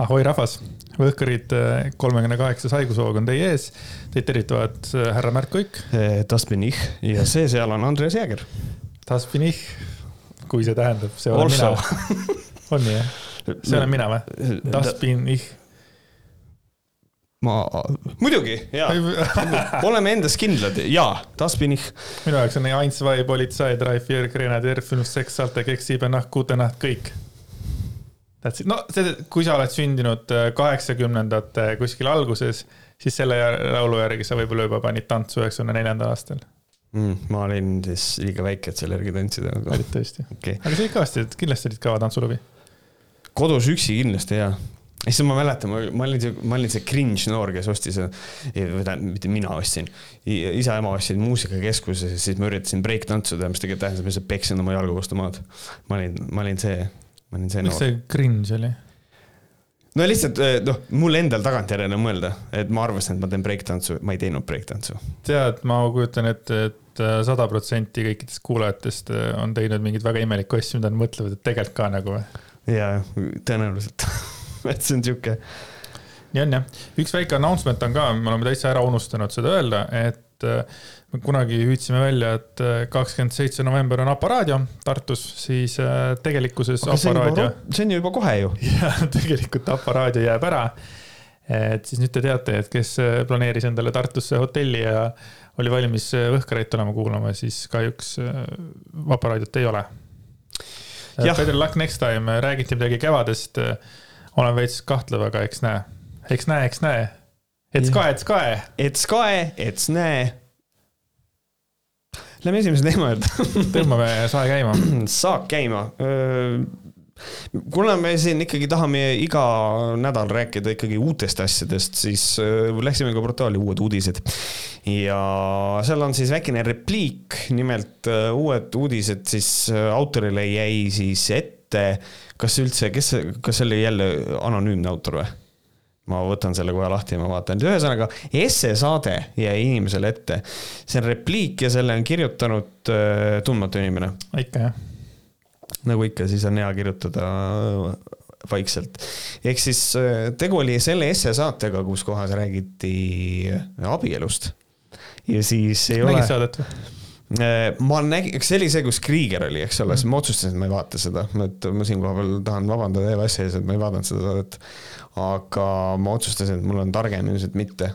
ahoi rahvas, Võhkarid kolmekümne kaheksas haigushoog on teie ees. Teid tervitavad äh, härra Märt Kuik. Ich ja see seal on Andres Jääger. Kui see tähendab, see olen Also. mina. on nii jah? see olen mina või? Ma, muidugi, jaa, oleme endas kindlad ja, das bin ich. minu jaoks on Eins, zwei, politsei, drei, vier, grenadier, fünf, seks, salte, keks, sieben, nahk, gute naht, kõik. That's it, no see, kui sa oled sündinud äh, kaheksakümnendate kuskil alguses, siis selle laulu järgi sa võib-olla juba panid tantsu üheksakümne neljandal aastal. Mm, ma olin siis liiga väike, et selle järgi tantsida. olid tõesti okay., aga sa olid kõvasti, kindlasti olid kõva tantsulobi. kodus üksi kindlasti jaa. ja siis ma mäletan, ma olin see, ma olin see cringe noor, kes ostis, või tähendab, mitte mina ostsin. isa-ema ostsid muusikakeskuses ja siis ma üritasin breik tantsuda, mis tegelikult tähendas, et ma lihtsalt peksin oma jalgu vastu maad. ma olin, ma olin see, ma olin see miks noor. see cringe oli? no lihtsalt noh, mul endal tagantjärele mõelda, et ma arvasin, et ma teen breiktantsu, ma ei teinud breiktantsu. tead, ma kujutan ette, et sada protsenti kõikidest kuulajatest äh, on teinud mingeid väga imelikku asju, mida nad mõtlevad, et tegelikult ka nagu või. ja tõenäoliselt et see on sihuke. nii on jah, üks väike announcement on ka, me oleme täitsa ära unustanud seda öelda, et me kunagi hüüdsime välja, et äh, kakskümmend seitse november on Aparaadio Tartus, siis äh, tegelikkuses Aparaadio. see on ju juba kohe ju. jah, tegelikult Aparaadio jääb ära. et siis nüüd te teate, et kes äh, planeeris endale Tartusse hotelli ja oli valmis Võhkaraid tulema kuulama, siis kahjuks Aparaadiot ei ole. Better luck next time, räägiti midagi kevadest. olen veits kahtlev, aga eks näe, eks näe, eks näe. ets kae, ets kae. ets kae, ets näe. Lähme esimese teema juurde tõmbame sae käima. saak käima. kuna me siin ikkagi tahame iga nädal rääkida ikkagi uutest asjadest, siis läksime ka portaali Uued uudised. ja seal on siis väikene repliik, nimelt uued uudised siis autorile jäi siis ette, kas üldse, kes, kas see oli jälle anonüümne autor või? Ma võtan selle kohe lahti ja ma vaatan, ühesõnaga essesaade jäi inimesele ette. see on repliik ja selle on kirjutanud äh, tundmatu inimene. ikka jah. nagu ikka, siis on hea kirjutada vaikselt. ehk siis äh, tegu oli selle essesaatega, kus kohas räägiti abielust. ja siis ei nägid ole saadet või? Äh, ma nägin, see oli see, kus Krieger oli, eks ole, siis ma otsustasin, et ma ei vaata seda, et ma siinkohal veel tahan vabandada EVS-i ees, et ma ei vaadanud seda saadet. Aga ma otsustasin, et mul on targem ilmselt mitte.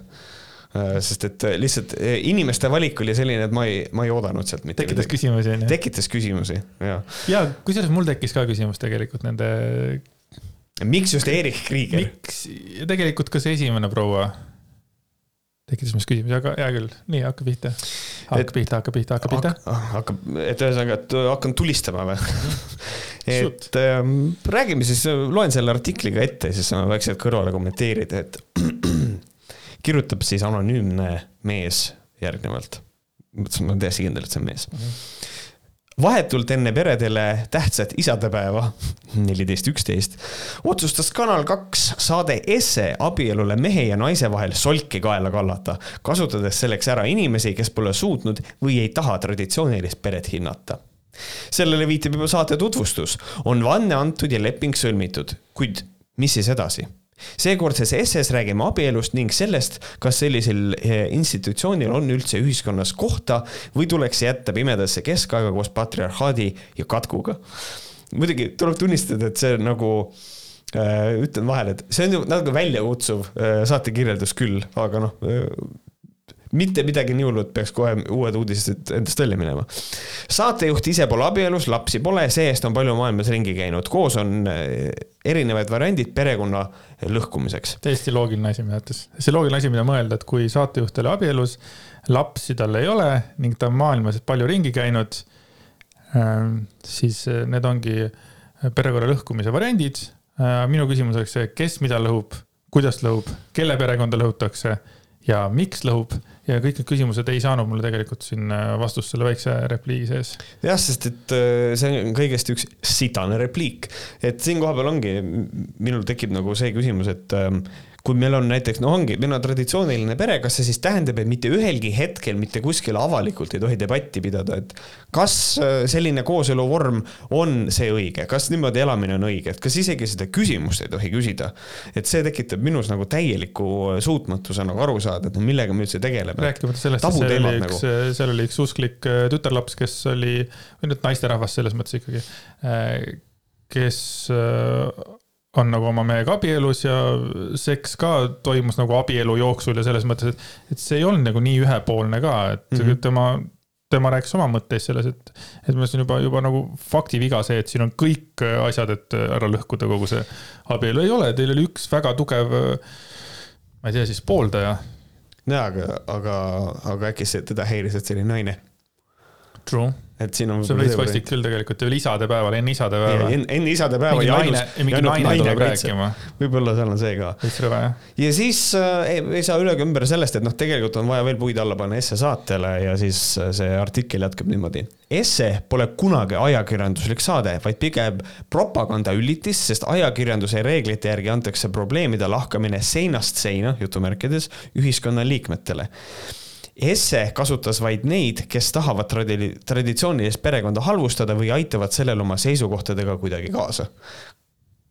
sest et lihtsalt äh, inimeste valik oli selline, et ma ei, ma ei oodanud sealt mitte tekitas küsimusi onju. tekitas küsimusi, jah. ja kusjuures mul tekkis ka küsimus tegelikult nende, miks just Erich Krieger? miks ja tegelikult ka see esimene proua tekitas minust küsimusi, aga hea küll, nii hakka pihta. hakka pihta, hakka pihta, hakka pihta. hakkab, et ühesõnaga, et hakkan tulistama või? Et ähm, räägime siis, loen selle artikli ka ette, siis saame vaikselt kõrvale kommenteerida, et kirjutab siis anonüümne mees järgnevalt. mõtlesin, ma olen täiesti kindel, et see on mees. vahetult enne peredele tähtsat isadepäeva, neliteist üksteist, otsustas Kanal kaks saade Esse abielule mehe ja naise vahel solki kaela kallata, kasutades selleks ära inimesi, kes pole suutnud või ei taha traditsioonilist peret hinnata sellele viitab juba saate tutvustus, on vanne antud ja leping sõlmitud, kuid mis siis edasi? seekordses esses räägime abielust ning sellest, kas sellisel eh, institutsioonil on üldse ühiskonnas kohta või tuleks jätta pimedasse keskaega koos patriarhaadi ja katkuga. muidugi tuleb tunnistada, et see nagu äh, ütlen vahele, et see on ju natuke väljakutsuv äh, saatekirjeldus küll, aga noh mitte midagi nii hullu, et peaks kohe uued uudised endast välja minema. saatejuht ise pole abielus, lapsi pole, see-eest on palju maailmas ringi käinud, koos on eh, erinevad variandid perekonna lõhkumiseks. täiesti loogiline asi minu arvates. see loogiline asi, mida mõelda, et kui saatejuht oli abielus, lapsi tal ei ole ning ta on maailmas palju ringi käinud, siis äh, need ongi perekonna lõhkumise variandid. minu küsimus oleks see, kes mida lõhub, kuidas lõhub, kelle perekonda lõhutakse ja miks lõhub ja kõik need küsimused ei saanud mulle tegelikult siin äh, vastust selle väikse repliigi sees. jah, sest et äh, see on kõigest üks sitane repliik, et siin kohapeal ongi, minul tekib nagu see küsimus, et ähm, kui meil on näiteks, no ongi, meil on traditsiooniline pere, kas see siis tähendab, et mitte ühelgi hetkel mitte kuskil avalikult ei tohi debatti pidada, et kas äh, selline kooseluvorm on see õige, kas niimoodi elamine on õige, et kas isegi seda küsimust ei tohi küsida. et see tekitab minus nagu täieliku suutmatuse nagu aru saada, et millega me üldse tegeleme. rääkimata sellest, et seal oli üks nagu., seal oli üks usklik äh, tütarlaps, kes oli, või nüüd naisterahvas selles mõttes ikkagi, äh, kes on nagu oma mehega abielus ja seks ka toimus nagu abielu jooksul ja selles mõttes, et, et see ei olnud nagu nii ühepoolne ka, et mm -hmm. tema, tema rääkis oma mõtteid selles, et, et minu arust on juba, juba nagu faktiviga see, et siin on kõik asjad, et ära lõhkuda kogu see abielu, ei ole, teil oli üks väga tugev, ma ei tea siis pooldaja. jaa, aga, aga, aga äkki see, teda häiris, et see oli naine? True et siin on. see on veits vastik küll tegelikult, veel isadepäeval, enne isadepäeva. enne, enne isadepäeva. mingi naine, mingi naine tuleb rääkima. võib-olla seal on see ka. veits rõve jah. ja siis äh, ei, ei saa üle ega ümber sellest, et noh, tegelikult on vaja veel puid alla panna Esse saatele ja siis äh, see artikkel jätkab niimoodi. Esse pole kunagi ajakirjanduslik saade, vaid pigem propagandaüllitis, sest ajakirjanduse reeglite järgi antakse probleemide lahkamine seinast seina, jutumärkides, ühiskonnaliikmetele Esse kasutas vaid neid, kes tahavad tradi-, traditsioonilist perekonda halvustada või aitavad sellele oma seisukohtadega kuidagi kaasa.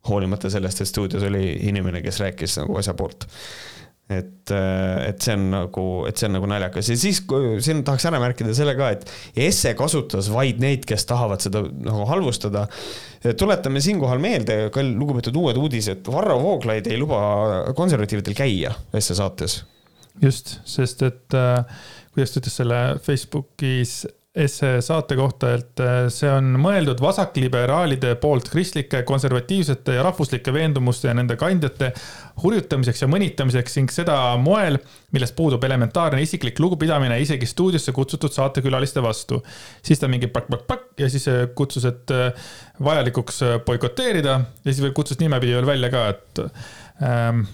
hoolimata sellest, et stuudios oli inimene, kes rääkis nagu asja poolt et, et see on nagu, et see on nagu naljakas ja siis siin tahaks ära märkida selle ka, et Esse kasutas vaid neid, kes tahavad seda nagu halvustada. tuletame siinkohal meelde, lugupeetud uued uudised, Varro Vooglaid ei luba konservatiividel käia Esse saates just, sest et äh, kuidas ta ütles selle Facebookis esse saate kohta, et äh, see on mõeldud vasakliberaalide poolt kristlike, konservatiivsete ja rahvuslike veendumuste ja nende kandjate hurjutamiseks ja mõnitamiseks ning seda moel, millest puudub elementaarne isiklik lugupidamine isegi stuudiosse kutsutud saatekülaliste vastu. siis ta mingi pakk-pakk-pakk ja siis äh, kutsus, et vajalikuks boikoteerida ja siis veel kutsus nimepidi veel välja ka, et ähm,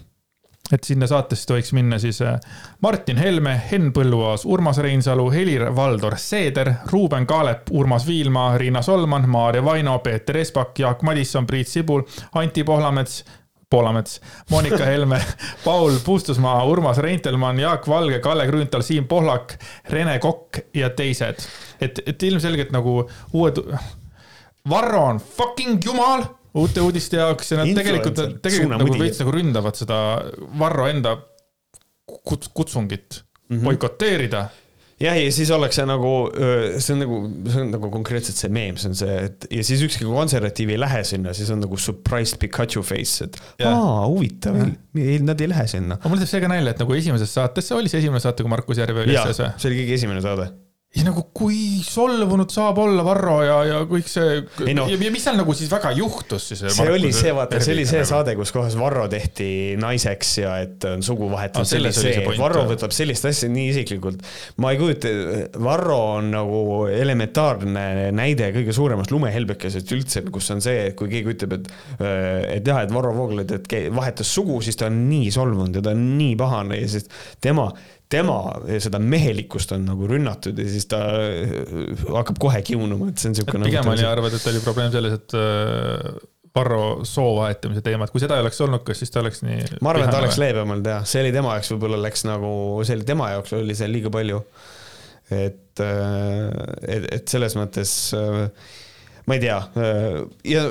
et sinna saatesse tohiks minna siis äh, Martin Helme, Henn Põlluaas, Urmas Reinsalu, Helir-Valdor Seeder, Ruuben Kaalep, Urmas Viilma, Riina Solman, Maarja Vaino, Peeter Espak, Jaak Madisson, Priit Sibul, Anti Pohlamets, Poolamets, Monika Helme, Paul Puustusmaa, Urmas Reintelmann, Jaak Valge, Kalle Grünthal, Siim Pohlak, Rene Kokk ja teised. et, et ilmselgelt nagu uued, Varro on fucking jumal uute uudiste jaoks ja nad tegelikult, tegelikult nagu veits nagu ründavad seda Varro enda kuts-, kutsungit mm -hmm. boikoteerida jah, ja siis ollakse nagu, see on nagu, see on nagu konkreetselt see meem, see on see, et ja siis ükski konservatiiv ei lähe sinna, siis on nagu surprised Pikachu face, et yeah. aa, huvitav, nad ei lähe sinna. aga mul teeb see ka nalja, et nagu esimeses saates, see oli see esimene saate, kui Markus Järve oli sees või? see oli kõige esimene saade ja nagu kui solvunud saab olla Varro ja, ja kõik see. No, ja, ja mis seal nagu siis väga juhtus siis? see Markus oli see, vaata, see oli see nagu. saade, kus kohas Varro tehti naiseks ja et on sugu vahetatud ah,. see oli see, see Varro võtab sellist asja nii isiklikult. ma ei kujuta, Varro on nagu elementaarne näide kõige suuremast lumehelbekesest üldse, kus on see, et kui keegi ütleb, et, et jah, et Varro Vooglaid, et vahetas sugu, siis ta on nii solvunud ja ta on nii pahane ja siis tema tema seda mehelikkust on nagu rünnatud ja siis ta äh, hakkab kohe kiunuma, et see on siukene. pigem oli, arvad, et oli probleem selles, et äh, Varro soo vahetamise teema, et kui seda ei oleks olnud, kas siis ta oleks nii. ma arvan, et ta oleks leebem olnud jah, see oli tema jaoks võib-olla läks nagu, see oli tema jaoks oli see liiga palju. et, äh, et, et selles mõttes ma ei tea ja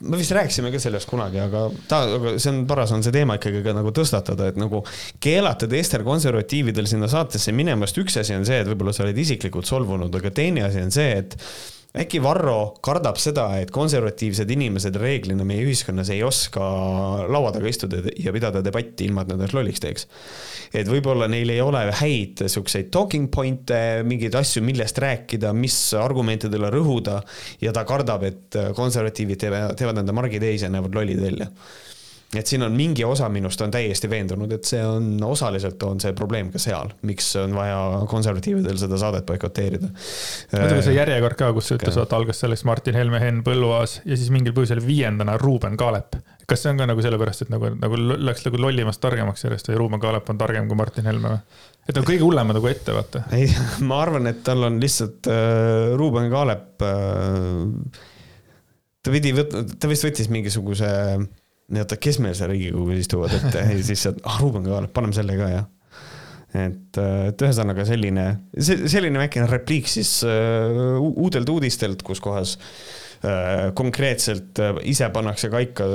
me vist rääkisime ka sellest kunagi, aga ta, aga see on paras on see teema ikkagi ka nagu tõstatada, et nagu keelata teistel konservatiividel sinna saatesse minemast, üks asi on see, et võib-olla sa oled isiklikult solvunud, aga teine asi on see, et äkki Varro kardab seda, et konservatiivsed inimesed reeglina meie ühiskonnas ei oska laua taga istuda ja pidada debatti, ilma et nad ennast lolliks teeks. et võib-olla neil ei ole häid siukseid talking point'e, mingeid asju, millest rääkida, mis argumentidele rõhuda ja ta kardab, et konservatiivid teevad, teevad enda margi täis ja näevad lollid välja et siin on mingi osa minust on täiesti veendunud, et see on osaliselt on see probleem ka seal, miks on vaja konservatiividel seda saadet boikoteerida. muidugi see järjekord ka, kus sa ütles, vaata algas selleks Martin Helme, Henn Põlluaas ja siis mingil põhjusel viiendana Ruuben Kaalep. kas see on ka nagu sellepärast, et nagu, nagu läks nagu lollimast targemaks järjest või Ruuben Kaalep on targem kui Martin Helme või? et on kõige hullem nagu ette, vaata. ei, ma arvan, et tal on lihtsalt äh, Ruuben Kaalep äh,. ta pidi võtma, ta vist võttis mingisuguse nii-öelda, kes meil seal Riigikogus istuvad ette ja siis sealt, ah Ruuben Kaalep, paneme selle ka jah et, äh, et ühesõnaga selline, selline väikene repliik siis uh, uudelt uudistelt, kus kohas uh, konkreetselt uh, ise pannakse kaika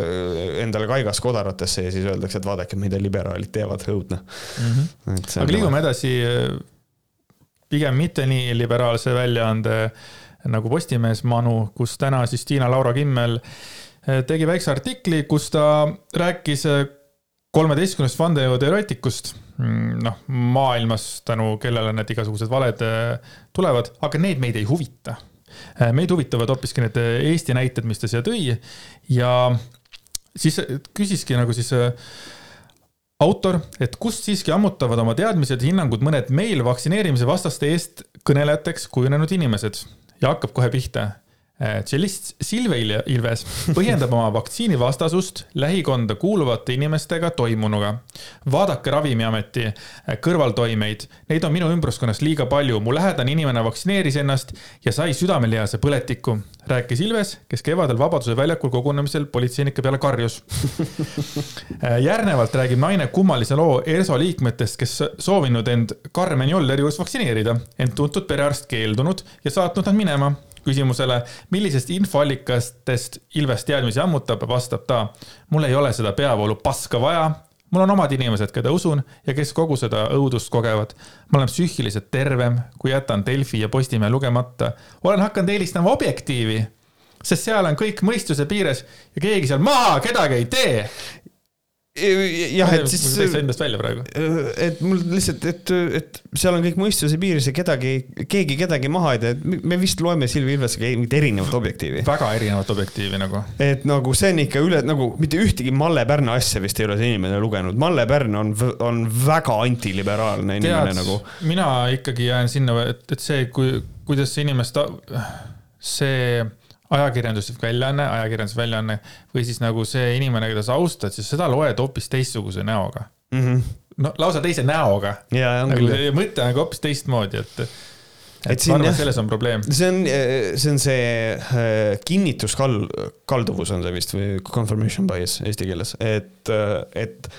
endale kaigas kodaratesse ja siis öeldakse, et vaadake, mida liberaalid teevad, õudne mm. -hmm. aga liigume edasi pigem mitte nii liberaalse väljaande nagu Postimees Manu, kus täna siis Tiina-Laura Kimmel tegi väikse artikli, kus ta rääkis kolmeteistkümnest vandenõuteoreetikust Mm, noh, maailmas, tänu kellele need igasugused valed äh, tulevad, aga need meid ei huvita. Meid huvitavad hoopiski need Eesti näited, mis ta siia tõi. Ja siis küsiski nagu siis autor, et kust siiski ammutavad oma teadmised ja hinnangud mõned meil vaktsineerimise vastaste eest kõnelejateks kujunenud inimesed. Ja hakkab kohe pihta tšellist äh, Silve Ilves põhjendab oma vaktsiinivastasust lähikonda kuuluvate inimestega toimunuga. vaadake Ravimiameti äh, kõrvaltoimeid, neid on minu ümbruskonnas liiga palju, mu lähedane inimene vaktsineeris ennast ja sai südamelihase põletikku, rääkis Ilves, kes kevadel Vabaduse väljakul kogunemisel politseinike peale karjus. Äh, järgnevalt räägib naine kummalise loo ERSO liikmetest, kes soovinud end Karmen Jolleri juures vaktsineerida, ent tuntud perearst keeldunud ja saatnud nad minema küsimusele, millisest infoallikastest Ilves teadmisi ammutab, vastab ta. mul ei ole seda peavoolu paska vaja. mul on omad inimesed, keda usun ja kes kogu seda õudust kogevad. ma olen psüühiliselt tervem, kui jätan Delfi ja Postimehe lugemata. olen hakanud eelistama Objektiivi, sest seal on kõik mõistuse piires ja keegi seal maha kedagi ei tee jah, et siis. täitsa endast välja praegu. et mul lihtsalt, et, et seal on kõik mõistuse piiris ja kedagi, keegi kedagi maha ei tee, et me vist loeme Silvi Ilvesega mingit erinevat objektiivi. väga erinevat objektiivi nagu. et nagu see on ikka üle, nagu mitte ühtegi Malle Pärna asja vist ei ole see inimene lugenud. Malle Pärn on, on väga antiliberaalne inimene nagu. mina ikkagi jään sinna, et, et see, kui, kuidas see inimest, see ajakirjanduslik väljaanne, ajakirjandusväljaanne või siis nagu see inimene, keda sa austad, siis seda loed hoopis teistsuguse näoga mm. -hmm. no lausa teise näoga. nagu mõte on nagu hoopis teistmoodi, et et, et siin, arvan, et selles on probleem. see on, see on see äh, kinnituskal-, kalduvus on see vist või confirmation bias eesti keeles, et, et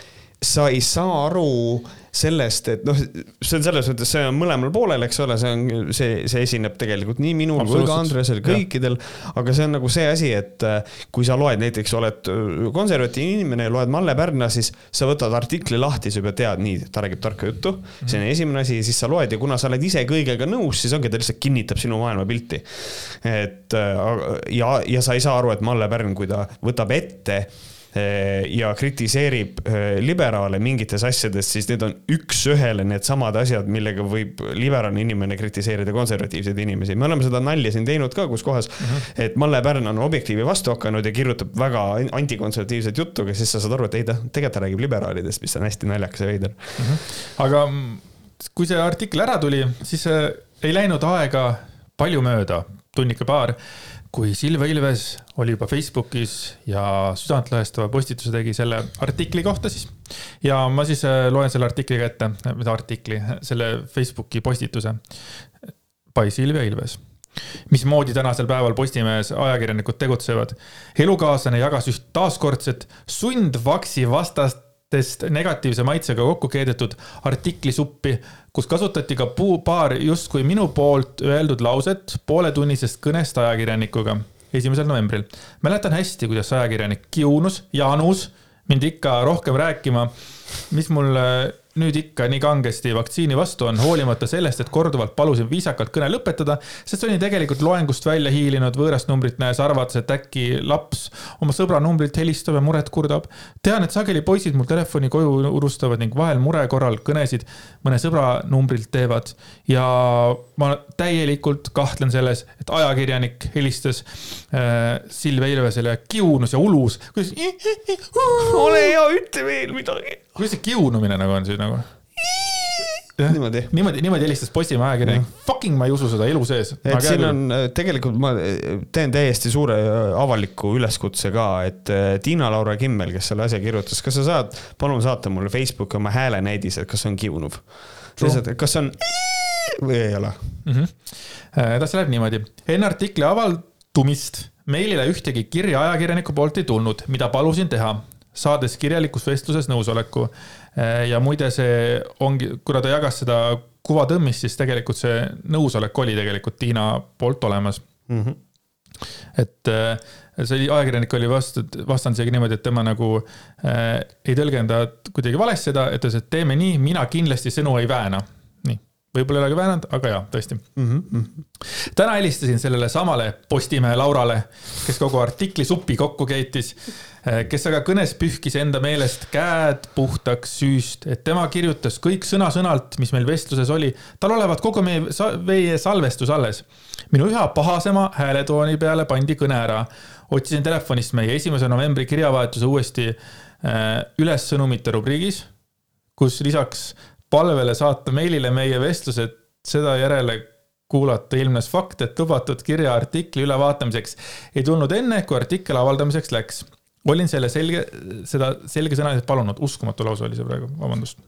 sa ei saa aru sellest, et noh, see on selles mõttes, see on mõlemal poolel, eks ole, see on, see, see esineb tegelikult nii minul kui ka Andresel, kõikidel. aga see on nagu see asi, et äh, kui sa loed, näiteks oled äh, konservatiivne inimene ja loed Malle Pärna, siis sa võtad artikli lahti, sa juba tead, nii, ta räägib tarka juttu mm. -hmm. see on esimene asi, siis sa loed ja kuna sa oled ise kõigega nõus, siis ongi, ta lihtsalt kinnitab sinu maailmapilti. et äh, ja, ja sa ei saa aru, et Malle Pärn, kui ta võtab ette ja kritiseerib eh, liberaale mingites asjades, siis need on üks-ühele needsamad asjad, millega võib liberaalne inimene kritiseerida konservatiivseid inimesi. me oleme seda nalja siin teinud ka, kus kohas uh, mhm. -huh. et Malle Pärn on Objektiivi vastu hakanud ja kirjutab väga antikonservatiivset juttu, aga siis sa saad aru, et ei ta, tegelikult ta räägib liberaalidest, mis on hästi naljakas ja veider uh. Mhm. -huh. aga kui see artikkel ära tuli, siis eh, ei läinud aega palju mööda, tunnika paar kui Silve Ilves oli juba Facebookis ja südantlõhestava postituse tegi selle artikli kohta siis. ja ma siis äh, loen selle artikli ka ette, mida artikli, selle Facebooki postituse. By Silvia Ilves mismoodi tänasel päeval Postimehes ajakirjanikud tegutsevad. elukaaslane jagas üht taaskordset sundvaksi vastast test negatiivse maitsega kokku keedetud artiklisuppi, kus kasutati ka puu paar justkui minu poolt öeldud lauset pooletunnisest kõnest ajakirjanikuga esimesel novembril. mäletan hästi, kuidas ajakirjanik kiunus, Jaanus, mind ikka rohkem rääkima, mis mul nüüd ikka nii kangesti vaktsiini vastu on, hoolimata sellest, et korduvalt palusin viisakalt kõne lõpetada, sest olin tegelikult loengust välja hiilinud võõrast numbrit näes, arvates, et äkki laps oma sõbra numbrit helistab ja muret kurdab. tean, et sageli poisid mul telefoni koju unustavad ning vahel mure korral kõnesid mõne sõbra numbrilt teevad. ja ma täielikult kahtlen selles, et ajakirjanik helistas äh, Silvia Ilvesele ja kiunus ja ulus. kuidas. ole hea, ütle veel midagi kuidas see kiunumine nagu on siis nagu? niimoodi. niimoodi, niimoodi helistas Postimehe ajakirjanik. Fucking ma ei usu seda elu sees. et siin on tegelikult ma teen täiesti suure avaliku üleskutse ka, et Tiina-Laura Kimmel, kes selle asja kirjutas, kas sa saad palun saata mulle Facebooki oma häälenäidis, et kas on kiunuv. kas on või ei ole mm. -hmm. edasi läheb niimoodi. enne artikli avaldumist meilile ühtegi kirja ajakirjaniku poolt ei tulnud, mida palusin teha, saades kirjalikus vestluses nõusoleku. Äh, ja muide, see ongi, kuna ta jagas seda kuvatõmmist, siis tegelikult see nõusolek oli tegelikult Tiina poolt olemas mm. -hmm. et äh, see oli, ajakirjanik oli vastu, vastanud isegi niimoodi, et tema nagu äh, ei tõlgenda kuidagi valesti seda, ütles, et teeme nii, mina kindlasti sõnu ei vääna võib-olla ei ole ka väänanud, aga jaa, tõesti mm. -hmm. täna helistasin sellele samale Postimehe Laurale, kes kogu artikli supi kokku keitis, eh, kes aga kõnes pühkis enda meelest käed puhtaks süüst, et tema kirjutas kõik sõna-sõnalt, mis meil vestluses oli. tal olevat kogu meie, meie salvestus alles. minu üha pahasema hääletooni peale pandi kõne ära. otsisin telefonist meie esimese novembri kirjavahetuse uuesti eh, üles sõnumite rubriigis, kus lisaks palvele saata meilile meie vestlused, seda järele kuulata ilmnes fakt, et lubatud kirja artikli ülevaatamiseks ei tulnud enne, kui artikkel avaldamiseks läks. olin selle selge, seda selgesõnaliselt palunud, uskumatu lause oli see praegu, vabandust.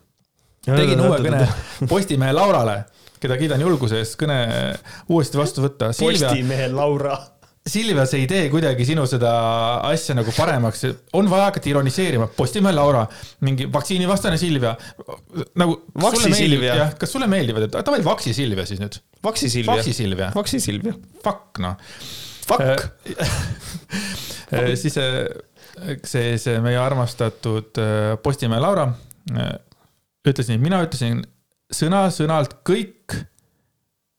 tegin uue kõne Postimehe Laurale, keda kiidan julguse eest kõne uuesti vastu võtta. Postimehe Laura Silvia, see ei tee kuidagi sinu seda asja nagu paremaks, on vaja hakata ironiseerima. Postimehe Laura, mingi vaktsiinivastane Silvia. nagu. Vaksi Silvia. kas sulle meeldivad, et davai, Vaksi Silvia siis nüüd. Vaksi Silvia. Vaksi Silvia. Vaksi Silvia. Fuck noh. Fuck äh, siis äh, see, see meie armastatud äh, Postimehe Laura ütles nii, mina ütlesin sõna-sõnalt kõik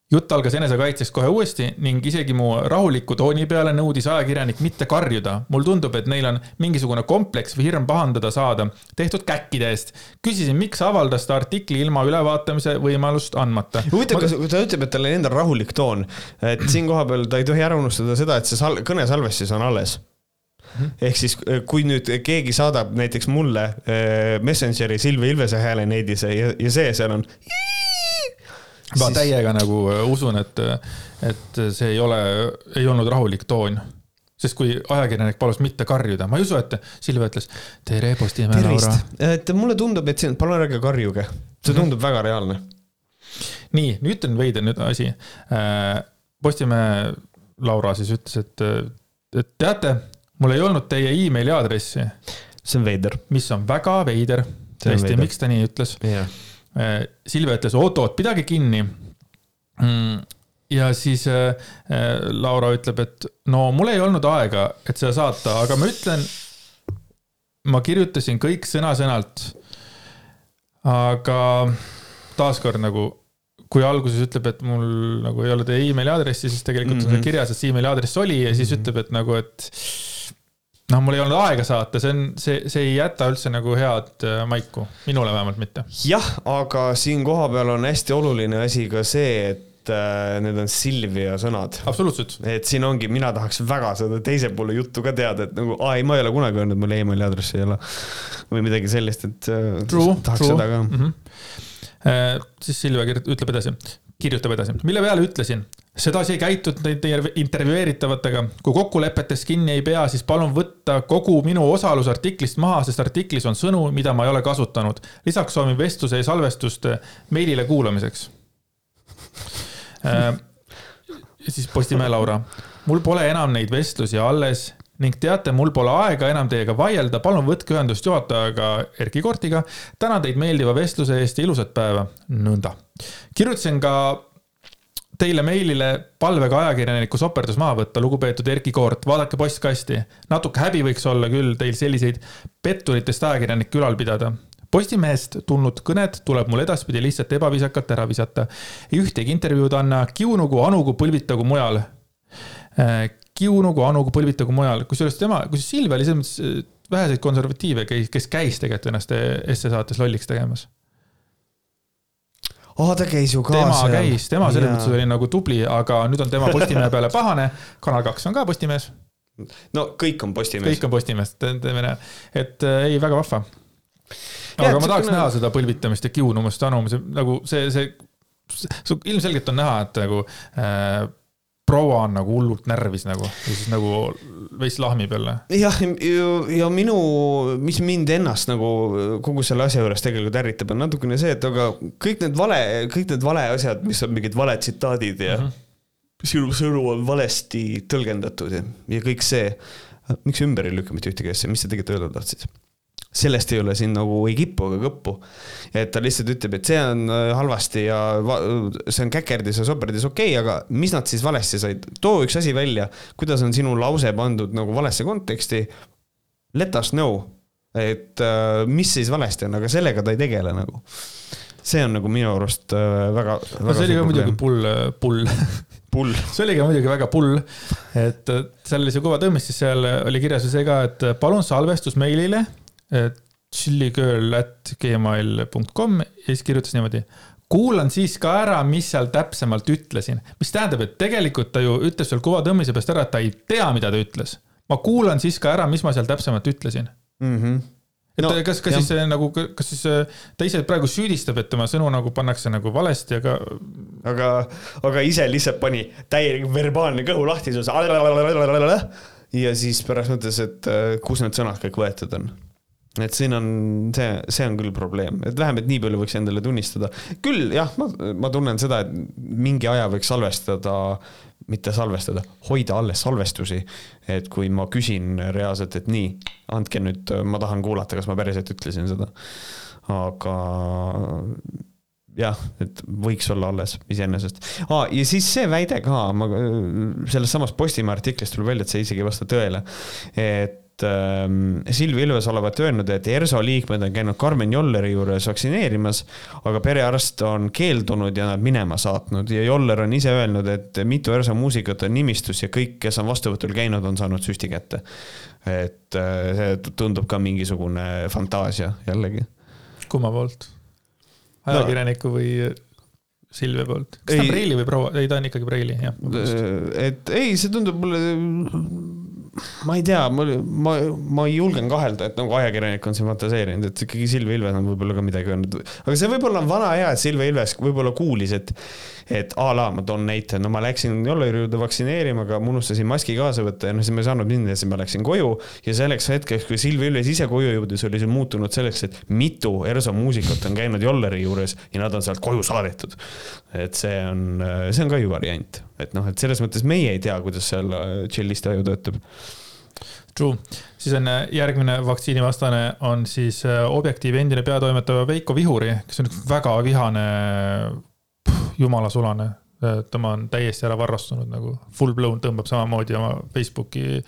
jutt algas enesekaitseks kohe uuesti ning isegi mu rahuliku tooni peale nõudis ajakirjanik mitte karjuda. mul tundub, et neil on mingisugune kompleks või hirm pahandada saada tehtud käkkide eest. küsisin, miks avaldas ta artikli ilma ülevaatamise võimalust andmata. huvitav, kas ta ütleb, et tal on endal rahulik toon, et siin kohapeal ta ei tohi ära unustada seda, et see sal-, kõnesalvestis on alles ehk siis, kui nüüd keegi saadab näiteks mulle äh, Messengeri Silvia Ilvese hääle neidise ja, ja see seal on ma siis... täiega nagu äh, usun, et, et see ei ole, ei olnud rahulik toon sest kui ajakirjanik palus mitte karjuda, ma ei usu, et Silvia ütles tere, Postimehe Laura. et mulle tundub, et siin, palun ärge karjuge, see mhm. tundub mm -hmm. väga reaalne. nii, nüüd on veider nüüd asi. Äh, Postimehe Laura siis ütles, et, et teate, mul ei olnud teie emaili aadressi. see on veider. mis on väga veider, tõesti, miks ta nii ütles yeah Silvia ütles, oot-oot, pidage kinni. Mm, ja siis äh, äh, Laura ütleb, et no mul ei olnud aega, et seda saata, aga ma ütlen, ma kirjutasin kõik sõna-sõnalt. aga taaskord nagu, kui alguses ütleb, et mul nagu ei ole teie emaili aadressi, siis tegelikult mm -hmm. on seal mhm. kirjas, et see emaili aadress oli ja siis mm -hmm. ütleb, et nagu, et noh, mul ei olnud aega saata, see on, see, see ei jäta üldse nagu head äh, maiku, minule vähemalt mitte. jah, aga siin kohapeal on hästi oluline asi ka see, et äh, need on Silvia sõnad. absoluutselt. et siin ongi, mina tahaks väga seda teise poole juttu ka teada, et nagu, aa ei, ma ei ole kunagi öelnud, mul emaili aadressi ei ole. või midagi sellist, et äh, true, tahaks true. seda ka mm. -hmm. siis Silvia ütleb edasi, kirjutab edasi, mille peale ütlesin, sedasi ei käitunud teie intervjueeritavatega. kui kokkulepetest kinni ei pea, siis palun võtta kogu minu osalus artiklist maha, sest artiklis on sõnu, mida ma ei ole kasutanud. lisaks soovin vestluse ja salvestust meilile kuulamiseks äh,. siis Postimehe Laura, mul pole enam neid vestlusi alles ning teate, mul pole aega enam teiega vaielda, palun võtke ühendust juhatajaga Erkki Kortiga. tänan teid meeldiva vestluse eest ja ilusat päeva. nõnda. Kirjutasin ka teile meilile palvega ajakirjaniku soperdus maha võtta, lugupeetud Erkki Koort, vaadake postkasti. natuke häbi võiks olla küll teil selliseid petturitest ajakirjanikke ülal pidada. Postimehest tulnud kõned tuleb mul edaspidi lihtsalt ebaviisakalt ära visata. ei ühtegi intervjuud anna, kiunugu, anugu, põlvitagu mujal. Äh, kiunugu, anugu, põlvitagu mujal, kusjuures tema, kusjuures Silvia oli selles mõttes äh, väheseid konservatiive, kes käis tegelikult ennast Esse saates lolliks tegemas aa, ta käis ju ka tema seal. käis, tema selles mõttes oli nagu tubli, aga nüüd on tema Postimehe peale pahane. kanal kaks on ka Postimees. no kõik on Postimees. kõik on Postimees, teeme näe, et äh, ei, väga vahva aga ma tahaks näha seda põlvitamist ja kiunumust, anumise nagu see, see, see, ilmselgelt on näha, et nagu äh, proua on nagu hullult närvis nagu ja siis nagu veits lahmib jälle. jah, ja minu, mis mind ennast nagu kogu selle asja juures tegelikult ärritab, on natukene see, et aga kõik need vale, kõik need vale asjad, mis on mingid valed tsitaadid ja mm -hmm. sinu sõnu on valesti tõlgendatud ja, ja kõik see. miks ümber ei lükka mitte ühtegi asja, mis sa tegelikult öelda tahtsid? Sellest ei ole siin nagu ei kippu ega kõppu. et ta lihtsalt ütleb, et see on äh, halvasti ja see on käkerdis ja soperdis okei okay,, aga mis nad siis valesti said? too üks asi välja, kuidas on sinu lause pandud nagu valesse konteksti. Let us know, et äh, mis siis valesti on, aga sellega ta ei tegele nagu. see on nagu minu arust äh, väga, väga. no see oli ka muidugi pull, pull pull. see oli ka muidugi väga pull, et seal oli see kõva tõmmis, siis seal oli kirjas ju see ka, et palun salvestus meilile chilligirl.gmail.com ja siis kirjutas niimoodi. kuulan siis ka ära, mis seal täpsemalt ütlesin, mis tähendab, et tegelikult ta ju ütles seal kõva tõmmise peast ära, et ta ei tea, mida ta ütles. ma kuulan siis ka ära, mis ma seal täpsemalt ütlesin mm. -hmm et no, kas, kas jah. siis nagu, kas siis ta ise praegu süüdistab, et tema sõnu nagu pannakse nagu valesti, aga. aga, aga ise lihtsalt pani täielik verbaalne kõhulahtisus. ja siis pärast mõtles, et kus need sõnad kõik võetud on et siin on see, see on küll probleem, et vähemalt nii palju võiks endale tunnistada. küll jah, ma, ma tunnen seda, et mingi aja võiks salvestada, mitte salvestada, hoida alles salvestusi. et kui ma küsin reaalselt, et nii, andke nüüd, ma tahan kuulata, kas ma päriselt ütlesin seda. aga jah, et võiks olla alles iseenesest ah,. ja siis see väide ka, ma sellest samast Postimehe artiklist tuleb välja, et see isegi ei vasta tõele. et Silvi Ilves olevat öelnud, et ERSO liikmed on käinud Karmen Jolleri juures vaktsineerimas, aga perearst on keeldunud ja nad minema saatnud ja Joller on ise öelnud, et mitu ERSO muusikat on nimistus ja kõik, kes on vastuvõtul käinud, on saanud süsti kätte. et äh, see tundub ka mingisugune fantaasia jällegi. kumma poolt? ajakirjaniku või Silvia poolt. kas ta on Preili või proua, ei ta on ikkagi Preili, jah. et ei, see tundub mulle ma ei tea, ma, ma, ma julgen kahelda, et nagu ajakirjanik on siin fantaseerinud, et ikkagi Silvia Ilves on võib-olla ka midagi öelnud. aga see võib-olla on vana hea, et Silvia Ilves võib-olla kuulis, et, et a la ma toon näite, no ma läksin Jolleri juurde vaktsineerima, aga ma unustasin maski kaasa võtta ja noh, siis ma ei saanud minna ja siis ma läksin koju. ja selleks hetkeks, kui Silvia Ilves ise koju jõudis, oli see muutunud selleks, et mitu ERSO muusikut on käinud Jolleri juures ja nad on sealt koju saadetud. et see on, see on ka ju variant, et noh, et selles mõttes meie ei tea, kuidas seal tšellisti aju töötab True, siis on äh, järgmine vaktsiinivastane on siis äh, Objektiivi endine peatoimetaja Veiko Vihuri, kes on üks väga vihane, jumalasulane. Äh, tema on täiesti ära varrastunud nagu full blown tõmbab samamoodi oma Facebooki.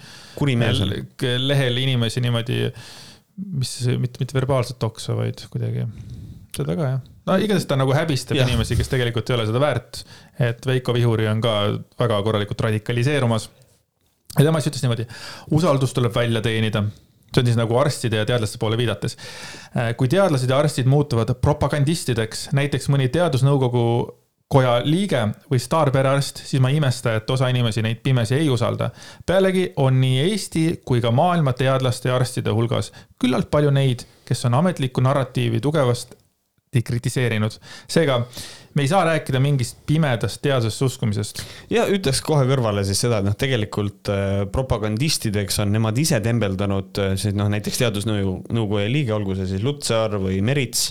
lehel inimesi niimoodi, mis mitte, mitte verbaalselt oksa, vaid kuidagi seda ka jah. no igatahes ta nagu häbistab ja. inimesi, kes tegelikult ei ole seda väärt. et Veiko Vihuri on ka väga korralikult radikaliseerumas ja tema siis ütles niimoodi, usaldus tuleb välja teenida see on siis nagu arstide ja teadlaste poole viidates. Äh, kui teadlased ja arstid muutuvad propagandistideks, näiteks mõni teadusnõukogu koja liige või staarperearst, siis ma ei imesta, et osa inimesi neid pimesi ei usalda. pealegi on nii Eesti kui ka maailma teadlaste ja arstide hulgas küllalt palju neid, kes on ametlikku narratiivi tugevasti kritiseerinud. seega me ei saa rääkida mingist pimedast teadusesse uskumisest. ja ütleks kohe kõrvale siis seda, et noh, tegelikult äh, propagandistideks on nemad ise tembeldanud äh, siis noh, näiteks teadusnõukoja liige, olgu see siis Lutsar või Merits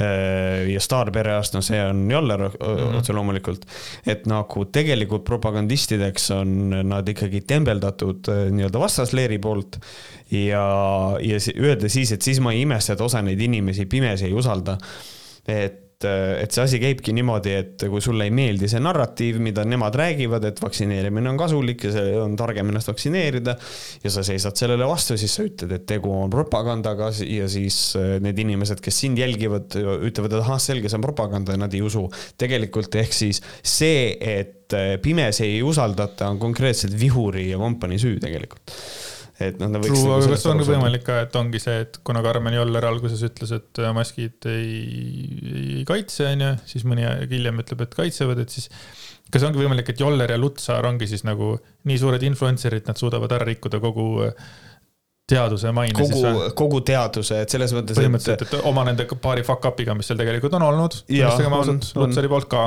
äh, ja staarperearst, no see on Joller -hmm. otse loomulikult. et nagu tegelikult propagandistideks on nad ikkagi tembeldatud nii-öelda vastasleeri poolt ja, ja öelda siis, et siis ma ei imesta, et osa neid inimesi pimesi ei usalda. et et, et see asi käibki niimoodi, et kui sulle ei meeldi see narratiiv, mida nemad räägivad, et vaktsineerimine on kasulik ja see on targem ennast vaktsineerida. ja sa seisad sellele vastu, siis sa ütled, et tegu on propagandaga ja siis äh, need inimesed, kes sind jälgivad, ütlevad, et ahah, selge, see on propaganda ja nad ei usu. tegelikult ehk siis see, et äh, pimesi ei usaldata, on konkreetselt Vihuri ja kompanii süü tegelikult et noh. True, nagu aga kas on võimalik ka, et ongi see, et kuna Karmen Joller alguses ütles, et äh, maskid ei, ei kaitse, onju, siis mõni aeg hiljem ütleb, et kaitsevad, et siis. kas ongi võimalik, et Joller ja Lutsar ongi siis nagu nii suured influencer'id, nad suudavad ära rikkuda kogu äh, teaduse maine kogu siis või?, kogu teaduse, et selles mõttes, põhimõtteliselt, et, oma nende paari fuck up'iga, mis seal tegelikult on olnud, tunnistagem on- ausalt, on. Lutsari poolt ka.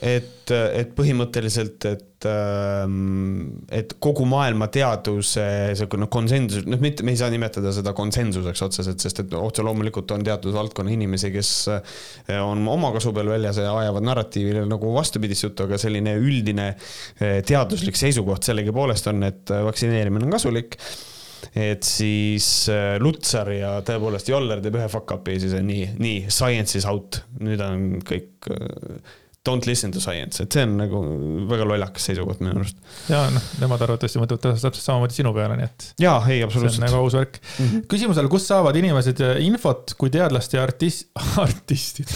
et, et põhimõtteliselt, et, et kogu maailma teaduse niisugune konsensus, noh, mitte, me ei saa nimetada seda konsensuseks otseselt, sest et otse loomulikult on teatud valdkonna inimesi, kes eh, on oma kasu peal väljas ja ajavad narratiivile nagu vastupidist juttu, aga selline üldine eh, teaduslik seisukoht sellegipoolest on, et vaktsineerimine on kasulik. Et siis äh, Lutsar ja tõepoolest Joller teeb ühe fuck up'i ja siis on nii, nii science is out, nüüd on kõik äh, don't listen to science, et see on nagu väga lollakas seisukoht minu arust. ja noh, nemad arvatavasti mõtlevad täpselt samamoodi sinu peale, nii et jaa, ei see on absoluutselt nagu. aus värk. küsimusele, kust saavad inimesed infot, kui teadlaste ja artist, artistid,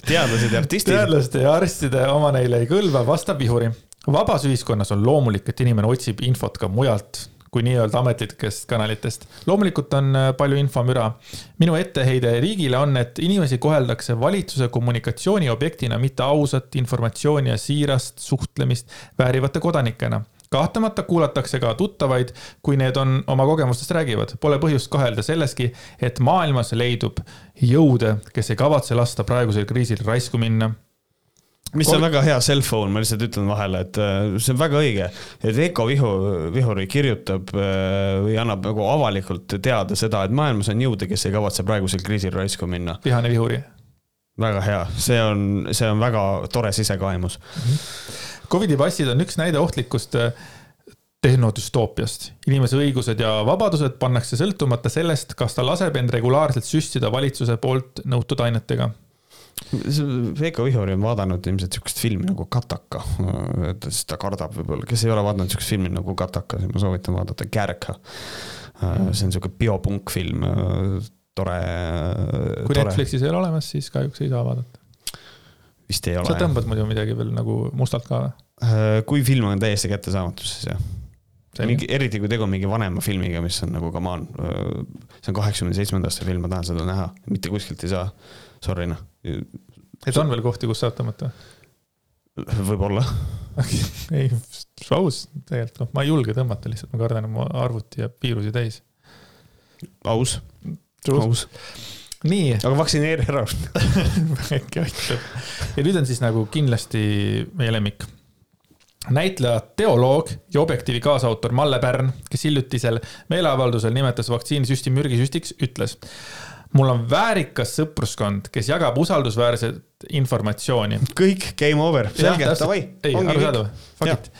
teadlased ja artistid. teadlaste ja arstide oma neile ei kõlba, vastab Vihuri. vabas ühiskonnas on loomulik, et inimene otsib infot ka mujalt kui nii-öelda ametlikest kanalitest. loomulikult on äh, palju infomüra. minu etteheide riigile on, et inimesi koheldakse valitsuse kommunikatsiooni objektina, mitte ausat informatsiooni ja siirast suhtlemist väärivate kodanikena kahtlemata kuulatakse ka tuttavaid, kui need on oma kogemustest räägivad. Pole põhjust kahelda selleski, et maailmas leidub jõude, kes ei kavatse lasta praegusel kriisil raisku minna mis on väga hea cell phone, ma lihtsalt ütlen vahele, et äh, see on väga õige, et Veiko Vihu, Vihuri kirjutab äh, või annab nagu avalikult teada seda, et maailmas on jõude, kes ei kavatse praegusel kriisil raisku minna. vihane Vihuri. väga hea, see on, see on väga tore sisekaemus. Covidi passid on üks näide ohtlikust äh, tehnodüstoopiast. inimese õigused ja vabadused pannakse sõltumata sellest, kas ta laseb end regulaarselt süstida valitsuse poolt nõutud ainetega. Veiko Vihuri on vaadanud ilmselt siukest filmi nagu Kataka, et siis ta kardab võib-olla, kes ei ole vaadanud siukest filmi nagu Kataka, siis ma soovitan vaadata Kärka. see on siuke biopunkfilm, tore. kui Netflixis ei ole olemas, siis kahjuks ei saa vaadata. vist ei sa ole. tõmbad muidu midagi veel nagu mustalt ka või? kui film on täiesti kättesaamatu, siis jah. mingi, eriti kui tegu on mingi vanema filmiga, mis on nagu come on, see on kaheksakümne seitsmenda aasta film, ma tahan seda näha, mitte kuskilt ei saa. Sorry noh, et on veel kohti, kus saab tõmmata? võib-olla. ei, aus tegelikult, noh, ma ei julge tõmmata lihtsalt, ma kardan, et mu arvuti jääb viirusi täis. aus, aus, nii, aga vaktsineeri ära. äkki aitab. ja nüüd on siis nagu kindlasti meie lemmik. näitleja, teoloog ja Objektiivi kaasautor Malle Pärn, kes hiljutisel meeleavaldusel nimetas vaktsiinisüsti mürgisüstiks, ütles. Mul on väärikas sõpruskond, kes jagab usaldusväärset informatsiooni. kõik, game over, selge, davai. ei, arusaadav, faktid.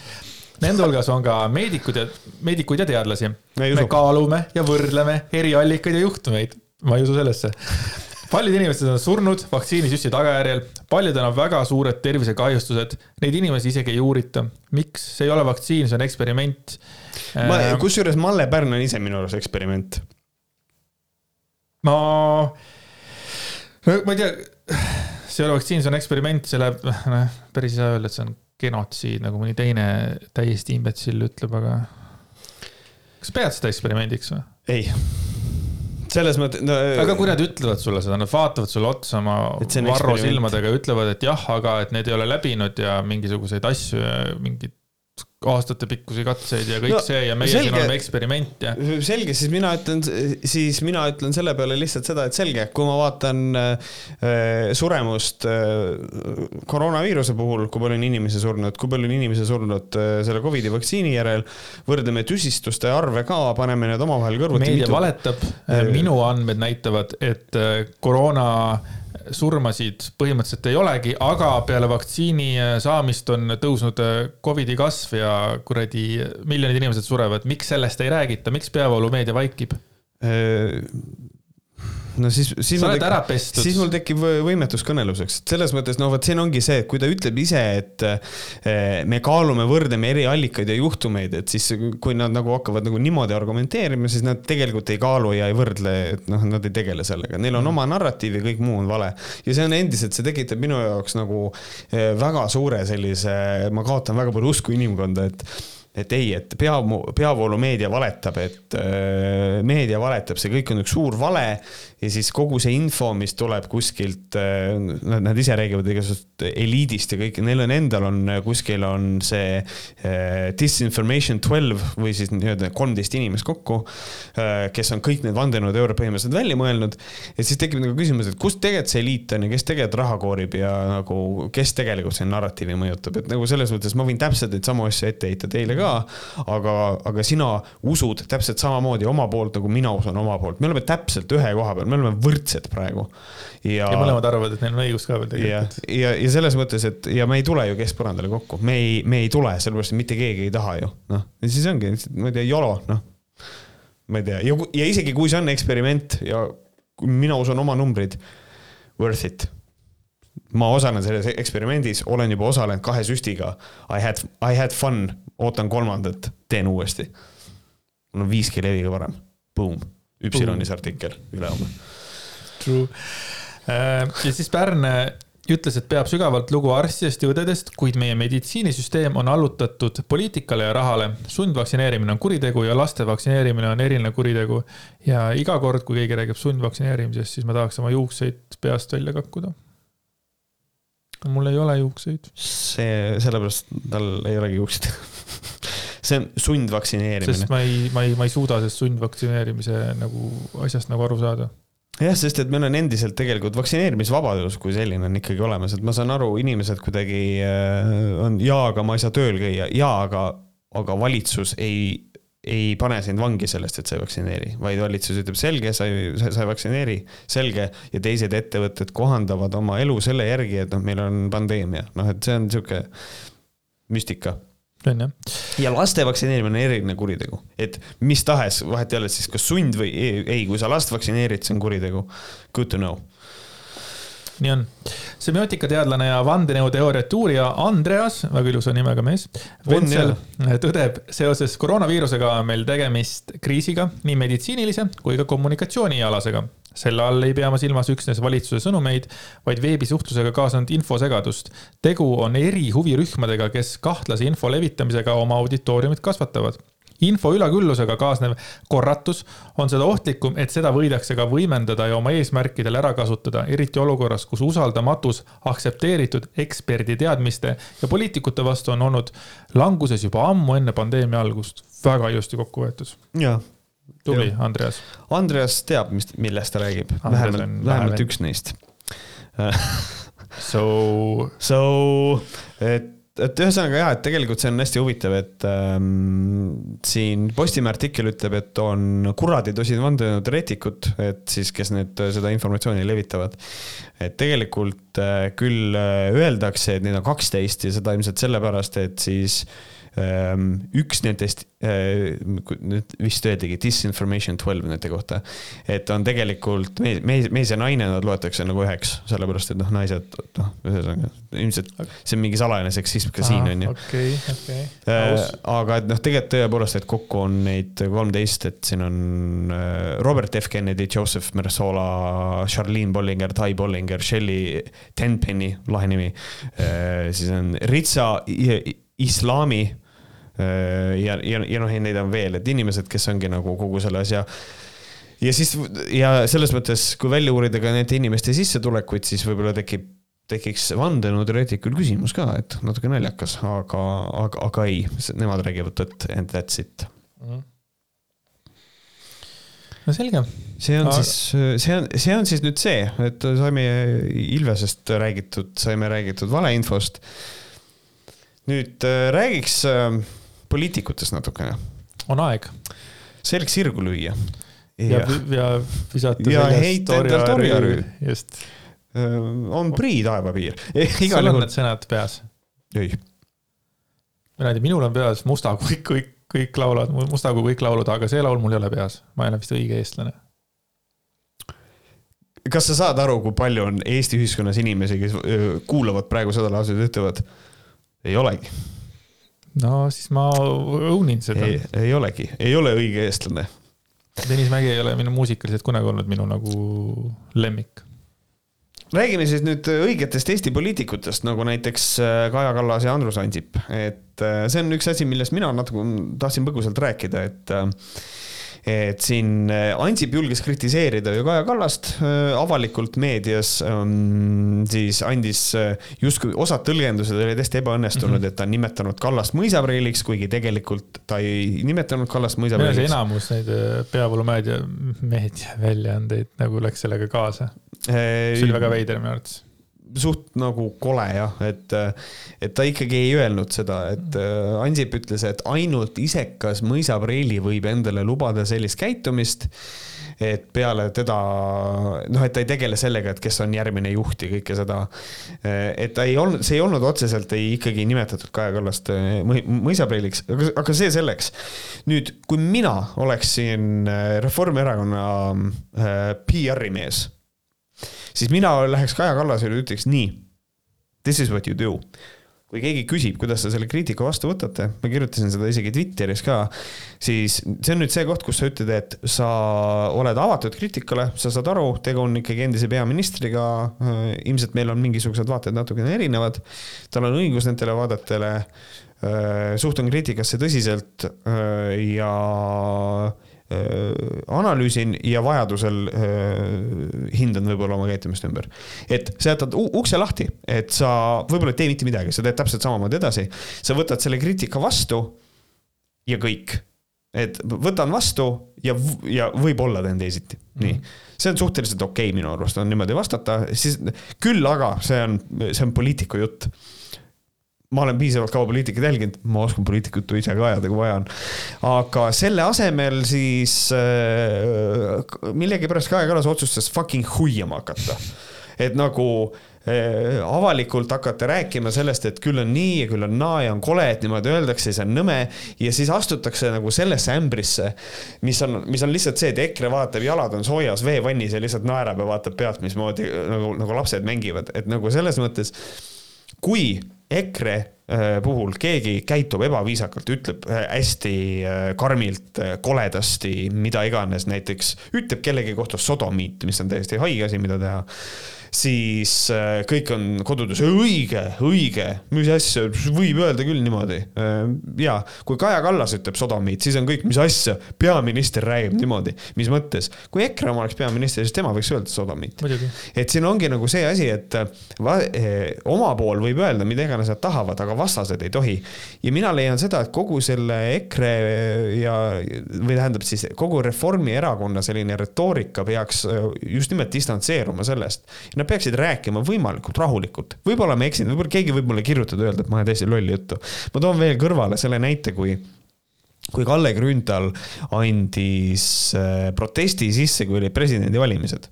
Nende hulgas on ka meedikud ja, meedikuid ja teadlasi. Me kaalume ja võrdleme eriallikaid ja juhtumeid. ma ei usu sellesse. paljud inimesed on surnud vaktsiinisüsti tagajärjel, paljudel on väga suured tervisekahjustused, neid inimesi isegi ei uurita. miks, see ei ole vaktsiin, see on eksperiment. ma, kusjuures Malle Pärn on ise minu arust eksperiment. no, ma ei tea, see ei ole vaktsiin, see on eksperiment, see läheb, noh, päris ei saa öelda, et see on genotsiid, nagu mõni teine täiesti imbetsill ütleb, aga kas pead seda eksperimendiks või? ei, selles mõttes no,. aga kui nad ütlevad sulle seda, nad vaatavad sulle otsa oma varro silmadega ja ütlevad, et jah, aga et need ei ole läbinud ja mingisuguseid asju ja mingid aastatepikkusi katseid ja kõik No, see ja meie selge. siin oleme eksperiment ja. selge, siis mina ütlen, siis mina ütlen selle peale lihtsalt seda, et selge, kui ma vaatan äh, suremust äh, koroonaviiruse puhul, kui palju on inimesi surnud, kui palju on inimesi surnud äh, selle Covidi vaktsiini järel, võrdleme tüsistuste arve ka, paneme need omavahel kõrvuti. meedia valetab, minu andmed näitavad, et äh, koroona surmasid põhimõtteliselt ei olegi, aga peale vaktsiini äh, saamist on tõusnud äh, Covidi kasv ja kuradi miljonid inimesed surevad. miks sellest ei räägita, miks peavoolumeedia vaikib? No siis, siis sa oled ära pestud. siis mul tekib võ- võimetus kõneluseks, et selles mõttes, no vot siin ongi see, et kui ta ütleb ise, et eh, me kaalume, võrdleme eri allikaid ja juhtumeid, et siis kui nad nagu hakkavad nagu niimoodi argumenteerima, siis nad tegelikult ei kaalu ja ei võrdle, et noh, nad ei tegele sellega, neil on oma narratiiv ja kõik muu on vale. ja see on endiselt, see tekitab minu jaoks nagu eh, väga suure sellise, ma kaotan väga palju usku inimkonda, et et ei, et pea, peavoolumeedia valetab, et äh, meedia valetab, see kõik on üks suur vale ja siis kogu see info, mis tuleb kuskilt äh,, nad ise räägivad igasugust eliidist ja kõik, neil on endal on kuskil on see äh, disinformation twelve või siis nii-öelda kolmteist inimest kokku äh,, kes on kõik need vandenõuteooriad põhimõtteliselt välja mõelnud. ja siis tekib nagu küsimus, et kust tegelikult see eliit on ja kes tegelikult raha koorib ja nagu, kes tegelikult see narratiivi mõjutab, et nagu selles mõttes ma võin täpselt neid samu asju ette heita teile ka, aga, aga sina usud täpselt samamoodi oma poolt, nagu mina usun oma poolt, me oleme täpselt ühe koha peal, me oleme võrdsed praegu. ja, ja mõlemad arvavad, et neil on õigus ka veel tegelikult. ja, ja, ja selles mõttes, et ja me ei tule ju keskpõrandale kokku, me ei, me ei tule, sellepärast et mitte keegi ei taha ju, noh, ja siis ongi, ma ei tea, YOLO, noh. ma ei tea, ja, ja isegi kui see on eksperiment ja mina usun oma numbrid, worth it ma osalen selles eksperimendis, olen juba osalenud kahe süstiga. I had, I had fun, ootan kolmandat, teen uuesti. mul on 5G leviga parem, boom, Üpsilonis artikkel ülehomme. True. Äh, ja siis Pärn ütles, et peab sügavalt lugu arstidest ja õdedest, kuid meie meditsiinisüsteem on allutatud poliitikale ja rahale. sundvaktsineerimine on kuritegu ja laste vaktsineerimine on eriline kuritegu. ja iga kord, kui keegi räägib sundvaktsineerimisest, siis ma tahaks oma juukseid peast välja kakkuda mul ei ole juukseid. see, sellepärast tal ei olegi juukseid see on sundvaktsineerimine. sest ma ei, ma ei, ma ei suuda sellest sundvaktsineerimise nagu asjast nagu aru saada jah, sest et meil on endiselt tegelikult vaktsineerimisvabadus kui selline on ikkagi olemas, et ma saan aru, inimesed kuidagi äh, on jaa, aga ma ei saa tööl käia, jaa, aga, aga valitsus ei ei pane sind vangi sellest, et sa ei vaktsineeri, vaid valitsus ütleb selge, sa ei, sa ei vaktsineeri, selge. ja teised ettevõtted kohandavad oma elu selle järgi, et noh, meil on pandeemia, noh, et see on sihuke müstika. on jah. ja laste vaktsineerimine on eriline kuritegu, et mis tahes, vahet ei ole siis kas sund või ei, ei, kui sa last vaktsineerid, see on kuritegu. Good to know nii on. semiotikateadlane ja vandenõuteooriate uurija Andreas, väga ilusa nimega mees, Ventsel tõdeb, seoses koroonaviirusega on meil tegemist kriisiga, nii meditsiinilise kui ka kommunikatsioonialasega. selle all ei pea ma silmas üksnes valitsuse sõnumeid, vaid veebisuhtlusega kaasnenud infosegadust. tegu on eri huvirühmadega, kes kahtlase info levitamisega oma auditooriumit kasvatavad info üleküllusega kaasnev korratus on seda ohtlikum, et seda võidakse ka võimendada ja oma eesmärkidel ära kasutada, eriti olukorras, kus usaldamatus aktsepteeritud eksperdi teadmiste ja poliitikute vastu on olnud languses juba ammu enne pandeemia algust. väga ilusti kokku võetud. jaa tubli, Andreas. Andreas teab, mis, millest ta räägib, vähemalt, vähemalt üks neist So. So, et et ühesõnaga jah, et tegelikult see on hästi huvitav, et ähm, siin Postimehe artikkel ütleb, et on kuradid osid vandenõuteoreetikud, et siis, kes need, seda informatsiooni levitavad. et tegelikult äh, küll äh, öeldakse, et neid on kaksteist ja seda ilmselt sellepärast, et siis äh, üks nendest, eh, nüüd vist öeldigi disinformation twelve nende kohta, et on tegelikult mees, mees, mees ja naine, nad loetakse nagu üheks, sellepärast et noh, naised, noh, ühesõnaga ilmselt see on mingi salajane seksism ka siin on ju. okei, okei. Eh, aga et noh, tegelikult tõepoolest, et kokku on neid kolmteist, et siin on eh, Robert F Kennedy, Joseph Mersola, Charlene Bollinger, Ty Bollinger, Shelley Tenpenny, lahe nimi. siis on Ritsa Islami Äh, ja, ja, ja noh, neid on veel, et inimesed, kes ongi nagu kogu selle asja ja siis ja selles mõttes, kui välja uurida ka nende inimeste sissetulekuid, siis võib-olla tekib, tekiks vandenõuteoreetikul küsimus ka, et natuke naljakas, aga, aga, aga ei, nemad räägivad tõtt and that's it mm. no selge. see on aga... siis, see on, see on siis nüüd see, et saime Ilvesest räägitud, saime räägitud valeinfost. nüüd äh, räägiks äh, poliitikutest natukene. on aeg. selg sirgu lüüa. ja, ja, visata ja heita endalt orjarüü. just. on prii taevapiir. sul on need sõnad peas? ei. ma ei tea, minul on peas Musta kui kõik, kõik laulavad, Musta kui kõik laulud, aga see laul mul ei ole peas. ma ei ole vist õige eestlane kas sa saad aru, kui palju on Eesti ühiskonnas inimesi, kes kuulavad praegu seda lauset ja ütlevad, ei olegi no siis ma own in seda. ei olegi, ei ole õige eestlane. Tõnis Mägi ei ole minu muusikaliselt kunagi olnud minu nagu lemmik. räägime siis nüüd õigetest Eesti poliitikutest, nagu näiteks äh, Kaja Kallas ja Andrus Ansip, et äh, see on üks asi, millest mina natuke tahtsin põgusalt rääkida, et äh, et siin äh, Ansip julges kritiseerida ju Kaja Kallast äh, avalikult meedias, ähm, siis andis äh, justkui osad tõlgendused olid hästi ebaõnnestunud mm, -hmm. et ta on nimetanud Kallast mõisapreiliks, kuigi tegelikult ta ei nimetanud Kallast mõisapreiliks. enamus neid peavoolumeedia, meediaväljaandeid nagu läks sellega kaasa. see oli väga veider minu arvates suht nagu kole jah, et, et ta ikkagi ei öelnud seda, et äh, Ansip ütles, et ainult isekas mõisapreili võib endale lubada sellist käitumist. et peale teda, noh, et ta ei tegele sellega, et kes on järgmine juht ja kõike seda. et ta ei olnud, see ei olnud otseselt ei ikkagi nimetatud Kaja Kallast äh, mõisapreiliks, aga, see selleks. nüüd, kui mina oleksin äh, Reformierakonna PR-i mees siis mina läheks Kaja Kallasele ja ütleks nii. This is what you do. kui keegi küsib, kuidas te selle kriitika vastu võtate, ma kirjutasin seda isegi Twitteris ka, siis see on nüüd see koht, kus sa ütled, et sa oled avatud kriitikale, sa saad aru, tegu on ikkagi endise peaministriga. ilmselt meil on mingisugused vaated natukene erinevad. tal on õigus nendele vaadetele. suhtun kriitikasse tõsiselt ja Äh, analüüsin ja vajadusel äh, hindan võib-olla oma käitumist ümber. et sa jätad ukse lahti, et sa võib-olla ei tee mitte midagi, sa teed täpselt samamoodi edasi. sa võtad selle kriitika vastu ja kõik. et võtan vastu ja, ja võib-olla teen teisiti, nii. Mhm. see on suhteliselt okei okay, minu arust on niimoodi vastata, siis küll aga see on, see on poliitiku jutt ma olen piisavalt kaua poliitikat jälginud, ma oskan poliitikut ise ka ajada, kui vaja on. aga selle asemel siis äh, millegipärast Kaja Kallas otsustas fucking huiama hakata. et nagu äh, avalikult hakata rääkima sellest, et küll on nii ja küll on naa ja on kole, et niimoodi öeldakse, see on nõme. ja siis astutakse nagu sellesse ämbrisse, mis on, mis on lihtsalt see, et EKRE vaatab, jalad on soojas veevannis ja lihtsalt naerab ja vaatab pealt, mismoodi nagu, nagu lapsed mängivad, et nagu selles mõttes kui EKRE äh, puhul keegi käitub ebaviisakalt, ütleb äh, hästi äh, karmilt, koledasti, mida iganes, näiteks ütleb kellegi kohta sodomiit, mis on täiesti haige asi, mida teha siis äh, kõik on kodudes õige, õige, mis asja, võib öelda küll niimoodi. Äh, ja kui Kaja Kallas ütleb sodomiit, siis on kõik, mis asja, peaminister räägib niimoodi, mis mõttes. kui EKRE oma oleks peaminister, siis tema võiks öelda sodomiit. et siin ongi nagu see asi, et äh, eh, oma pool võib öelda mida iganes nad tahavad, aga vastased ei tohi. ja mina leian seda, et kogu selle EKRE ja, või tähendab siis kogu Reformierakonna selline retoorika peaks just nimelt distantseeruma sellest Nad peaksid rääkima võimalikult rahulikult, võib-olla ma eksin, võib-olla keegi võib mulle kirjutada, öelda, et ma ajan täiesti lolli juttu. ma toon veel kõrvale selle näite, kui kui Kalle Grünthal andis äh, protesti sisse, kui olid presidendivalimised,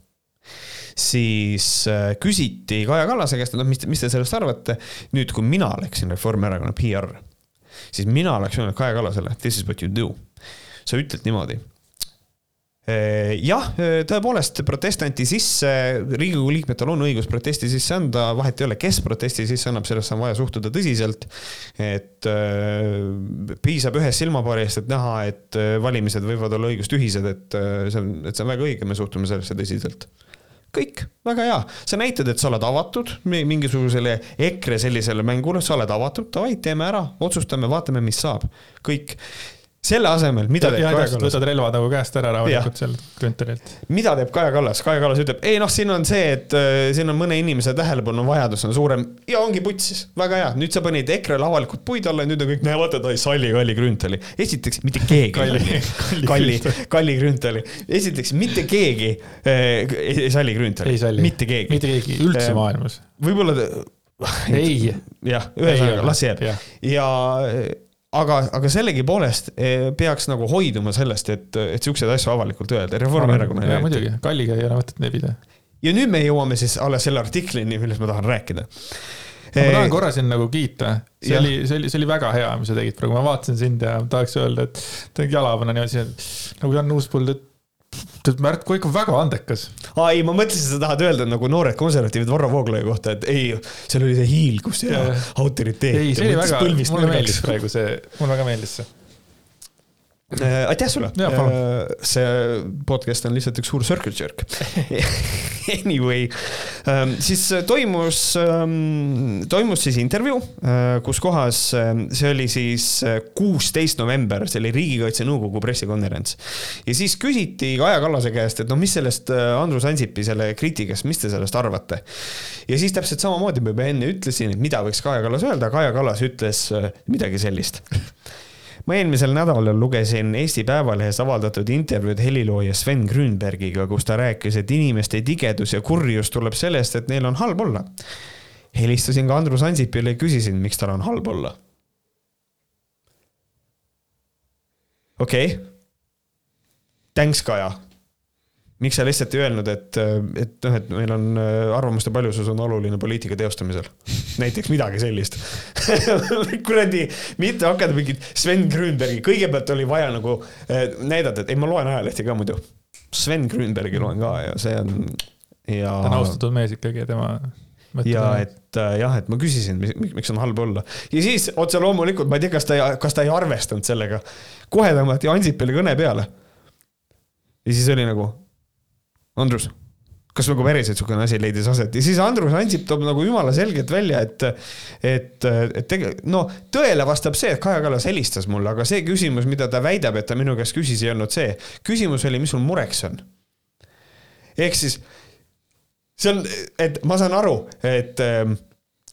siis äh, küsiti Kaja Kallase käest, et noh, mis, mis te sellest arvate. nüüd, kui mina oleksin Reformierakonna PR, siis mina oleks öelnud Kaja Kallasele, this is what you do. sa ütled niimoodi jah, äh, tõepoolest protest anti sisse, Riigikogu liikmetel on õigus protesti sisse anda, vahet ei ole, kes protesti sisse annab, sellesse on vaja suhtuda tõsiselt. et äh, piisab ühest silmapaarist, et näha, et äh, valimised võivad olla õigustühised, et äh, see on, et see on väga õige, me suhtume sellesse tõsiselt. Kõik, väga hea, sa näitad, et sa oled avatud mingisugusele EKRE sellisele mängule, sa oled avatud, davai, teeme ära, otsustame, vaatame, mis saab, kõik selle asemel, mida teeb Kaja Kallas? võtad relva nagu käest ära rahulikult seal Grünthalilt. mida teeb Kaja Kallas? Kaja Kallas ütleb, ei noh, siin on see, et äh, siin on mõne inimese tähelepanu vajadus on suurem ja ongi putsis, väga hea, nüüd sa panid EKRE-le avalikult puid alla ja nüüd on kõik, näe vaata, ta ei salli Kalli Grünthali. esiteks mitte keegi Kalli, Kalli, Kalli Grünthali. esiteks mitte keegi äh, ei salli Grünthali. mitte keegi. mitte keegi üldse maailmas. võib-olla ei. jah, ühesõnaga las jääb ja, ja aga, aga sellegipoolest eh, peaks nagu hoiduma sellest, et, et siukseid asju avalikult öelda, Reformierakonna. jaa, muidugi, Kalliga ei ole mõtet nebida. ja nüüd me jõuame siis alles selle artiklini, millest ma tahan rääkida. ma tahan eh, korra sind nagu kiita, see ja. oli, see oli, see oli väga hea, mis sa tegid praegu, ma vaatasin sind ja tahaks öelda, et tegid jalapanna niimoodi, nagu Jan Uuspõld, et tead, Märt Koik on väga andekas. aa ei, ma mõtlesin, sa tahad öelda nagu noored konservatiivid Varro Vooglaiu kohta, et ei, seal oli see hiilgus ja, ja autoriteet. ei, see oli väga, mulle meeldis praegu see, mulle väga meeldis see. Aitäh sulle. Äh, see podcast on lihtsalt üks suur circle jerk Anyway Ähm, siis toimus, ähm, toimus siis intervjuu, äh, kus kohas ähm, see oli siis äh, kuusteist november, see oli Riigikaitse Nõukogu pressikonverents. ja siis küsiti Kaja Kallase käest, et noh, mis sellest äh, Andrus Ansipi selle kriitikast, mis te sellest arvate? ja siis täpselt samamoodi ma juba enne ütlesin, et mida võiks Kaja Kallas öelda, Kaja Kallas ütles midagi sellist ma eelmisel nädalal lugesin Eesti Päevalehes avaldatud intervjuud helilooja Sven Grünbergiga, kus ta rääkis, et inimeste tigedus ja kurjus tuleb sellest, et neil on halb olla. helistasin ka Andrus Ansipile ja küsisin, miks tal on halb olla. okei okay.. Thanks, Kaja miks sa lihtsalt ei öelnud, et, et noh, et meil on arvamuste paljusus on oluline poliitika teostamisel. näiteks midagi sellist kuradi, mitte hakata mingit Sven Grünbergi, kõigepealt oli vaja nagu äh, näidata, et ei, ma loen ajalehti ka muidu. Sven Grünbergi loen ka ja see on ja. ta on austatud mees ikkagi ja tema ja et äh, jah, et ma küsisin, miks on halb olla ja siis otse loomulikult ma ei tea, kas ta, kas ta ei arvestanud sellega. kohe tõmmati Ansipile kõne peale. ja siis oli nagu Andrus, kas nagu päriselt niisugune asi leidis aset ja siis Andrus Ansip toob nagu jumala selgelt välja, et, et, et tegelikult no tõele vastab see, et Kaja Kallas helistas mulle, aga see küsimus, mida ta väidab, et ta minu käest küsis, ei olnud see. küsimus oli, mis sul mureks on. ehk siis see on, et ma saan aru, et,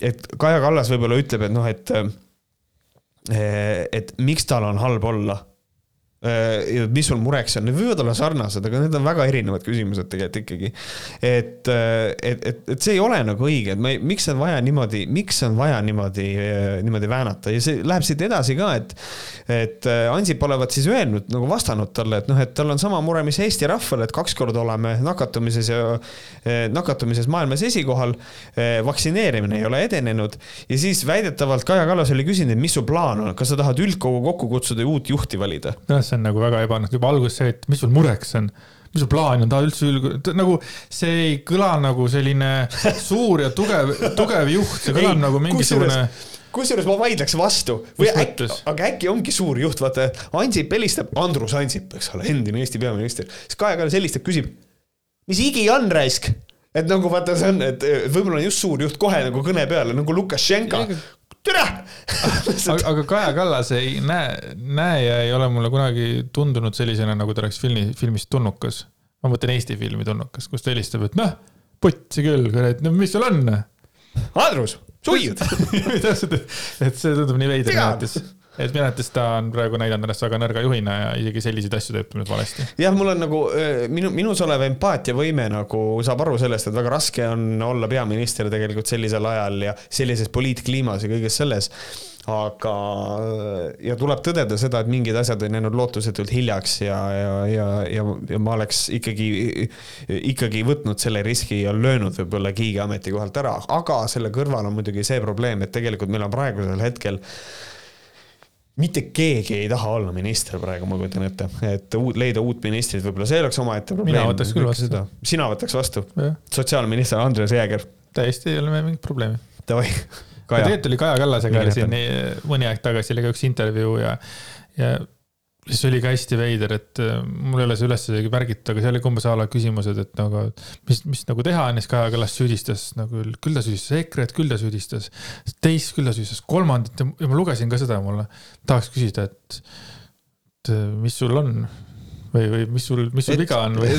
et Kaja Kallas võib-olla ütleb, et noh, et et miks tal on halb olla mis sul mureks on, need võivad olla sarnased, aga need on väga erinevad küsimused tegelikult ikkagi. et, äh, et, et, et see ei ole nagu õige, et ma ei, miks on vaja niimoodi, miks on vaja niimoodi, äh, niimoodi väänata ja see läheb siit edasi ka, et. et Ansip olevat siis öelnud nagu vastanud talle, et noh, et tal on sama mure, mis Eesti rahval, et kaks korda oleme nakatumises ja nakatumises maailmas esikohal. vaktsineerimine ei ole edenenud ja siis väidetavalt Kaja Kallas oli küsinud, et mis su plaan on, kas sa tahad üldkogu kokku kutsuda ja uut juhti valida? See on nagu väga ebaõnnestunud, juba alguses see, et mis sul mureks on? Mis su plaan on, ta üldse ülg-, nagu see ei kõla nagu selline suur ja tugev, tugev juht, see kõlab nagu mingisugune kusjuures ma vaidleks vastu. Või äkki, aga äkki ongi suur juht, vaata Ansip helistab, Andrus Ansip, eks ole, endine Eesti peaminister, siis Kaja Kallas helistab, küsib, mis higi on raisk? et nagu vaata, see on, et võib-olla on just suur juht kohe nagu kõne peale nagu Lukašenka, türa aga, Kaja Kallas ei näe, näeja ei ole mulle kunagi tundunud sellisena, nagu ta oleks filmi, filmis Tulnukas. ma mõtlen Eesti filmi Tulnukas, kus ta helistab, et noh, putsi küll, kurat, no mis sul on? Andrus, suiud täpselt, et see tundub nii veider arvates et minu arvates ta on praegu näidanud ennast väga nõrga juhina ja isegi selliseid asju teeb nüüd valesti. jah, mul on nagu minu, minus olev empaatiavõime nagu saab aru sellest, et väga raske on olla peaminister tegelikult sellisel ajal ja sellises poliitkliimas ja kõiges selles aga, ja tuleb tõdeda seda, et mingid asjad on jäänud lootusetult hiljaks ja, ja, ja, ja, ja ma oleks ikkagi, ikkagi võtnud selle riski ja löönud võib-olla Kiige ametikohalt ära, aga selle kõrval on muidugi see probleem, et tegelikult meil on praegusel hetkel mitte keegi ei taha olla minister praegu, ma kujutan ette, et uut, leida uut ministrit, võib-olla see oleks omaette probleem. mina võtaks küll vastu. sina võtaks vastu? sotsiaalminister Andres Jääger. täiesti ei ole meil mingit probleemi. Davai. tegelikult oli Kaja Kallasega siin mõni aeg tagasi oli ka üks intervjuu ja, ja siis oli ka hästi veider, et äh, mul ei ole see üles isegi märgitud, aga seal oli umbes a la küsimused, et nagu, mis, mis nagu teha on ja siis Kaja Kallas süüdistas nagu, küll ta süüdistas EKRE-t, küll ta süüdistas teist, küll ta süüdistas kolmandat ja, ja ma lugesin ka seda, mulle tahaks küsida, et, et mis sul on või, või mis sul, mis sul viga on või?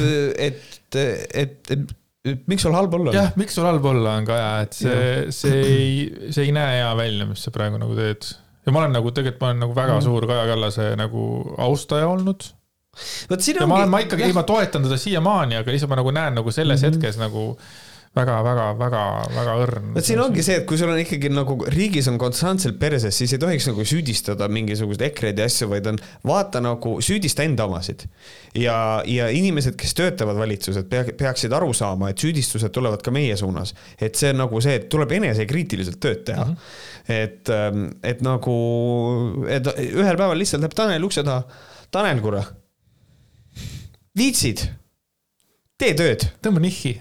et, et, et, et miks sul halb olla on? jah, miks sul halb olla on, Kaja, et see, see ei, see ei näe hea välja, mis sa praegu nagu teed ja ma olen nagu tegelikult, ma olen nagu väga mm. suur Kaja Kallase nagu austaja olnud. vot siin ongi. ja ma olen, ma ikkagi, ei ma toetan teda siiamaani, aga lihtsalt ma nagu näen nagu selles mm -hmm. hetkes nagu väga-väga-väga-väga õrn. vot siin ongi see, et kui sul on ikkagi nagu riigis on konstantselt perses, siis ei tohiks nagu süüdistada mingisuguseid EKRE-d ja asju, vaid on vaata nagu süüdista enda omasid. ja, ja inimesed, kes töötavad valitsused, peaksid aru saama, et süüdistused tulevad ka meie suunas. et see on nagu see, et tuleb enesekriitiliselt tööd teha mm. -hmm et, ähm, et nagu, et ühel päeval lihtsalt läheb Tanel ukse taha. Tanel, kuule, viitsid? Tee tööd tõmba nihhi.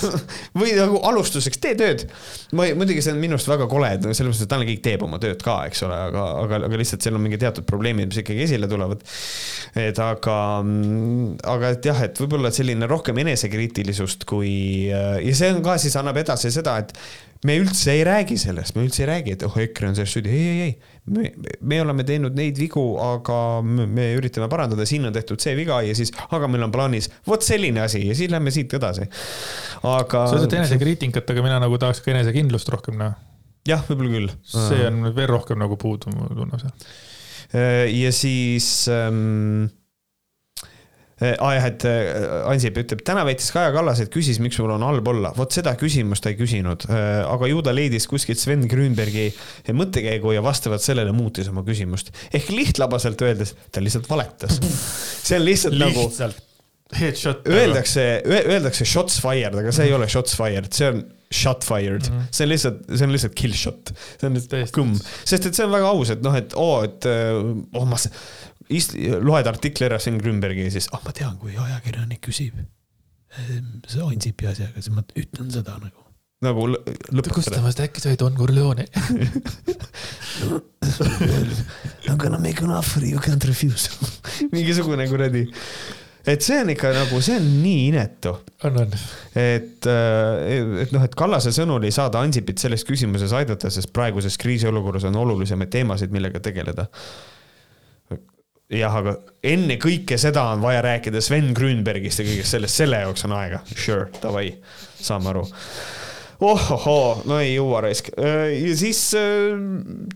või nagu alustuseks tee tööd. ma ei- muidugi see on minu arust väga kole, et selles mõttes, et Tanel Kiik teeb oma tööd ka, eks ole, aga, aga, aga lihtsalt seal on mingi teatud probleemid, mis ikkagi esile tulevad. et aga, aga et jah, et võib-olla selline rohkem enesekriitilisust kui ja see on ka siis annab edasi seda, et me üldse ei räägi sellest, me üldse ei räägi, et oh, EKRE on selles süüdi, ei, ei, ei. me, me oleme teinud neid vigu, aga me, me üritame parandada, siin on tehtud see viga ja siis, aga meil on plaanis vot selline asi ja siis lähme siit edasi. aga. sa ütled enesekriitikat, aga mina nagu tahaks ka enesekindlust rohkem näha. jah, võib-olla küll. see on veel rohkem nagu puudu, mul tunne see. ja siis ähm,. Aa jah, et äh, Ansip ütleb, täna väitis Kaja Kallas, et küsis, miks mul on halb olla. vot seda küsimust ta ei küsinud, aga ju ta leidis kuskilt Sven Grünbergi mõttekäigu ja vastavalt sellele muutis oma küsimust. ehk lihtlabaselt öeldes, ta lihtsalt valetas. see on lihtsalt, nagu, lihtsalt. Headshot. öeldakse, öeldakse shots fired, aga see ei ole shots fired, see on shot fired mm, -hmm. see on lihtsalt, see on lihtsalt kill shot, see on lihtsalt kõmm, sest et see on väga aus, et noh, et oo, et oh ma, loed artikli ära Sven Grünbergi ja siis, ah ma tean, kui ajakirjanik küsib ehm, see Ansipi asjaga, siis ma ütlen seda nagu. nagu lõ- lõpetada. Gustavast äkki sa olid Don Corleone? I m gonna make an offer you can't refuse. mingisugune kuradi, et see on ikka nagu, see on nii inetu on, on. et, et noh, et Kallase sõnul ei saa ta Ansipit selles küsimuses aidata, sest praeguses kriisiolukorras on olulisemaid teemasid, millega tegeleda. jah, aga enne kõike seda on vaja rääkida Sven Grünbergist ja kõigest sellest, selle jaoks on aega. Sure, davai, saame aru ohohoo, no ei jõua raisk. ja siis äh,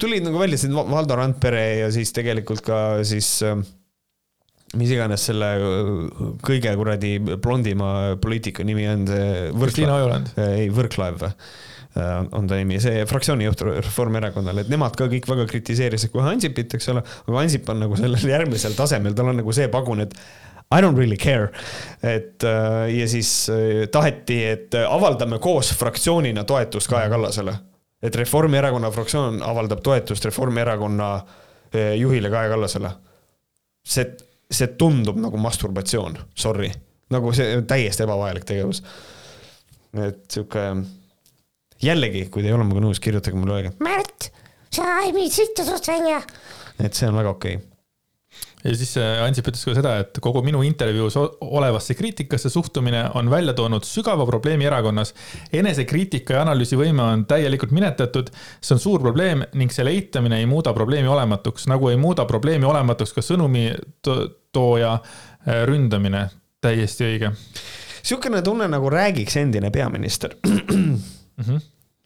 tulid nagu välja siin Va- Valdo Randpere ja siis tegelikult ka siis äh, mis iganes selle äh, kõige kuradi blondima poliitiku nimi on see Kristiina Ojuland. ei Võrklaev või? On ta nimi, see fraktsiooni juht Reformierakonnal, et nemad ka kõik väga kritiseerisid kohe Ansipit, eks ole, aga Ansip on nagu sellel järgmisel tasemel, tal on nagu see pagun, et I don't really care. et äh, ja siis äh, taheti, et äh, avaldame koos fraktsioonina toetust Kaja Kallasele. et Reformierakonna fraktsioon avaldab toetust Reformierakonna äh, juhile Kaja Kallasele. see, see tundub nagu masturbatsioon, sorry, nagu see täiesti ebavajalik tegevus. et sihuke, jällegi, kui te ei ole minuga nõus, kirjutage mulle, öelge, Märt, sa aimid sitta suust välja. et see on väga okei okay.. ja siis äh, Ansip ütles ka seda, et kogu minu intervjuus olevasse kriitikasse suhtumine on välja toonud sügava probleemi erakonnas. enesekriitika ja analüüsivõime on täielikult minetatud, see on suur probleem ning selle eitamine ei muuda probleemi olematuks, nagu ei muuda probleemi olematuks ka sõnumi to- tooja äh, ründamine. täiesti õige sihukene tunne nagu räägiks endine peaminister. mm. -hmm.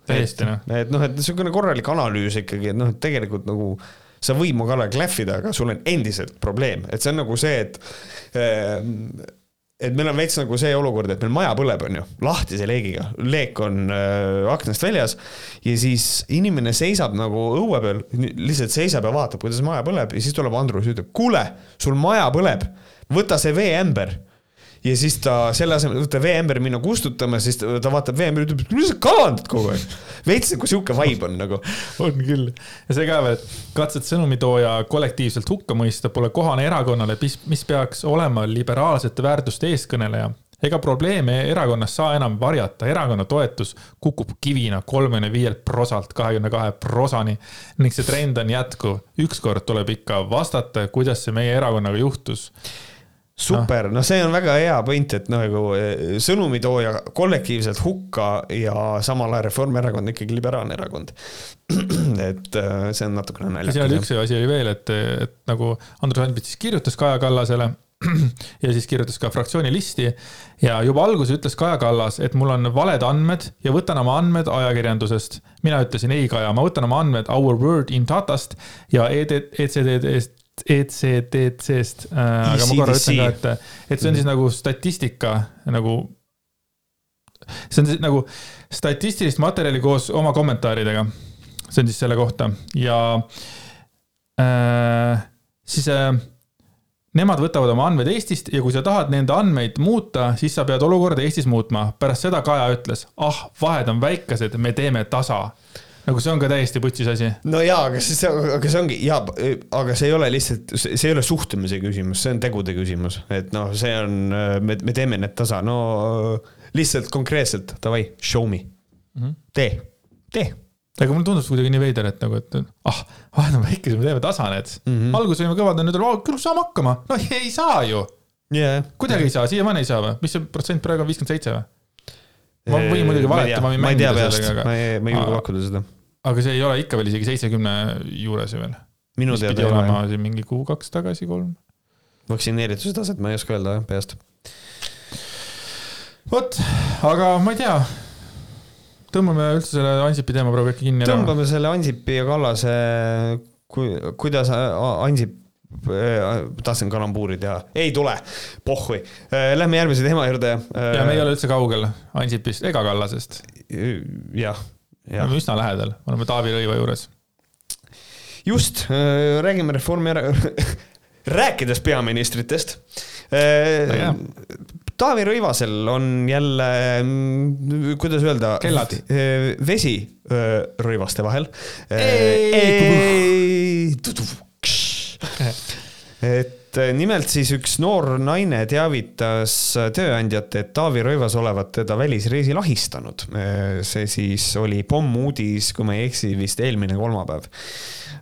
täiesti noh, et noh, et sihukene korralik analüüs ikkagi, et noh, et tegelikult nagu sa võid mu kallal klähvida, aga sul on endiselt probleem, et see on nagu see, et et meil on veits nagu see olukord, et meil maja põleb, on ju, lahtise leegiga, leek on äh, aknast väljas ja siis inimene seisab nagu õue peal, lihtsalt seisab ja vaatab, kuidas maja põleb ja siis tuleb Andrus ja ütleb, kuule, sul maja põleb, võta see veeämber ja siis ta selle asemel, võtta veeämber, minna kustutama, siis ta ta vaatab veeämbri, ütleb, mis sa kalandad kogu aeg. veits nagu sihuke vibe on nagu. on küll. ja see ka veel, et katset sõnumitooja kollektiivselt hukka mõista pole kohane erakonnale, mis, mis peaks olema liberaalsete väärtuste eestkõneleja. ega probleeme erakonnas saa enam varjata, erakonna toetus kukub kivina kolmekümne viielt prosalt kahekümne kahe prosani ning see trend on jätkuv. ükskord tuleb ikka vastata, kuidas see meie erakonnaga juhtus super, no see on väga hea point, et nagu eh, sõnumitooja kollektiivselt hukka ja samal ajal Reformierakond on ikkagi liberaalne erakond. et eh, see on natukene naljakas. üks asi oli veel, et, et nagu Andrus Ansip siis kirjutas Kaja Kallasele ja siis kirjutas ka fraktsiooni listi ja juba alguses ütles Kaja Kallas, et mul on valed andmed ja võtan oma andmed ajakirjandusest. mina ütlesin ei, Kaja, ma võtan oma andmed Our Word in Datast ja E ECDD-st, ECDC-st äh,. aga ma korra ütlen ka, et, et see on siis nagu statistika nagu. see on siis nagu statistilist materjali koos oma kommentaaridega. see on siis selle kohta ja äh, siis äh, nemad võtavad oma andmed Eestist ja kui sa tahad nende andmeid muuta, siis sa pead olukorda Eestis muutma. pärast seda Kaja ütles, ah, vahed on väikesed, me teeme tasa. Nagu see on ka täiesti putsis asi. no jaa, aga see, aga see ongi jaa, aga see ei ole lihtsalt, see ei ole suhtumise küsimus, see on tegude küsimus, et noh, see on, me, me teeme need tasa, no lihtsalt konkreetselt davai, show me mm, -hmm. tee, tee. aga mulle tundub see kuidagi nii veider, et nagu, et ah, vahetame väikese, me teeme tasa need mm. -hmm. alguses olime kõvad, nüüd oleme, küll saame hakkama. no ei saa ju, jaa. kuidagi ei saa, siiamaani ei saa või, mis see protsent praegu on, viiskümmend seitse või? ma võin muidugi valetama, ma ei tea peast, ma ei, ma ei julge pakkuda seda. Aga see ei ole ikka veel isegi seitsekümne juures ju veel. minu mis teada ei ole siin mingi kuu-kaks tagasi, kolm. vaktsineerituse taset, ma ei oska öelda jah, peast. vot, aga ma ei tea. tõmbame üldse selle Ansipi teema praegu äkki kinni ära. tõmbame selle Ansipi ja Kallase, kui, kuidas A- Ansip äh, tahtsin kalambuuri teha, ei tule, pohhui. Lähme järgmise teema juurde. ja me ei ole üldse kaugel Ansipist ega Kallasest. jah, me oleme üsna lähedal, oleme Taavi Rõiva juures. just, räägime Reformierakonna, rääkides peaministritest. hea. Taavi Rõivasel on jälle, kuidas öelda. Kellad. vesi rõivaste vahel. Ei! et eh, nimelt siis üks noor naine teavitas tööandjat, et Taavi Rõivas olevat teda välisreisil ahistanud. see siis oli pommuudis, kui ma ei eksi, vist eelmine kolmapäev.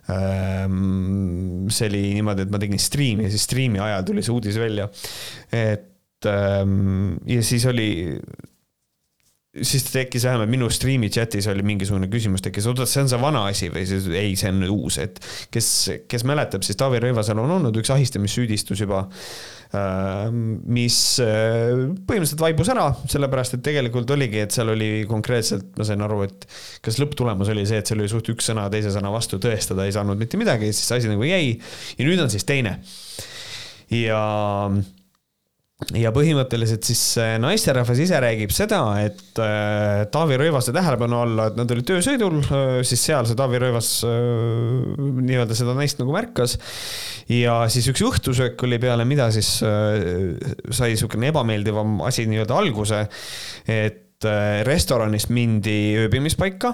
see oli niimoodi, et ma tegin striimi ja siis striimi ajal tuli see uudis välja. et ähm, ja siis oli siis tekkis vähemalt minu striimi chatis oli mingisugune küsimus tekkis, oota, see on see vana asi või siis ei, see on uus, et kes, kes mäletab, siis Taavi Rõivasel on olnud üks ahistamissüüdistus juba, mis äh, põhimõtteliselt vaibus ära, sellepärast et tegelikult oligi, et seal oli konkreetselt, ma sain aru, et kas lõpptulemus oli see, et seal oli suht üks sõna teise sõna vastu, tõestada ei saanud mitte midagi, siis asi nagu jäi ja nüüd on siis teine. ja ja põhimõtteliselt siis see naisterahvas ise räägib seda, et äh, Taavi Rõivase tähelepanu alla, et nad olid töösõidul, siis seal see Taavi Rõivas äh, nii-öelda seda naist nagu märkas. ja siis üks õhtusöök oli peale, mida siis äh, sai niisugune ebameeldivam asi nii-öelda alguse, et äh, restoranist mindi ööbimispaika,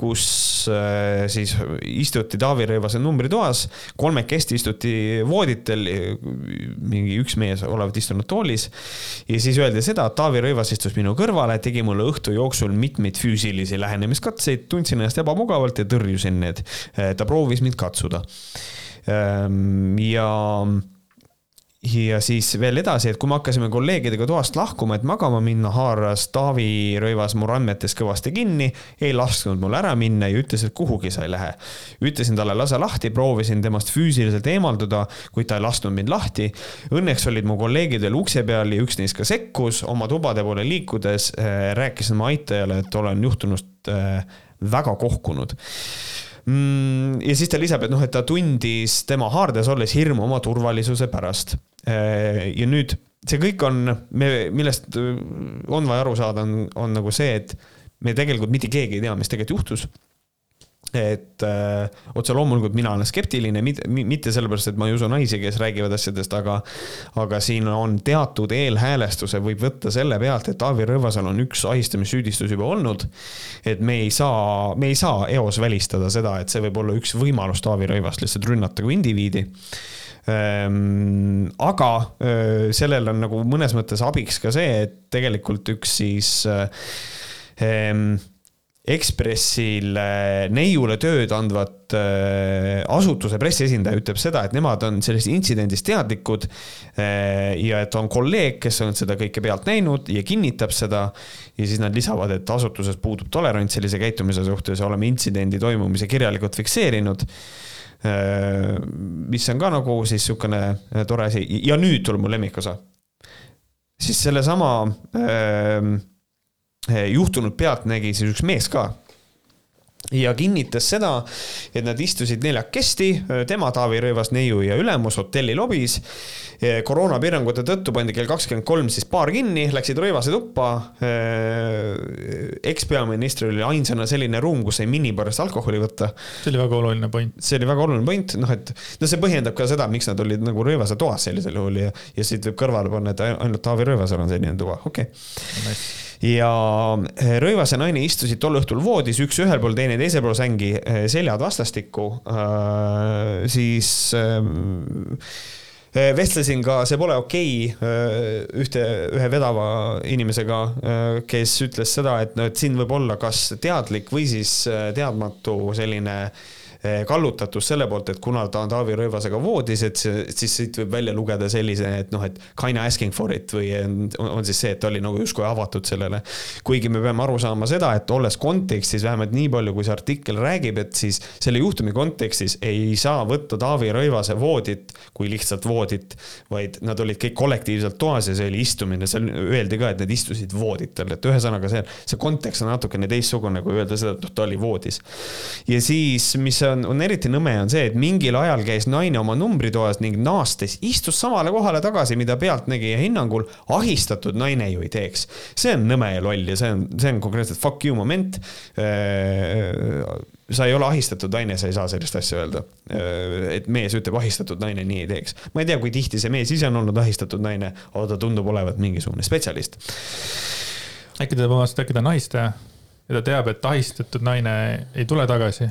kus äh, siis istuti Taavi Rõivase numbritoas, kolmekesti istuti vooditel, mingi üks mees olevat istunud toolis ja siis öeldi seda, et Taavi Rõivas istus minu kõrvale, tegi mulle õhtu jooksul mitmeid füüsilisi lähenemiskatseid, tundsin ennast ebamugavalt ja tõrjusin need. ta proovis mind katsuda. ja ja siis veel edasi, et kui me hakkasime kolleegidega toast lahkuma, et magama minna, haaras Taavi Rõivas mu randmetes kõvasti kinni, ei lasknud mul ära minna ja ütles, et kuhugi sa ei lähe. ütlesin talle lase lahti, proovisin temast füüsiliselt eemalduda, kuid ta ei lasknud mind lahti. Õnneks olid mu kolleegid veel ukse peal ja üks neist ka sekkus, oma tubade poole liikudes äh, rääkisin ma aitajale, et olen juhtunust äh, väga kohkunud mm,. ja siis ta lisab, et noh, et ta tundis tema haardes olles hirmu oma turvalisuse pärast. Ja nüüd see kõik on, me, millest äh, on vaja aru saada, on, on nagu see, et me tegelikult mitte keegi ei tea, mis tegelikult juhtus et äh, otse loomulikult mina olen skeptiline, mitte sellepärast, et ma ei usu naisi, kes räägivad asjadest, aga aga siin on teatud eelhäälestuse võib võtta selle pealt, et Taavi Rõivasel on üks ahistamissüüdistus juba olnud. et me ei saa, me ei saa eos välistada seda, et see võib olla üks võimalus Taavi Rõivast lihtsalt rünnata kui indiviidi Ehm, aga sellel on nagu mõnes mõttes abiks ka see, et tegelikult üks siis ähm, Ekspressil äh, neiule tööd andvat äh, asutuse pressiesindaja ütleb seda, et nemad on sellest intsidendist teadlikud äh, ja et on kolleeg, kes on seda kõike pealt näinud ja kinnitab seda. ja siis nad lisavad, et asutuses puudub tolerants sellise käitumise suhtes ja oleme intsidendi toimumise kirjalikult fikseerinud mis on ka nagu siis niisugune tore asi ja nüüd tuleb mu lemmikosa. siis sellesama äh, juhtunud pealt nägi siis üks mees ka ja kinnitas seda, et nad istusid neljakesti, tema, Taavi Rõivas, neiu ja ülemus hotelli lobis. koroonapiirangute tõttu pandi kell kakskümmend kolm siis baar kinni, läksid Rõivase tuppa. ekspeaministril oli ainsana selline ruum, kus sai minibarist alkoholi võtta. see oli väga oluline point. see oli väga oluline point, noh et no see põhjendab ka seda, miks nad olid nagu Rõivase toas sellisel juhul ja, ja siit võib kõrvale panna, et ainult Taavi Rõivasel on selline tuba, okei okay ja äh, Rõivase naine istusid tol õhtul voodis, üks ühel pool, teine teisel pool sängi, seljad vastastikku, siis vestlesin ka See pole okei okay, ühte, ühe vedava inimesega, kes ütles seda, et no, et siin võib olla kas teadlik või siis teadmatu selline äh, Eh, kallutatus selle poolt, et kuna ta on Taavi Rõivasega voodis, et see, siis siit võib välja lugeda sellise, et noh, et kinda asking for it või on, on siis see, et ta oli nagu justkui avatud sellele. kuigi me peame aru saama seda, et olles kontekstis vähemalt nii palju, kui see artikkel räägib, et siis selle juhtumi kontekstis ei saa võtta Taavi Rõivase voodit kui lihtsalt voodit, vaid nad olid kõik kollektiivselt toas ja see oli istumine, seal öeldi ka, et nad istusid vooditel, et ühesõnaga see, see kontekst on natukene teistsugune, kui öelda seda, et noh, ta oli voodis. ja siis, mis on, on eriti nõme, on see, et mingil ajal käis naine oma numbritoas ning naastes istus samale kohale tagasi, mida pealtnägija hinnangul ahistatud naine ju ei teeks. see on nõme ja loll ja see on, see on konkreetselt fuck you moment. Äh, sa ei ole ahistatud naine, sa ei saa sellist asja öelda. Äh, et mees ütleb, ahistatud naine nii ei teeks. ma ei tea, kui tihti see mees ise on olnud ahistatud naine, aga ta tundub olevat mingisugune spetsialist. äkki ta, vabandust, äkki ta on ahistaja ja ta teab, et ahistatud naine ei tule tagasi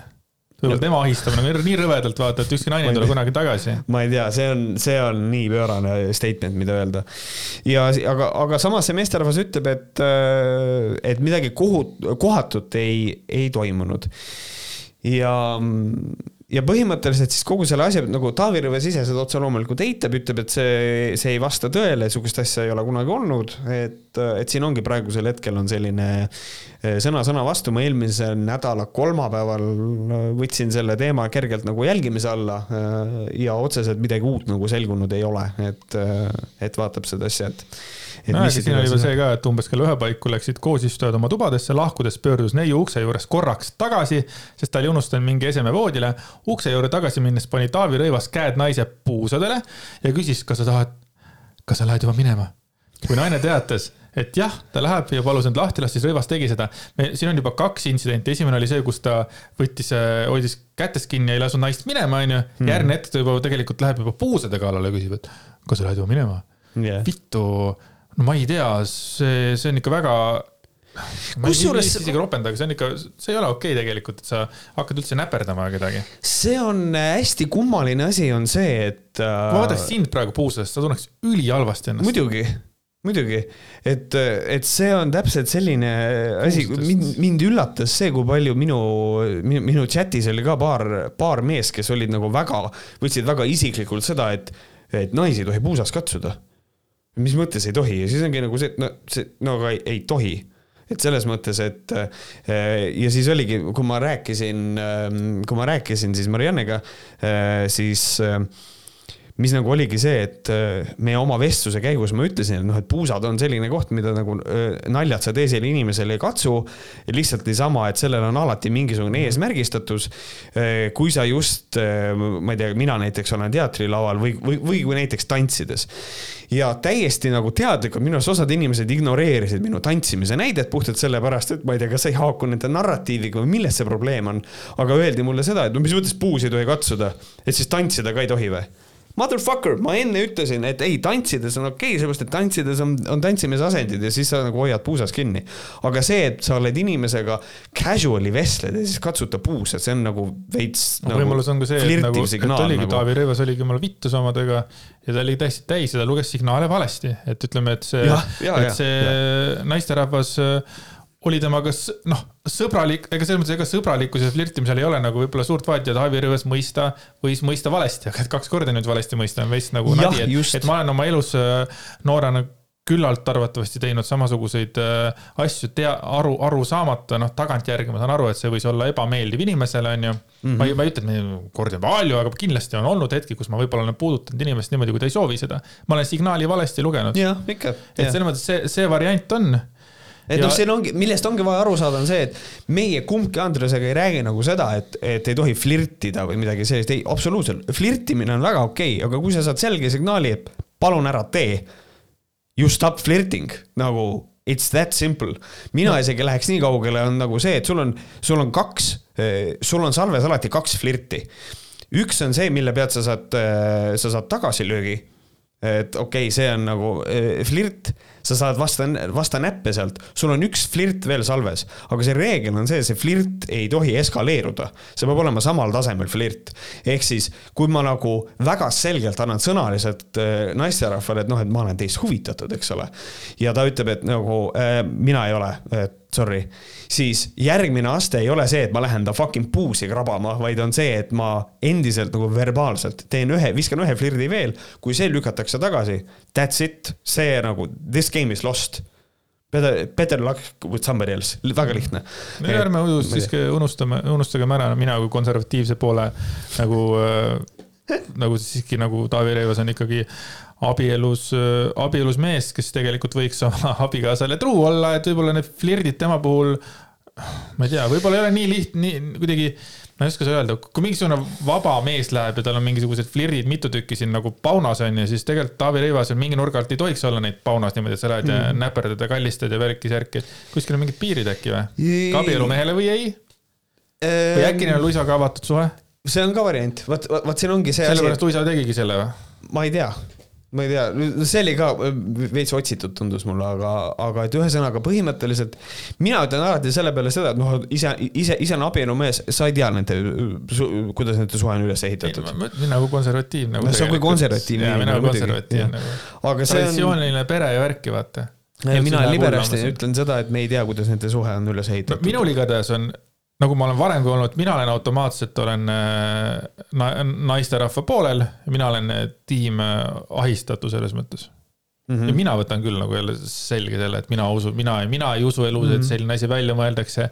võib-olla tema ahistamine on nii rõvedalt vaata, et ükski naine ei tule kunagi tagasi. ma ei tea, see on, see on nii pöörane statement, mida öelda. ja, aga, aga samas see meesterahvas ütleb, et, äh, et midagi kohut-, kohatut ei, ei toimunud. ja ja põhimõtteliselt siis kogu selle asja nagu Taavi Rõivas ise seda otse loomulikult eitab, ütleb, et see, see ei vasta tõele, sihukest asja ei ole kunagi olnud, et, et siin ongi praegusel hetkel on selline eh, sõna sõna vastu, ma eelmise nädala kolmapäeval eh, võtsin selle teema kergelt nagu jälgimise alla eh, ja otseselt midagi uut nagu selgunud ei ole, et, et vaatab seda asja, et no ja siin oli veel see ka, et umbes kella ühe paiku läksid koosistujad oma tubadesse, lahkudes pöördus neiu ukse juures korraks tagasi, sest ta oli unustanud mingi eseme voodile. ukse juurde tagasi minnes pani Taavi Rõivas käed naise puusadele ja küsis, kas sa tahad, kas sa lähed juba minema. kui naine teatas, et jah, ta läheb ja palus end lahti lasta, siis Rõivas tegi seda. siin on juba kaks intsidenti, esimene oli see, kus ta võttis, hoidis kätest kinni ja ei lasknud naist minema, onju. Hmm. järgmine hetk ta juba tegelikult läheb juba puusade kallale ja küsib, et kas sa lähed juba minema yeah.. vittu no ma ei tea, see, see on ikka väga kusjuures. isegi ropendada, see on ikka, see ei ole okei okay tegelikult, et sa hakkad üldse näperdama kedagi. see on hästi kummaline asi, on see, et. kui ma vaataks sind praegu puusast, sa tunneks ülihalvasti ennast. muidugi, muidugi, et, et see on täpselt selline asi, mind, mind üllatas see, kui palju minu, minu, minu chat'is oli ka paar, paar meest, kes olid nagu väga, võtsid väga isiklikult seda, et, et naisi ei tohi puusas katsuda. Mis mõttes ei tohi? Ja siis ongi nagu see, et no see, no aga ei, ei tohi. Et selles mõttes, et äh, ja siis oligi, kui ma rääkisin, ähm, kui ma rääkisin siis Mariannega, äh, siis äh, mis nagu oligi see, et äh, meie oma vestluse käigus ma ütlesin, et noh, et puusad on selline koht, mida nagu äh, naljad sa teisele inimesele ei katsu. lihtsalt niisama, et sellel on alati mingisugune eesmärgistatus. Äh, kui sa just, ma ei tea, mina näiteks olen teatrilaval või, või, või kui näiteks tantsides ja täiesti nagu teadlikult minu arust osad inimesed ignoreerisid minu tantsimise näidet puhtalt sellepärast, et ma ei tea, kas ei haaku nende narratiiviga või milles see probleem on. aga öeldi mulle seda, et no mis mõttes puusi ei tohi katsuda, et siis tantsida ka ei tohi või Motherfucker, ma enne ütlesin, et ei, tantsides on okei okay,, sellepärast et tantsides on, on tantsimise asendid ja siis sa nagu hoiad puusas kinni. aga see, et sa oled inimesega casual'i vestled ja siis katsuta puusa, see on nagu veits no, nagu. võimalus on ka see, et nagu, et oligi nagu... Taavi Rõivas oligi jumala vittu samadega ja ta oli täiesti täis ja ta luges signaale valesti, et ütleme, et see, et see naisterahvas oli temaga noh, sõbralik, ega selles mõttes, ega sõbralikkuse flirtimisel ei ole nagu võib-olla suurt vahet ja Taavi Rõivas mõista, võis mõista valesti, aga et kaks korda nüüd valesti mõista on veits nagu ja, nadi, et, et ma olen oma elus äh, noorena küllalt arvatavasti teinud samasuguseid äh, asju, tea, aru, aru saamata, noh, tagantjärgi ma saan aru, et see võis olla ebameeldiv inimesele, onju. Mhm. ma ei, ma ei ütle, et kordi on palju, aga kindlasti on olnud hetki, kus ma võib-olla olen puudutanud inimest niimoodi, kui ta ei soovi seda. ma olen signaali valesti lugenud. jah, ikka. et selles mõttes see, see variant on et noh, siin ongi, millest ongi vaja aru saada, on see, et meie kumbki Andresega ei räägi nagu seda, et, et ei tohi flirtida või midagi sellist, ei, absoluutselt, flirtimine on väga okei okay,, aga kui sa saad selge signaali, et palun ära tee. You stop flirting, nagu it's that simple. mina no. isegi läheks nii kaugele, on nagu see, et sul on, sul on kaks, eh, sul on salves alati kaks flirti. üks on see, mille pealt sa saad, eh, sa saad tagasilöögi. et okei okay,, see on nagu eh, flirt sa saad vasta, vasta näppe sealt, sul on üks flirt veel salves, aga see reegel on see, see flirt ei tohi eskaleeruda. see peab olema samal tasemel flirt. ehk siis, kui ma nagu väga selgelt annan sõnaliselt äh, naisterahvale, et noh, et ma olen teist huvitatud, eks ole. ja ta ütleb, et nagu äh, mina ei ole, et sorry, siis järgmine aste ei ole see, et ma lähen ta fucking puusi krabama, vaid on see, et ma endiselt nagu verbaalselt teen ühe, viskan ühe flirdi veel, kui see lükatakse tagasi, that's it, see nagu, this game is lost. Better, better luck with somebody else, väga lihtne. no ärme siiski unustame, unustagem ära, mina kui konservatiivse poole nagu äh, nagu siiski nagu Taavi Rõivas on ikkagi abielus, abielus mees, kes tegelikult võiks oma abikaasale truu olla, et võib-olla need flirdid tema puhul, ma ei tea, võib-olla ei ole nii lihtne, nii kuidagi, ma ei oska seda öelda, kui mingisugune vaba mees läheb ja tal on mingisugused flirdid mitu tükki siin nagu paunas on ju, siis tegelikult Taavi Rõivasel mingi nurga alt ei tohiks olla neid paunas niimoodi, et sa lähed mm. ja näperdad ja kallistad ja värki-särki. kuskil on mingid piirid äkki või? abielumehele või ei? või äkki neil on Luisaga avatud suhe? see on ka variant, vot, vot siin ongi see sellepärast asi, et... Luisa tegigi selle või? ma ei tea ma ei tea, see oli ka äh, veits otsitud, tundus mulle, aga, aga et ühesõnaga põhimõtteliselt mina ütlen alati selle peale seda, et noh, ise, ise, ise on abielumees, sa ei tea nende, kuidas nende suhe on üles ehitatud. mina kui konservatiivne nagu. no sa kui konservatiivne inimene. nagu. aga see on. traditsiooniline pere ja värki, vaata. mina liberastina ütlen seda, et me ei tea, kuidas nende suhe on üles ehitatud minul igatahes on nagu ma olen varemgi olnud, mina olen automaatselt, olen äh, na, naisterahva poolel, mina olen äh, tiim äh, ahistatu selles mõttes mm. -hmm. ja mina võtan küll nagu jälle selge selle, et mina usun, mina, mina ei usu elus mm, -hmm. et mhm. selline asi välja mõeldakse.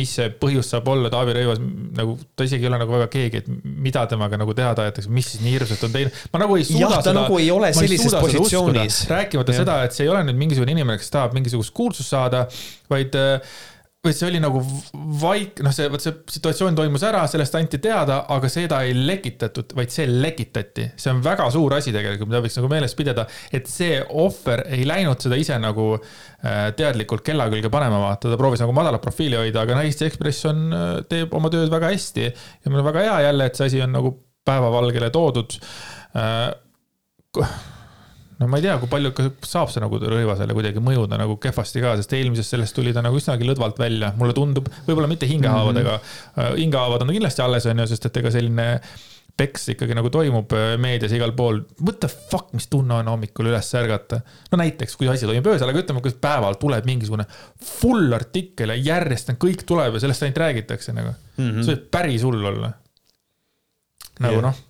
mis see põhjus saab olla, Taavi Rõivas nagu, ta isegi ei ole nagu väga keegi, et mida temaga nagu teha tahetakse, mis siis nii hirmsat on teinud. ma nagu ei suuda Jah, seda. nagu ei ole sellises positsioonis. rääkimata ja. seda, et see ei ole nüüd mingisugune inimene, kes tahab mingisugust kuulsust saada, vaid või see oli nagu vaik-, noh, see, vot see situatsioon toimus ära, sellest anti teada, aga seda ei lekitatud, vaid see lekitati. see on väga suur asi tegelikult, mida võiks nagu meeles pidada, et see ohver ei läinud seda ise nagu äh, teadlikult kella külge panema, vaata, ta proovis nagu madalat profiili hoida, aga no Eesti Ekspress on, äh, teeb oma tööd väga hästi ja mul on väga hea jälle, et see asi on nagu päevavalgele toodud äh, no ma ei tea, kui palju saab see nagu Rõivasele kuidagi mõjuda nagu kehvasti ka, sest eelmisest sellest tuli ta nagu üsnagi lõdvalt välja, mulle tundub, võib-olla mitte hingehaavadega mm. -hmm. hingehaavad on kindlasti alles, on ju, sest et ega selline peks ikkagi nagu toimub äh, meedias igal pool. What the fuck, mis tunne on hommikul üles ärgata? no näiteks, kui asi toimub öösel, aga ütleme, kui päeval tuleb mingisugune full artikkel ja järjest kõik tuleb ja sellest ainult räägitakse nagu mm. -hmm. see võib päris hull olla. nagu yeah. noh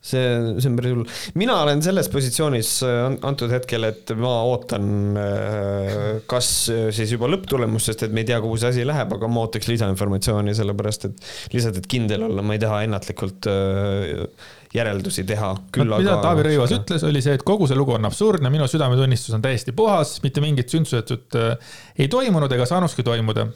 see, see on päris hull. mina olen selles positsioonis äh, antud hetkel, et ma ootan, äh, kas äh, siis juba lõpptulemust, sest et me ei tea, kuhu see asi läheb, aga ma ootaks lisainformatsiooni, sellepärast et lihtsalt, et kindel olla, ma ei taha ennatlikult järeldusi teha. mida aga... Taavi Rõivas ütles, oli see, et kogu see lugu on absurdne, minu südametunnistus on täiesti puhas, mitte mingit sündsusetut ei toimunud ega saanudki toimuda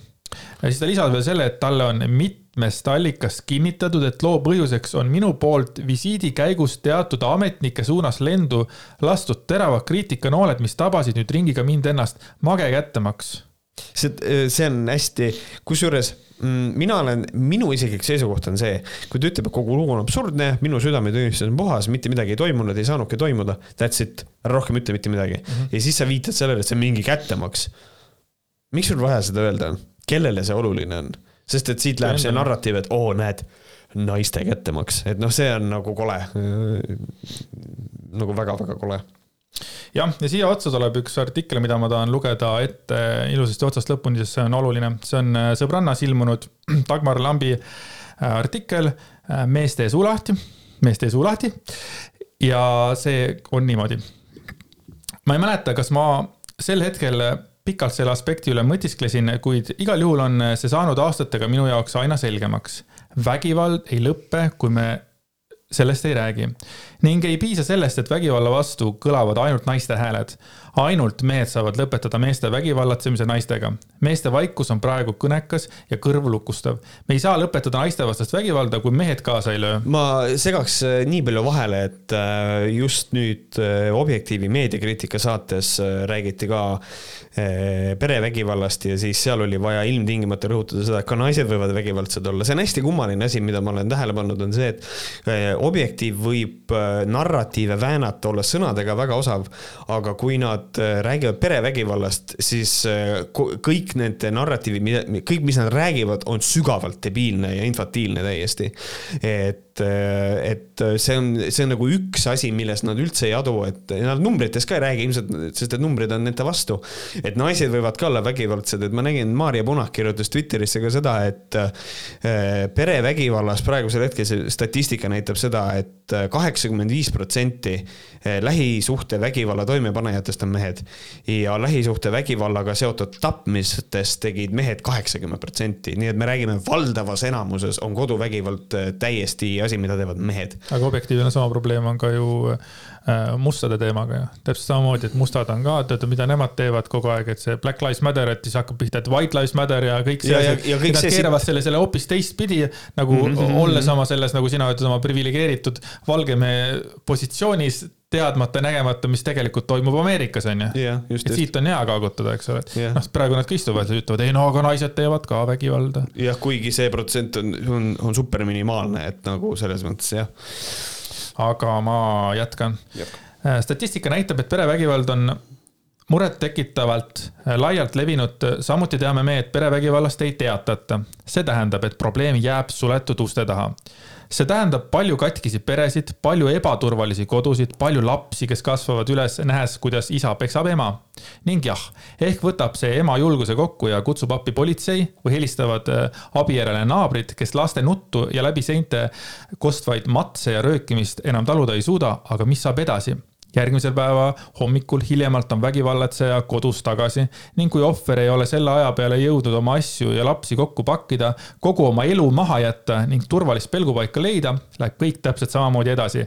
ja siis ta lisas veel selle, et talle on mitmest allikast kinnitatud, et loo põhjuseks on minu poolt visiidi käigus teatud ametnike suunas lendu lastud teravad kriitikanooled, mis tabasid nüüd ringiga mind ennast mage kättemaks. see, see on hästi, kusjuures mm, mina olen, minu isiklik seisukoht on see, kui ta ütleb, et kogu lugu on absurdne, minu südametunnistus on puhas, mitte midagi ei toimunud, ei saanudki toimuda, that's it, rohkem ütle mitte midagi mm. -hmm. ja siis sa viitad sellele, et see on mingi kättemaks. miks sul vaja seda öelda on? Kellele see oluline on, sest et siit läheb see narratiiv, et oo, näed, naiste kättemaks, et noh, see on nagu kole. nagu väga-väga kole jah, ja siia otsa tuleb üks artikkel, mida ma tahan lugeda ette ilusasti otsast lõpuni, sest see on oluline. see on äh, Sõbrannas ilmunud Dagmar Lambi äh, artikkel äh, Mees tee suu lahti, mees tee suu lahti. ja see on niimoodi. ma ei mäleta, kas ma sel hetkel pikalt selle aspekti üle mõtisklesin, kuid igal juhul on see saanud aastatega minu jaoks aina selgemaks. vägivald ei lõppe, kui me sellest ei räägi. ning ei piisa sellest, et vägivalla vastu kõlavad ainult naiste hääled ainult mehed saavad lõpetada meeste vägivallatsemise naistega. meeste vaikus on praegu kõnekas ja kõrvulukustav. me ei saa lõpetada naistevastast vägivalda, kui mehed kaasa ei löö. ma segaks äh, nii palju vahele, et äh, just nüüd äh, Objektiivi meediakriitika saates räägiti ka perevägivallast ja siis seal oli vaja ilmtingimata rõhutada seda, et ka naised võivad vägivaldsed olla. see on hästi kummaline asi, mida ma olen tähele pannud, on see, et Objektiiv võib narratiive väänata, olla sõnadega väga osav, aga kui nad äh, räägivad perevägivallast, siis äh, kõik need narratiivid, mida, kõik, mis nad räägivad, on sügavalt debiilne ja infantiilne täiesti. et, et see on, see on nagu üks asi, milles nad üldse ei adu, et nad numbrites ka ei räägi ilmselt, sest et numbrid on nende vastu. et naised võivad ka olla vägivaldsed, et ma nägin, Maarja Punak kirjutas Twitterisse ka seda, et äh, perevägivallas praegusel hetkel see statistika näitab seda et, et kaheksakümmend viis protsenti lähisuhte vägivalla toimepanejatest on mehed ja lähisuhte vägivallaga seotud tapmistest tegid mehed kaheksakümmend protsenti, nii et me räägime valdavas enamuses on koduvägivald äh, täiesti asi, mida teevad mehed. aga objektiivne sama probleem on ka ju mustade teemaga ju. täpselt samamoodi, et mustad on ka, teate, mida nemad teevad kogu aeg, et see Black Lives Matter, et siis hakkab pihta, et White Lives Matter ja kõik see kõik Nad see- keeravad selle, selle hoopis teistpidi nagu mm -hmm. olles mhm. oma selles, nagu sina ütled, oma priviligeeritud valge mehe positsioonis, teadmata, nägemata, mis tegelikult toimub Ameerikas, on ju. just, et siit on hea kaagutada, eks ole. Jah. noh, praegu nad ka istuvad ja ütlevad, ei no aga naised teevad ka vägivalda. jah, kuigi see protsent on, on, on super minimaalne, et nagu selles mõttes jah. Aga ma jätkan. statistika näitab, et perevägivald on murettekitavalt laialt levinud, samuti teame me, et perevägivallast ei teatata. see tähendab, et probleem jääb suletud uste taha. see tähendab palju katkisi peresid, palju ebaturvalisi kodusid, palju lapsi, kes kasvavad üles, nähes, kuidas isa peksab ema. ning jah, ehk võtab see ema julguse kokku ja kutsub appi politsei või helistavad äh, abi järele naabrid, kes laste nuttu ja läbi seinte kostvaid matse ja röökimist enam taluda ei suuda, aga mis saab edasi? Järgmisel päeva hommikul hiljemalt on vägivallatseja kodus tagasi ning kui ohver ei ole selle aja peale jõudnud oma asju ja lapsi kokku pakkida, kogu oma elu maha jätta ning turvalist pelgupaika leida, läheb kõik täpselt samamoodi edasi.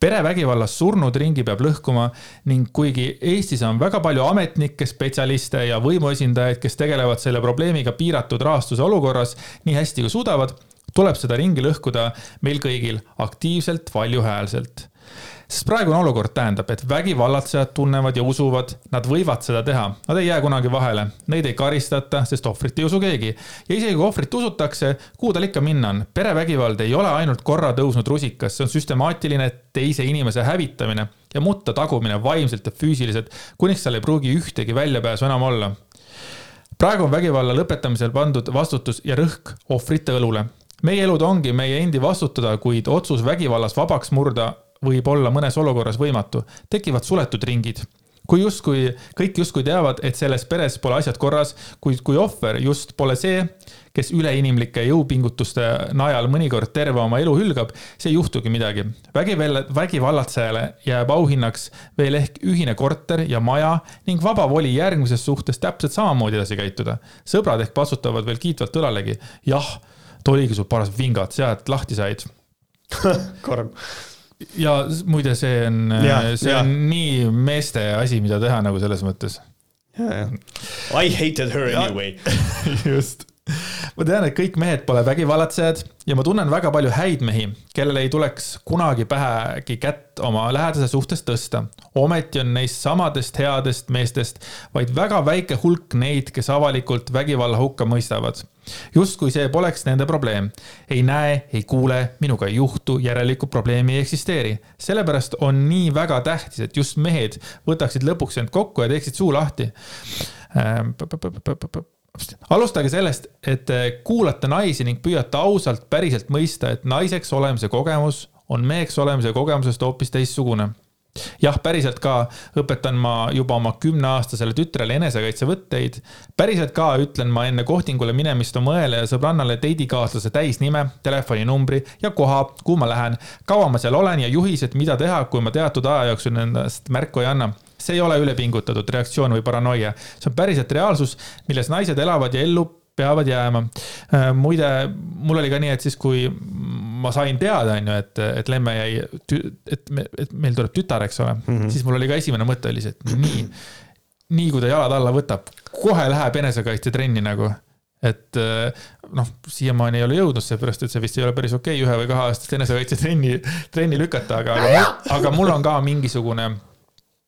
perevägivallas surnud ringi peab lõhkuma ning kuigi Eestis on väga palju ametnikke, spetsialiste ja võimuesindajaid, kes tegelevad selle probleemiga piiratud rahastuse olukorras nii hästi kui suudavad, tuleb seda ringi lõhkuda meil kõigil aktiivselt, valjuhäälselt sest praegune olukord tähendab, et vägivallatsejad tunnevad ja usuvad, nad võivad seda teha, nad ei jää kunagi vahele, neid ei karistata, sest ohvrit ei usu keegi. ja isegi kui ohvrit usutakse, kuhu tal ikka minna on, perevägivald ei ole ainult korra tõusnud rusikas, see on süstemaatiline teise inimese hävitamine ja mutta tagumine vaimselt ja füüsiliselt, kuniks tal ei pruugi ühtegi väljapääsu enam olla. Praegu on vägivalla lõpetamisel pandud vastutus ja rõhk ohvrite õlule. meie elud ongi meie endi vastutada, kuid otsus vägivallas vabaks murda võib olla mõnes olukorras võimatu. tekivad suletud ringid kui justkui, kõik justkui teavad, et selles peres pole asjad korras, kuid kui ohver just pole see, kes üleinimlike jõupingutuste najal mõnikord terve oma elu hülgab, see ei juhtugi midagi. vägivalla, vägivallatsejale jääb auhinnaks veel ehk ühine korter ja maja ning vaba voli järgmises suhtes täpselt samamoodi edasi käituda. sõbrad ehk patsutavad veel kiitvalt õlalegi. jah, too oligi sul paras vingad, sealt lahti said karm. Ja muide, see on Jah,, see jah. on nii meeste asi, mida teha nagu selles mõttes. I hated her anyway. just. Ma tean, et kõik mehed pole vägivallatsejad ja ma tunnen väga palju häid mehi, kellel ei tuleks kunagi pähegi kätt oma lähedase suhtes tõsta. ometi on neist samadest headest meestest vaid väga väike hulk neid, kes avalikult vägivalla hukka mõistavad. justkui see poleks nende probleem. ei näe, ei kuule, minuga ei juhtu, järelikult probleemi ei eksisteeri. sellepärast on nii väga tähtis, et just mehed võtaksid lõpuks end kokku ja teeksid suu lahti alustage sellest, et te kuulate naisi ning püüate ausalt päriselt mõista, et naiseks olemise kogemus on meheks olemise kogemusest hoopis teistsugune. Jah, päriselt ka õpetan ma juba oma kümneaastasele tütrele enesekaitsevõtteid. päriselt ka ütlen ma enne kohtingule minemist oma õele ja sõbrannale teidikaaslase täisnime, telefoninumbri ja koha, kuhu ma lähen, kaua ma seal olen ja juhised, mida teha, kui ma teatud aja jooksul endast märku ei anna see ei ole ülepingutatud reaktsioon või paranoia, see on päriselt reaalsus, milles naised elavad ja ellu peavad jääma. muide, mul oli ka nii, et siis, kui ma sain teada, onju, et, et Lemme jäi, et me, et meil tuleb tütar, eks ole mm, -hmm. siis mul oli ka esimene mõte oli see, et nii, nii kui ta jalad alla võtab, kohe läheb enesekaitsetrenni nagu et noh, siiamaani ei ole jõudnud, seepärast et see vist ei ole päris okei okay, ühe või kaheaastast enesekaitsetrenni, trenni lükata, aga, aga, mul on ka mingisugune äh,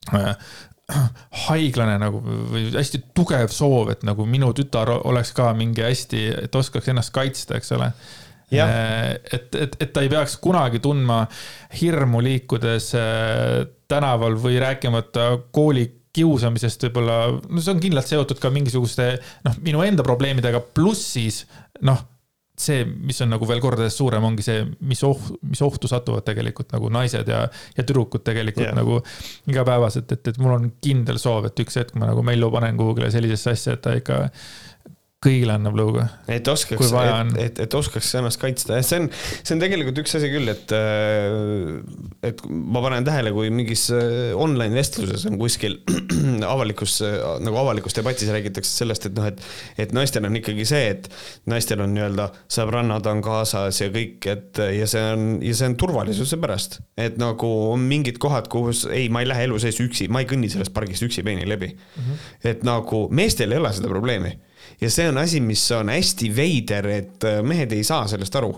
haiglane nagu või hästi tugev soov, et nagu minu tütar oleks ka mingi hästi, et oskaks ennast kaitsta, eks ole. et, et, et ta ei peaks kunagi tundma hirmu liikudes äh, tänaval või rääkimata kooli kiusamisest võib-olla, no see on kindlalt seotud ka mingisuguste noh, minu enda probleemidega, pluss siis noh see, mis on nagu veel kordades suurem, ongi see, mis oht, mis ohtu satuvad tegelikult nagu naised ja, ja tüdrukud tegelikult yeah. nagu igapäevaselt, et, et mul on kindel soov, et üks hetk ma nagu Mellu panen kuhugile sellisesse asja, et ta ikka kõigile annab lõuga. et oskaks, et, et, et oskaks ennast kaitsta, see on, see on tegelikult üks asi küll, et, äh, et ma panen tähele, kui mingis äh, online vestluses on kuskil avalikus, nagu avalikus debatis räägitakse sellest, et noh, et, et naistel on ikkagi see, et naistel on nii-öelda sõbrannad on kaasas ja kõik, et ja see on, ja see on turvalisuse pärast. et nagu on mingid kohad, kus ei, ma ei lähe elu sees üksi, ma ei kõnni sellest pargist üksipäini läbi mm. -hmm. et nagu meestel ei ole seda probleemi ja see on asi, mis on hästi veider, et äh, mehed ei saa sellest aru.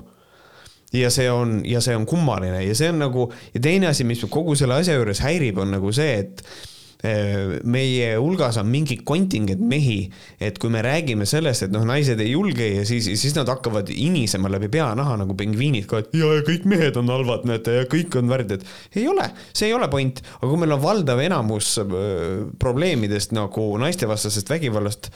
Ja see on, ja see on kummaline ja see on nagu, ja teine asi, mis kogu selle asja juures häirib, on nagu see, et meie hulgas on mingi kontingent mehi, et kui me räägime sellest, et noh, naised ei julge ja siis, siis nad hakkavad inisema läbi peanaha nagu pingviinid ka, et ja, ja kõik mehed on halvad, näete, ja kõik on värdjad. ei ole, see ei ole point, aga kui meil on valdav enamus probleemidest nagu naistevastasest vägivallast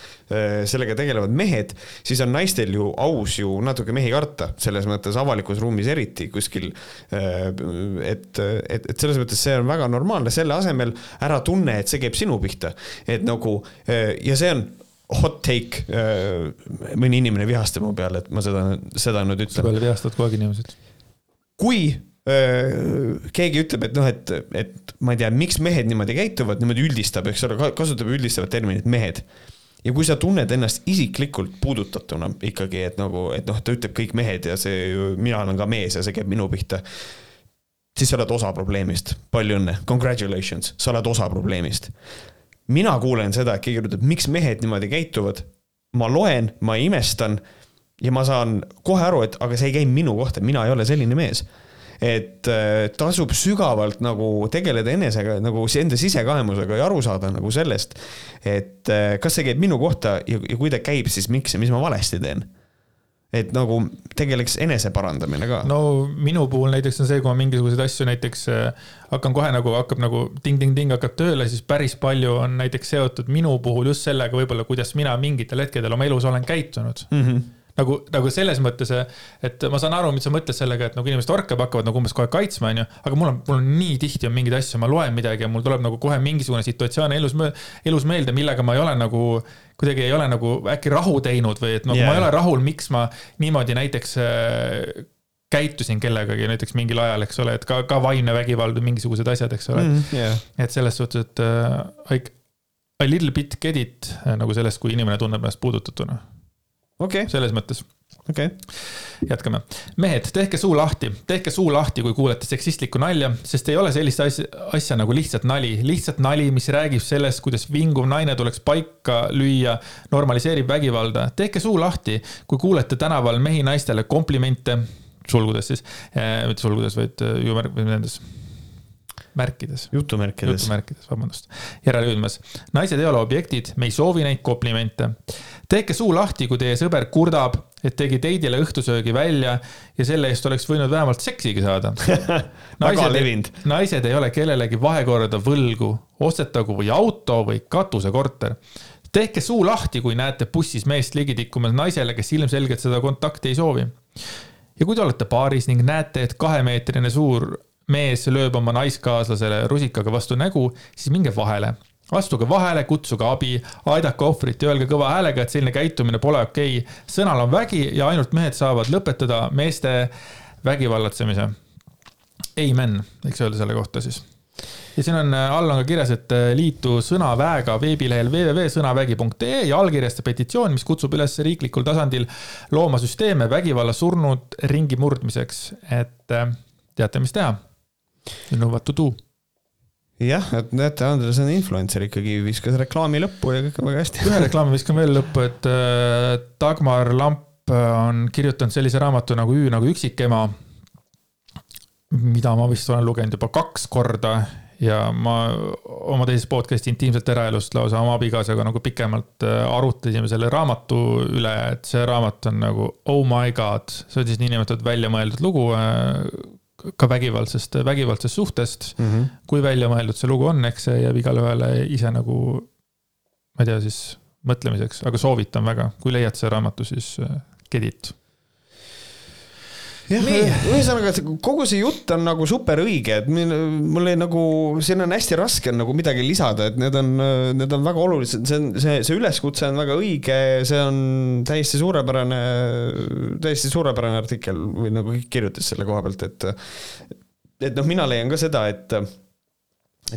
sellega tegelevad mehed, siis on naistel ju aus ju natuke mehi karta, selles mõttes avalikus ruumis eriti kuskil et, et, et selles mõttes see on väga normaalne, selle asemel ära tunne et see käib sinu pihta. et nagu ja see on hot take, mõni inimene vihastab mu peale, et ma seda, seda nüüd ütlen. sa peale vihastad kogu aeg inimesed. kui keegi ütleb, et noh, et, et ma ei tea, miks mehed niimoodi käituvad, niimoodi üldistab, eks ole, kasutab üldistavat terminit mehed. ja kui sa tunned ennast isiklikult puudutatuna ikkagi, et nagu, et noh, ta ütleb kõik mehed ja see, mina olen ka mees ja see käib minu pihta siis sa oled osa probleemist. palju õnne, congratulations, sa oled osa probleemist. mina kuulen seda, et keegi ütleb, miks mehed niimoodi käituvad. ma loen, ma imestan ja ma saan kohe aru, et aga see ei käi minu kohta, mina ei ole selline mees et äh, tasub sügavalt nagu tegeleda enesega nagu enda sisekaemusega ja aru saada nagu sellest, et äh, kas see käib minu kohta ja, ja kui ta käib, siis miks ja mis ma valesti teen et nagu tegeleks eneseparandamine ka. no minu puhul näiteks on see, kui ma mingisuguseid asju näiteks äh, hakkan kohe nagu hakkab nagu ting-ting-ting hakkab tööle, siis päris palju on näiteks seotud minu puhul just sellega võib-olla, kuidas mina mingitel hetkedel oma elus olen käitunud mm. -hmm nagu, nagu selles mõttes, et ma saan aru, mis sa mõtled sellega, et nagu inimesed orkab, hakkavad nagu umbes kohe kaitsma, onju. aga mul on, mul on nii tihti on mingeid asju, ma loen midagi ja mul tuleb nagu kohe mingisugune situatsioon elus, elus meelde, millega ma ei ole nagu kuidagi ei ole nagu äkki rahu teinud või et nagu yeah. ma ei ole rahul, miks ma niimoodi näiteks äh, käitusin kellegagi näiteks mingil ajal, eks ole, et ka, ka vaimne vägivald või mingisugused asjad, eks ole mm,. Yeah. et selles suhtes, et uh, I, I little bit get it nagu sellest, kui inimene tunneb ennast puudutatuna okay.. selles mõttes okei okay.. jätkame. mehed, tehke suu lahti, tehke suu lahti, kui kuulete seksistlikku nalja, sest ei ole sellist asja, asja nagu lihtsalt nali. lihtsalt nali, mis räägib sellest, kuidas vinguv naine tuleks paika lüüa, normaliseerib vägivalda. tehke suu lahti, kui kuulete tänaval mehi naistele komplimente, sulgudes siis äh,, mitte sulgudes, vaid äh, juumärk nendes märkides. jutumärkides. jutumärkides, vabandust. järelejõudmas. naised ei ole objektid, me ei soovi neid komplimente. tehke suu lahti, kui teie sõber kurdab, et tegi teidile õhtusöögi välja ja selle eest oleks võinud vähemalt seksigi saada väga levinud. naised ei ole kellelegi vahekorda võlgu, ostetagu või auto või katusekorter tehke suu lahti, kui näete bussis meest ligi tikkumas naisele, kes ilmselgelt seda kontakti ei soovi. ja kui te olete paaris ning näete, et kahemeetrine suur mees lööb oma naiskaaslasele rusikaga vastu nägu, siis minge vahele. astuge vahele, kutsuge abi, aidake ohvrit ja öelge kõva häälega, et selline käitumine pole okei okay.. sõnal on vägi ja ainult mehed saavad lõpetada meeste vägivallatsemise. Amen, võiks öelda selle kohta siis ja siin on, all on ka kirjas, et liitu Sõnaväega veebilehel www.sõnavägi.ee ja allkirjasta petitsioon, mis kutsub üles riiklikul tasandil looma süsteeme vägivalla surnud ringi murdmiseks, et teate, mis teha Know what to do. jah, et näete, Andres on influencer ikkagi, viskas reklaami lõppu ja kõik on väga hästi. ühe reklaami viskan veel lõppu, et äh, Dagmar Lamp on kirjutanud sellise raamatu nagu Ü nagu üksikema. mida ma vist olen lugenud juba kaks korda ja ma oma teises podcast'i intiimselt eraelust lausa oma abikaasaga nagu pikemalt äh, arutasime selle raamatu üle, et see raamat on nagu oh my god, see on siis niinimetatud väljamõeldud lugu äh, ka vägivaldsest, vägivaldsest suhtest mm. -hmm. kui väljamõeldud see lugu on, eks see jääb igale ühele ise nagu, ma ei tea siis mõtlemiseks, aga soovitan väga, kui leiad selle raamatu, siis äh, get it ühesõnaga, kogu see jutt on nagu super õige, et mul, ei nagu, siin on hästi raske on nagu midagi lisada, et need on, need on väga olulised, see on, see, see üleskutse on väga õige, see on täiesti suurepärane, täiesti suurepärane artikkel või nagu kirjutas selle koha pealt, et et noh, mina leian ka seda, et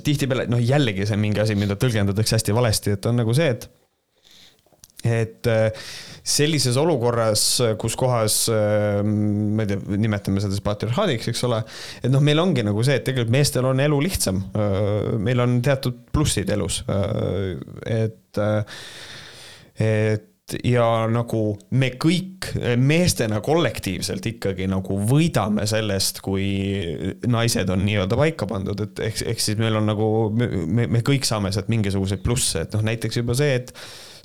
tihtipeale, noh jällegi see on mingi asi, mida tõlgendatakse hästi valesti, et on nagu see, et et sellises olukorras, kus kohas, ma ei tea, nimetame seda siis patriarhaadiks, eks ole, et noh, meil ongi nagu see, et tegelikult meestel on elu lihtsam. meil on teatud plussid elus, et, et ja nagu me kõik meestena kollektiivselt ikkagi nagu võidame sellest, kui naised on nii-öelda paika pandud, et ehk, ehk siis meil on nagu, me, me kõik saame sealt mingisuguseid plusse, et noh, näiteks juba see, et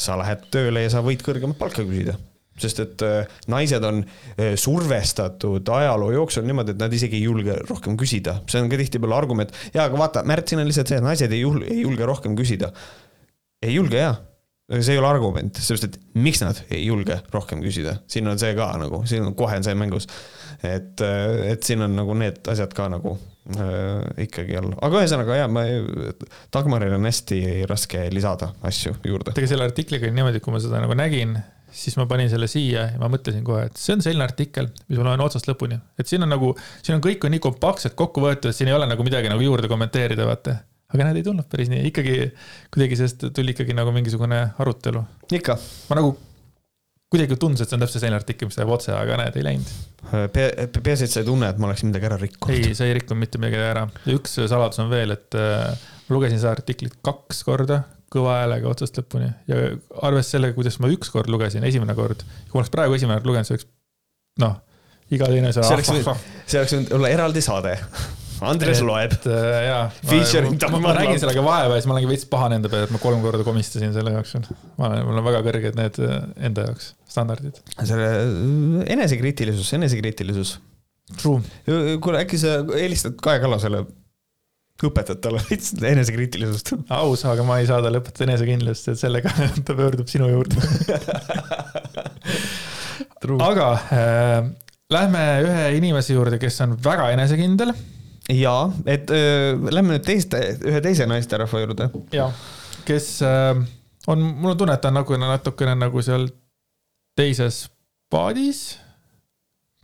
sa lähed tööle ja sa võid kõrgemat palka küsida. Sest et äh, naised on äh, survestatud ajaloo jooksul niimoodi, et nad isegi ei julge rohkem küsida, see on ka tihtipeale argument, jaa, aga vaata, Märt, siin on lihtsalt see, et naised ei julge, ei julge rohkem küsida. ei julge jaa, aga see ei ole argument, sellepärast et miks nad ei julge rohkem küsida, siin on see ka nagu, siin on kohe on see mängus. et, äh, et siin on nagu need asjad ka nagu äh, ikkagi all, aga ühesõnaga jaa, ma, Dagmaril on hästi raske lisada asju juurde. tegelikult selle artikliga oli niimoodi, kui ma seda nagu nägin, siis ma panin selle siia ja ma mõtlesin kohe, et see on selline artikkel, mis ma loen otsast lõpuni. et siin on nagu, siin on kõik on nii kompaktselt kokku võetud, et siin ei ole nagu midagi nagu juurde kommenteerida, vaata. Aga näed, ei tulnud päris nii, ikkagi kuidagi sellest tuli ikkagi nagu mingisugune arutelu. ikka. ma nagu kuidagi tundus, et see on täpselt selline artikkel, mis läheb otse, aga näed, ei läinud. Pea, peaasi, et sa ei tunne, et ma oleksin midagi ära rikkunud. ei, sa ei rikkunud mitte midagi ära. üks saladus on veel, et äh, ma lugesin seda artiklit kaks korda kõva häälega otsast lõpuni ja arvestades sellega, kuidas ma ükskord lugesin, esimene kord, kui ma oleks praegu esimene kord lugenud, see oleks noh, iga teine võinud, see oleks võinud olla eraldi saade. Andres et, loeb. Äh, jaa. Featuring ma, ma, nägin sellega vaeva ja siis ma olengi veits pahane enda peale, et ma kolm korda komistasin selle jooksul. ma olen, mul on väga kõrged need äh, enda jaoks standardid. selle äh, enesekriitilisus, enesekriitilisus. True. kuule, äkki sa helistad Kaja Kallasele õpetad talle lihtsalt enesekriitilisust. aus, aga ma ei saa talle õpetada enesekindlust, et sellega ta pöördub sinu juurde aga äh, lähme ühe inimese juurde, kes on väga enesekindel. Ja, et äh, lähme nüüd teiste, ühe teise naisterahva juurde. ja, kes äh, on, mul on tunne, et ta on nagu natukene nagu seal teises paadis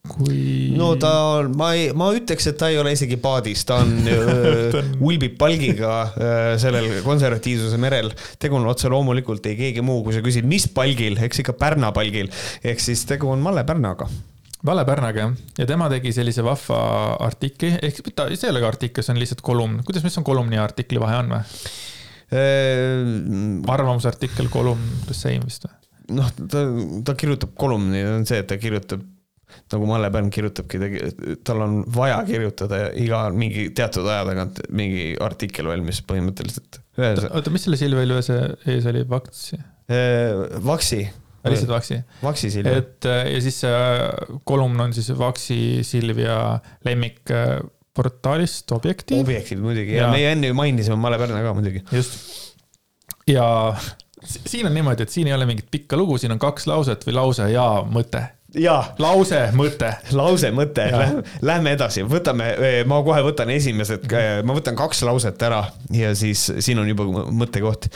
kui. no ta on, ma ei, ma ütleks, et ta ei ole isegi paadis, ta on ulbib palgiga öö, sellel konservatiivsuse merel. tegu on otse loomulikult ei keegi muu, kui sa küsid, mis palgil, eks ikka Pärna palgil. ehk siis tegu on Malle Pärnaga. Valle Pärnaga ja tema tegi sellise vahva artikli, ehk ta, see ei ole ka artikkel, see on lihtsalt kolumn, kuidas, mis on kolumni ja artikli vahe on või? arvamusartikkel, kolumn, the same vist või? noh, ta, ta kirjutab kolumni, on see, et ta kirjutab nagu Malle Pärn kirjutabki, tal on vaja kirjutada iga mingi teatud aja tagant mingi artikkel valmis põhimõtteliselt. oota, mis selle Silvia Ilvese ees oli, Vaksi? Vaksi. lihtsalt Vaksi? Vaksi Silvia. et ja siis see kolumn on siis Vaksi Silvia lemmik portaalist Objektiiv. Objektiiv muidugi ja, ja meie enne ju mainisime Malle Pärna ka muidugi. just. ja siin on niimoodi, et siin ei ole mingit pikka lugu, siin on kaks lauset või lause ja mõte jaa. lause, mõte. lause, mõte, lähme edasi, võtame, ma kohe võtan esimesed, ma võtan kaks lauset ära ja siis siin on juba mõttekoht.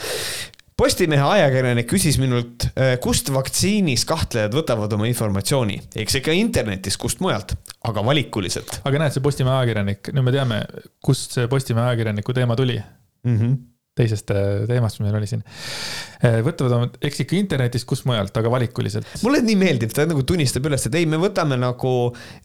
Postimehe ajakirjanik küsis minult, kust vaktsiinis kahtlejad võtavad oma informatsiooni, eks ikka internetist, kust mujalt, aga valikuliselt. aga näed, see Postimehe ajakirjanik, nüüd me teame, kust see Postimehe ajakirjaniku teema tuli mm. -hmm teisest äh, teemast, mis meil oli siin. Äh, võtavad oma, eks ikka internetist, kus mujalt, aga valikuliselt. mulle nii meeldib, ta nagu tunnistab üles, et ei, me võtame nagu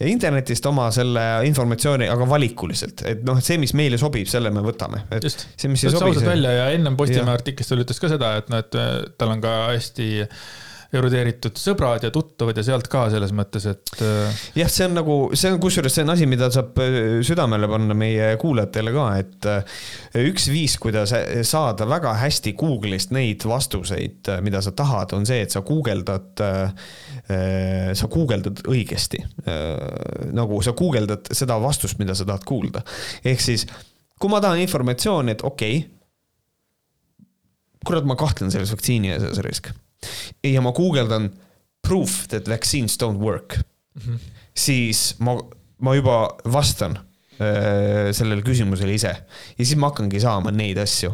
internetist oma selle informatsiooni, aga valikuliselt, et noh, see, mis meile sobib, selle me võtame. just, see ütles ausalt välja ja ennem Postimehe artiklis ta ütles ka seda, et noh, et äh, tal on ka hästi erudeeritud sõbrad ja tuttavad ja sealt ka selles mõttes, et äh, jah, see on nagu, see on kusjuures see on asi, mida saab äh, südamele panna meie kuulajatele ka, et äh, üks viis, kuidas saada väga hästi Google'ist neid vastuseid, mida sa tahad, on see, et sa guugeldad, sa guugeldad õigesti. nagu sa guugeldad seda vastust, mida sa tahad kuulda. ehk siis, kui ma tahan informatsiooni, et okei okay,, kurat, ma kahtlen selles vaktsiini asjas risk ja ma guugeldan proof that vaccines don't work mm, -hmm. siis ma, ma juba vastan öö, sellele küsimusele ise ja siis ma hakkangi saama neid asju.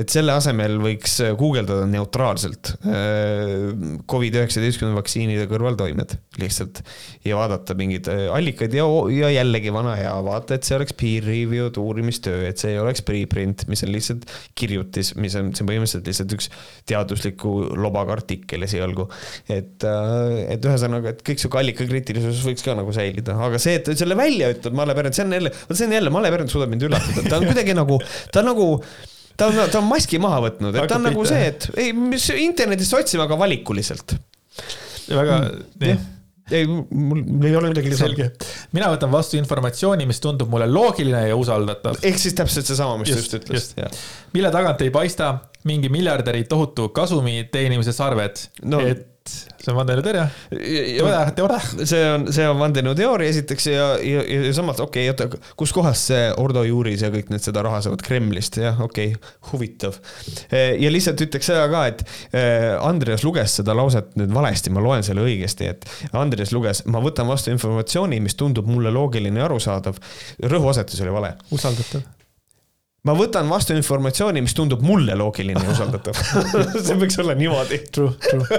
Et selle asemel võiks guugeldada neutraalselt öö, Covid-19 vaktsiinide kõrvaltoimed lihtsalt ja vaadata mingeid öö, allikaid ja, ja jällegi vana hea, vaata, et see oleks peer review'd uurimistöö, et see ei oleks preprint, mis on lihtsalt kirjutis, mis on, see on põhimõtteliselt lihtsalt üks teadusliku lobaga artikkel esialgu. et, et ühesõnaga, et kõik sihuke allikakriitilisus võiks ka nagu säilida, aga see, et selle välja ütleb Malle Pärn, see on jälle, vot see on jälle, Malle Pärn suudab mind üllatada, ta on kuidagi nagu, ta on nagu ta on, ta on maski maha võtnud, et ta on nagu see, et ei, mis internetist otsime, aga valikuliselt. väga, nii ei, mul mul ei ole midagi lisada. selge. mina võtan vastu informatsiooni, mis tundub mulle loogiline ja usaldatav, ehk siis täpselt seesama, mis Just, just ütles. mille tagant ei paista mingi miljardäri tohutu kasumi teenimise sarved No. no.. et see on vandenõutõrje, teore, teore. see on, see on vandenõuteooria esiteks ja, ja, ja samas okei okay,, oota, kuskohast see Ordo Juuris ja kõik need seda raha saavad Kremlist, jah, okei okay,, huvitav. ja lihtsalt ütleks seda ka, et eh, Andreas luges seda lauset nüüd valesti, ma loen selle õigesti, et Andreas luges, ma võtan vastu informatsiooni, mis tundub mulle loogiline ja arusaadav. rõhuasetus oli vale. usaldatav. Ma võtan vastu informatsiooni, mis tundub mulle loogiline ja usaldatav see võiks olla niimoodi.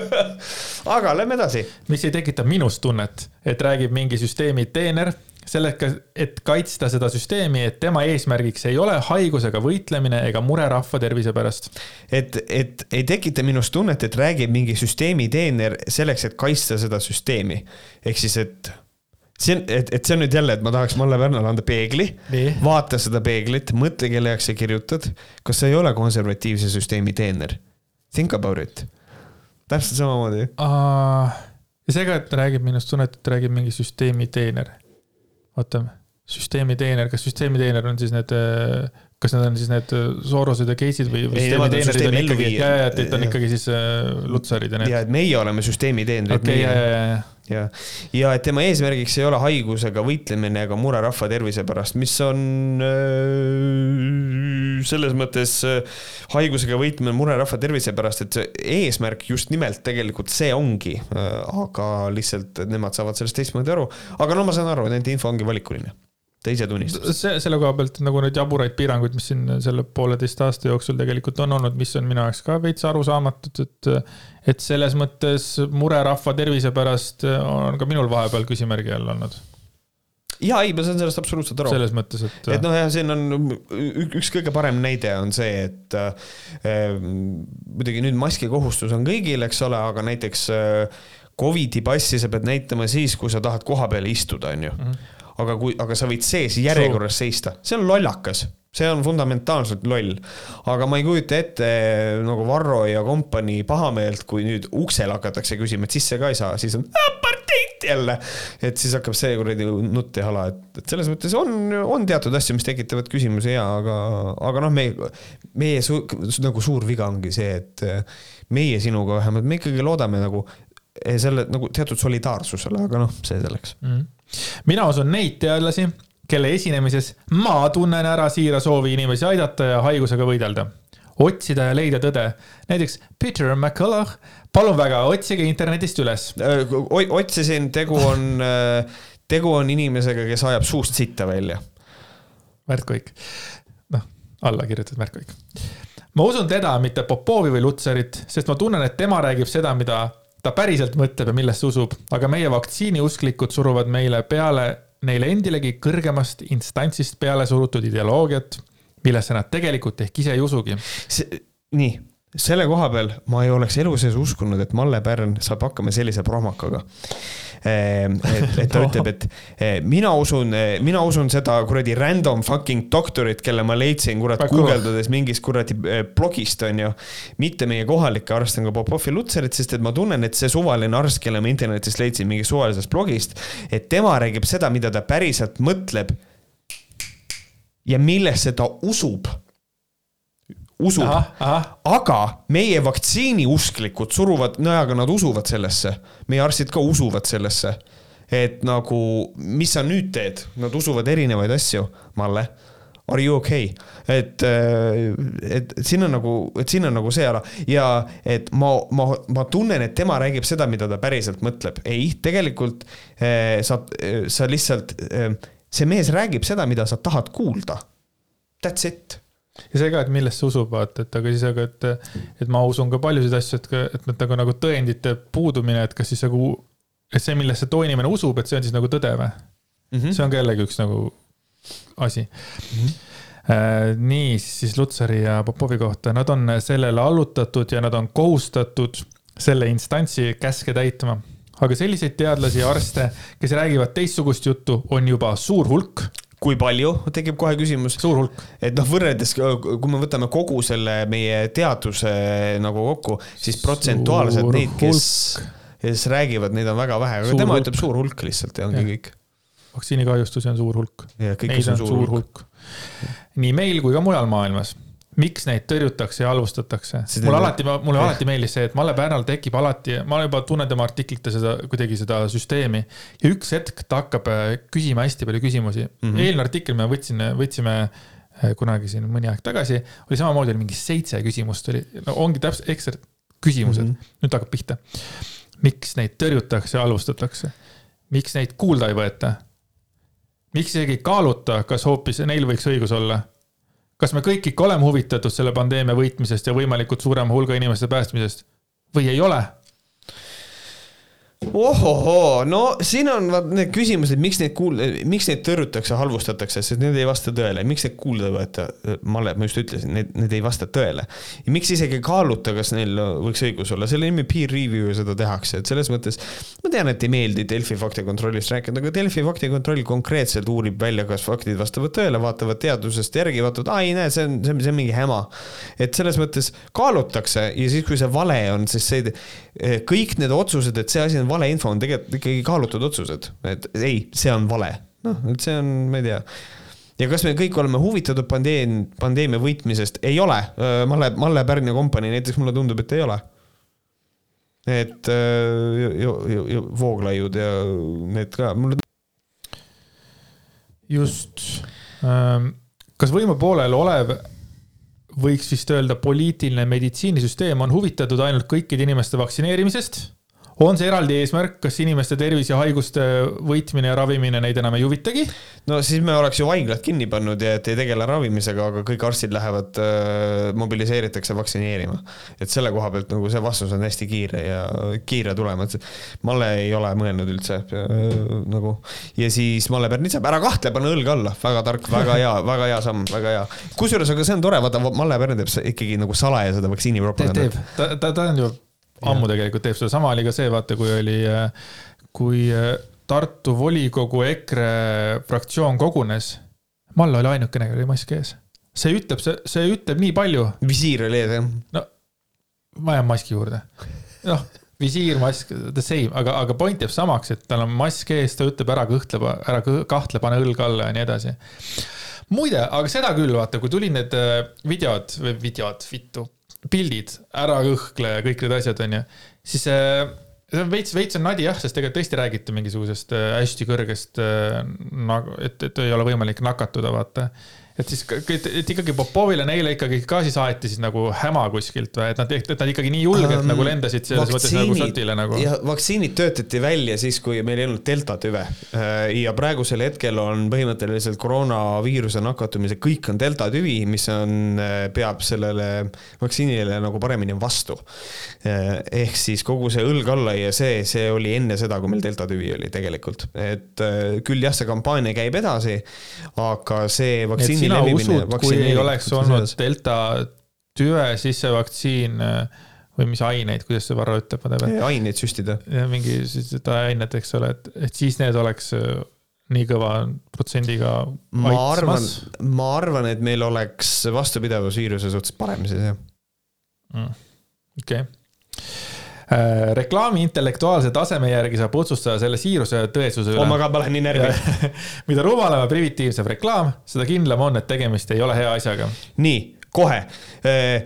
Aga lähme edasi. mis ei tekita minus tunnet, et räägib mingi süsteemi teener sellega, et kaitsta seda süsteemi, et tema eesmärgiks ei ole haigusega võitlemine ega mure rahva tervise pärast. et, et ei tekita minus tunnet, et räägib mingi süsteemi teener selleks, et kaitsta seda süsteemi. ehk siis, et see on, et, et see on nüüd jälle, et ma tahaks Malle Pärnale anda peegli, vaata seda peeglit, mõtle, kelle jaoks sa kirjutad. kas sa ei ole konservatiivse süsteemi teener? Think about it. täpselt samamoodi. ja see ka, et ta räägib minust tunnet, et ta räägib mingi süsteemi teener. oota, süsteemi teener, kas süsteemi teener on siis need, kas need on siis need Sorosed ja Case'id või, või Ei, süsteemi nemad on on ikkagi, ja, ja, et on Jah. ikkagi siis äh, Lutsarid ja need. ja et meie oleme süsteemi teenrid okei, ja, ja, ja, ja ja, ja et tema eesmärgiks ei ole haigusega võitlemine ega mure rahva tervise pärast, mis on äh, selles mõttes äh, haigusega võitlemine, mure rahva tervise pärast, et see eesmärk just nimelt tegelikult see ongi äh,, aga lihtsalt nemad saavad sellest teistmoodi aru. aga no ma saan aru, nende info ongi valikuline. Ta ise tunnistas. see, selle koha pealt nagu neid jaburaid piiranguid, mis siin selle pooleteist aasta jooksul tegelikult on olnud, mis on minu jaoks ka veits arusaamatud, et et selles mõttes mure rahva tervise pärast on ka minul vahepeal küsimärgi all olnud. ja ei, ma saan sellest absoluutselt aru. selles mõttes, et, et noh, jah, siin on üks kõige parem näide on see, et äh, muidugi nüüd maski kohustus on kõigil, eks ole, aga näiteks äh, Covidi passi sa pead näitama siis, kui sa tahad koha peal istuda, onju. Aga kui, aga sa võid sees järjekorras seista, see on lollakas, see on fundamentaalselt loll. aga ma ei kujuta ette nagu Varro ja kompanii pahameelt, kui nüüd uksel hakatakse küsima, et sisse ka ei saa, siis on apartheid jälle. et siis hakkab see kuradi nutt ja hala, et, et selles mõttes on, on teatud asju, mis tekitavad küsimusi ja, aga, aga noh, meie, meie su, nagu suur viga ongi see, et meie sinuga vähemalt, me ikkagi loodame nagu selle nagu teatud solidaarsusele, aga noh, see selleks. mm. Mina usun neid teadlasi, kelle esinemises ma tunnen ära siira soovi inimesi aidata ja haigusega võidelda. otsida ja leida tõde. näiteks Peter McCullough, palun väga, otsige internetist üles. otsisin, tegu on, tegu on inimesega, kes ajab suust sitta välja. Märt Koik, noh, alla kirjutatud Märt Koik. ma usun teda, mitte Popovi või Lutsarit, sest ma tunnen, et tema räägib seda, mida ta päriselt mõtleb ja millesse usub, aga meie vaktsiiniusklikud suruvad meile peale neile endilegi kõrgemast instantsist peale surutud ideoloogiat, millesse nad tegelikult ehk ise ei usugi. nii, selle koha peal ma ei oleks elu sees uskunud, et Malle Pärn saab hakkama sellise prohmakaga. Et, et ta ütleb, et eh, mina usun, mina usun seda kuradi random fucking doktorit, kelle ma leidsin kurat guugeldades mingist kuradi eh, blogist on ju. mitte meie kohalikke arste nagu Popov ja Lutserit, sest et ma tunnen, et see suvaline arst, kelle ma internetist leidsin mingist suvalisest blogist, et tema räägib seda, mida ta päriselt mõtleb. ja millesse ta usub usub, aga meie vaktsiiniusklikud suruvad, no aga nad usuvad sellesse, meie arstid ka usuvad sellesse. et nagu, mis sa nüüd teed, nad usuvad erinevaid asju, Malle. Are you okay? et, äh, et siin on nagu, et siin on nagu see ala ja et ma, ma, ma tunnen, et tema räägib seda, mida ta päriselt mõtleb. ei, tegelikult eh, sa, sa lihtsalt eh,, see mees räägib seda, mida sa tahad kuulda. That's it ja see ka, et millest sa usud, vaata, et aga siis, aga et, et ma usun ka paljusid asju, et, et nad nagu, nagu tõendite puudumine, et kas siis nagu, et see, millesse too inimene usub, et see on siis nagu tõde või mm? -hmm. see on ka jällegi üks nagu asi mm. -hmm. Äh, nii, siis Lutsari ja Popovi kohta, nad on sellele allutatud ja nad on kohustatud selle instantsi käske täitma. aga selliseid teadlasi ja arste, kes räägivad teistsugust juttu, on juba suur hulk kui palju, tekib kohe küsimus. suur hulk. et noh, võrreldes, kui me võtame kogu selle meie teaduse nagu kokku, siis protsentuaalselt suur neid, kes, kes räägivad, neid on väga vähe, aga tema hulk. ütleb suur hulk lihtsalt ja ongi ja. kõik. vaktsiinikahjustusi on suur hulk. Neid on suur, suur hulk, hulk.. nii meil kui ka mujal maailmas miks neid tõrjutakse ja halvustatakse. mulle alati, mulle alati meeldis see, et Malle Pärnal tekib alati, ma juba tunnen tema artiklite seda kuidagi seda süsteemi. ja üks hetk ta hakkab äh, küsima hästi palju küsimusi mm -hmm.. eelmine artikkel me võtsin, võtsime äh, kunagi siin mõni aeg tagasi, oli samamoodi oli mingi seitse küsimust oli, no ongi täpselt ekspert küsimused mm, -hmm. nüüd hakkab pihta. miks neid tõrjutakse ja halvustatakse? miks neid kuulda ei võeta? miks isegi ei kaaluta, kas hoopis neil võiks õigus olla kas me kõik ikka oleme huvitatud selle pandeemia võitmisest ja võimalikult suurema hulga inimeste päästmisest või ei ole? Ohohoo, no siin on vaat need küsimused, miks neid kuul-, miks neid tõrjutakse, halvustatakse, sest need ei vasta tõele, miks neid kuulda ei võeta, Malle, ma just ütlesin, need, need ei vasta tõele. ja miks isegi kaaluta, kas neil võiks õigus olla, selle nimi peer review ja seda tehakse, et selles mõttes ma tean, et ei meeldi Delfi faktikontrollist rääkida, aga Delfi faktikontroll konkreetselt uurib välja, kas faktid vastavad tõele, vaatavad teadusest järgi, vaatavad, aa ei näe, see on, see on, see on mingi häma. et selles mõttes kaalutakse ja siis, kui see vale on, siis see, kõik need otsused, et see asi on valeinfo on tegelikult ikkagi kaalutud otsused, et ei, see on vale. noh, et see on, ma ei tea ja kas me kõik oleme huvitatud pandeemia, pandeemia võitmisest, ei ole. Malle, Malle Pärn ja kompanii näiteks mulle tundub, et ei ole. et äh, Vooglaiud ja need ka, mulle. just. Kas võimu poolel olev võiks vist öelda, poliitiline meditsiinisüsteem on huvitatud ainult kõikide inimeste vaktsineerimisest on see eraldi eesmärk, kas inimeste tervis ja haiguste võitmine ja ravimine neid enam ei huvitagi? no siis me oleks ju haiglad kinni pannud ja et ei tegele ravimisega, aga kõik arstid lähevad äh,, mobiliseeritakse vaktsineerima. et selle koha pealt nagu see vastus on hästi kiire ja kiire tulema, et Malle ei ole mõelnud üldse äh, nagu. ja siis Malle Pärnitsep, ära kahtle, pane õlg alla, väga tark, väga hea, väga hea samm, väga hea. kusjuures, aga see on tore, vaata Malle Pärn teeb ikkagi nagu salaja seda vaktsiinipropagandat. teeb, ta, ta, ta on ju ammu tegelikult teeb seda, sama oli ka see, vaata, kui oli, kui Tartu volikogu EKRE fraktsioon kogunes. Malla oli ainukene, kellel oli mask ees. see ütleb, see, see ütleb nii palju. visiir oli ees, jah? no, ma jään maski juurde. noh, visiir, mask, the same, aga, aga point jääb samaks, et tal on mask ees, ta ütleb ära kõhtle, ära kahtle, pane õlg alla ja nii edasi muide, aga seda küll, vaata, kui tulid need äh, videod või videod, vittu, pildid, ära kõhkle ja kõik need asjad, onju, siis äh, see on veits, veits on nadi jah, sest tegelikult tõesti räägiti mingisugusest äh, hästi kõrgest nagu, et, et ei ole võimalik nakatuda, vaata et siis, et, ikkagi Popovile neile ikkagi ka siis aeti siis nagu häma kuskilt või et nad, et nad ikkagi nii julgelt um, nagu lendasid selles mõttes nagu šotile nagu. ja vaktsiinid töötati välja siis, kui meil ei olnud delta tüve. Äh, ja praegusel hetkel on põhimõtteliselt koroonaviiruse nakatumise, kõik on delta tüvi, mis on, äh, peab sellele vaktsiinile nagu paremini vastu. Äh, ehk siis kogu see õlg alla ja see, see oli enne seda, kui meil delta tüvi oli tegelikult, et küll jah, see kampaania käib edasi, aga see vaktsiin sina usud, kui ei oleks olnud delta tüve sissevaktsiin äh, või mis aineid, kuidas see Varro ütleb, ma tean, aineid süstida. mingi ained, eks ole, et, et siis need oleks äh, nii kõva protsendiga ma arvan ma arvan, et meil oleks vastupidavus viiruse suhtes parem siis jah. okei. Reklaami intellektuaalse taseme järgi saab otsustada selle siiruse tõesuse oh, ma üle. ka panen nii närvi. mida rumalam ja primitiivsem reklaam, seda kindlam on, et tegemist ei ole hea asjaga. nii, kohe.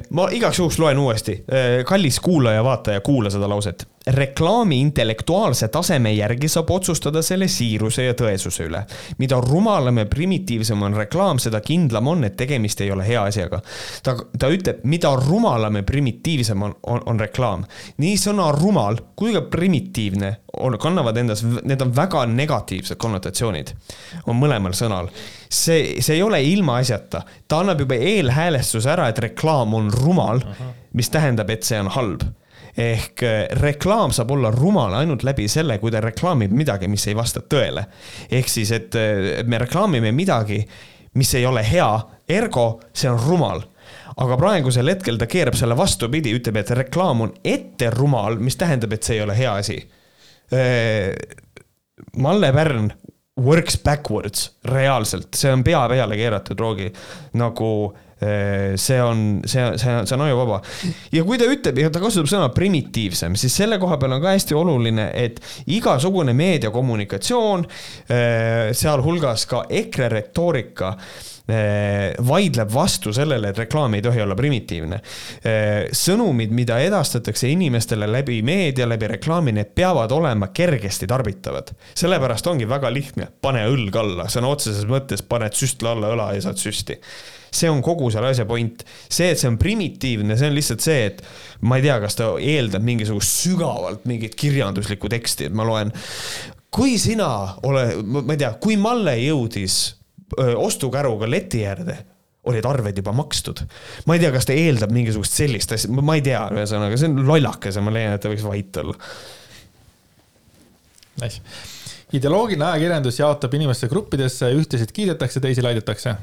ma igaks juhuks loen uuesti. kallis kuulaja-vaataja, kuula seda lauset. Reklaami intellektuaalse taseme järgi saab otsustada selle siiruse ja tõesuse üle. mida rumalam ja primitiivsem on reklaam, seda kindlam on, et tegemist ei ole hea asjaga. ta, ta ütleb, mida rumalam ja primitiivsem on, on, on reklaam. nii sõna rumal kui ka primitiivne on, kannavad endas, need on väga negatiivsed konnotatsioonid. on mõlemal sõnal. see, see ei ole ilmaasjata, ta annab juba eelhäälestuse ära, et reklaam on rumal, mis tähendab, et see on halb ehk eh, reklaam saab olla rumal ainult läbi selle, kui ta reklaamib midagi, mis ei vasta tõele. ehk siis, et eh, me reklaamime midagi, mis ei ole hea, ergo see on rumal aga praegusel hetkel ta keerab selle vastupidi, ütleb, et reklaam on ette rumal, mis tähendab, et see ei ole hea asi. Malle Pärn works backwards reaalselt, see on pea peale keeratud roogi nagu see on, see, see, see on ajuvaba. ja kui ta ütleb ja ta kasutab sõna primitiivsem, siis selle koha peal on ka hästi oluline, et igasugune meediakommunikatsioon, sealhulgas ka EKRE retoorika vaidleb vastu sellele, et reklaam ei tohi olla primitiivne. sõnumid, mida edastatakse inimestele läbi meedia, läbi reklaami, need peavad olema kergesti tarbitavad. sellepärast ongi väga lihtne, pane õlg alla, sõna otseses mõttes paned süstla alla õla ja saad süsti see on kogu selle asja point. see, et see on primitiivne, see on lihtsalt see, et ma ei tea, kas ta eeldab mingisugust sügavalt mingit kirjanduslikku teksti, et ma loen. kui sina ole, ma ei tea, kui Malle jõudis ostukäruga leti äärde, olid arved juba makstud. ma ei tea, kas ta eeldab mingisugust sellist asja, ma ei tea, ühesõnaga see on lollakas ja ma leian, et ta võiks vait olla. Nice. ideoloogiline ajakirjandus jaotab inimeste gruppidesse, ühtesid kiidetakse, teisi laidetakse.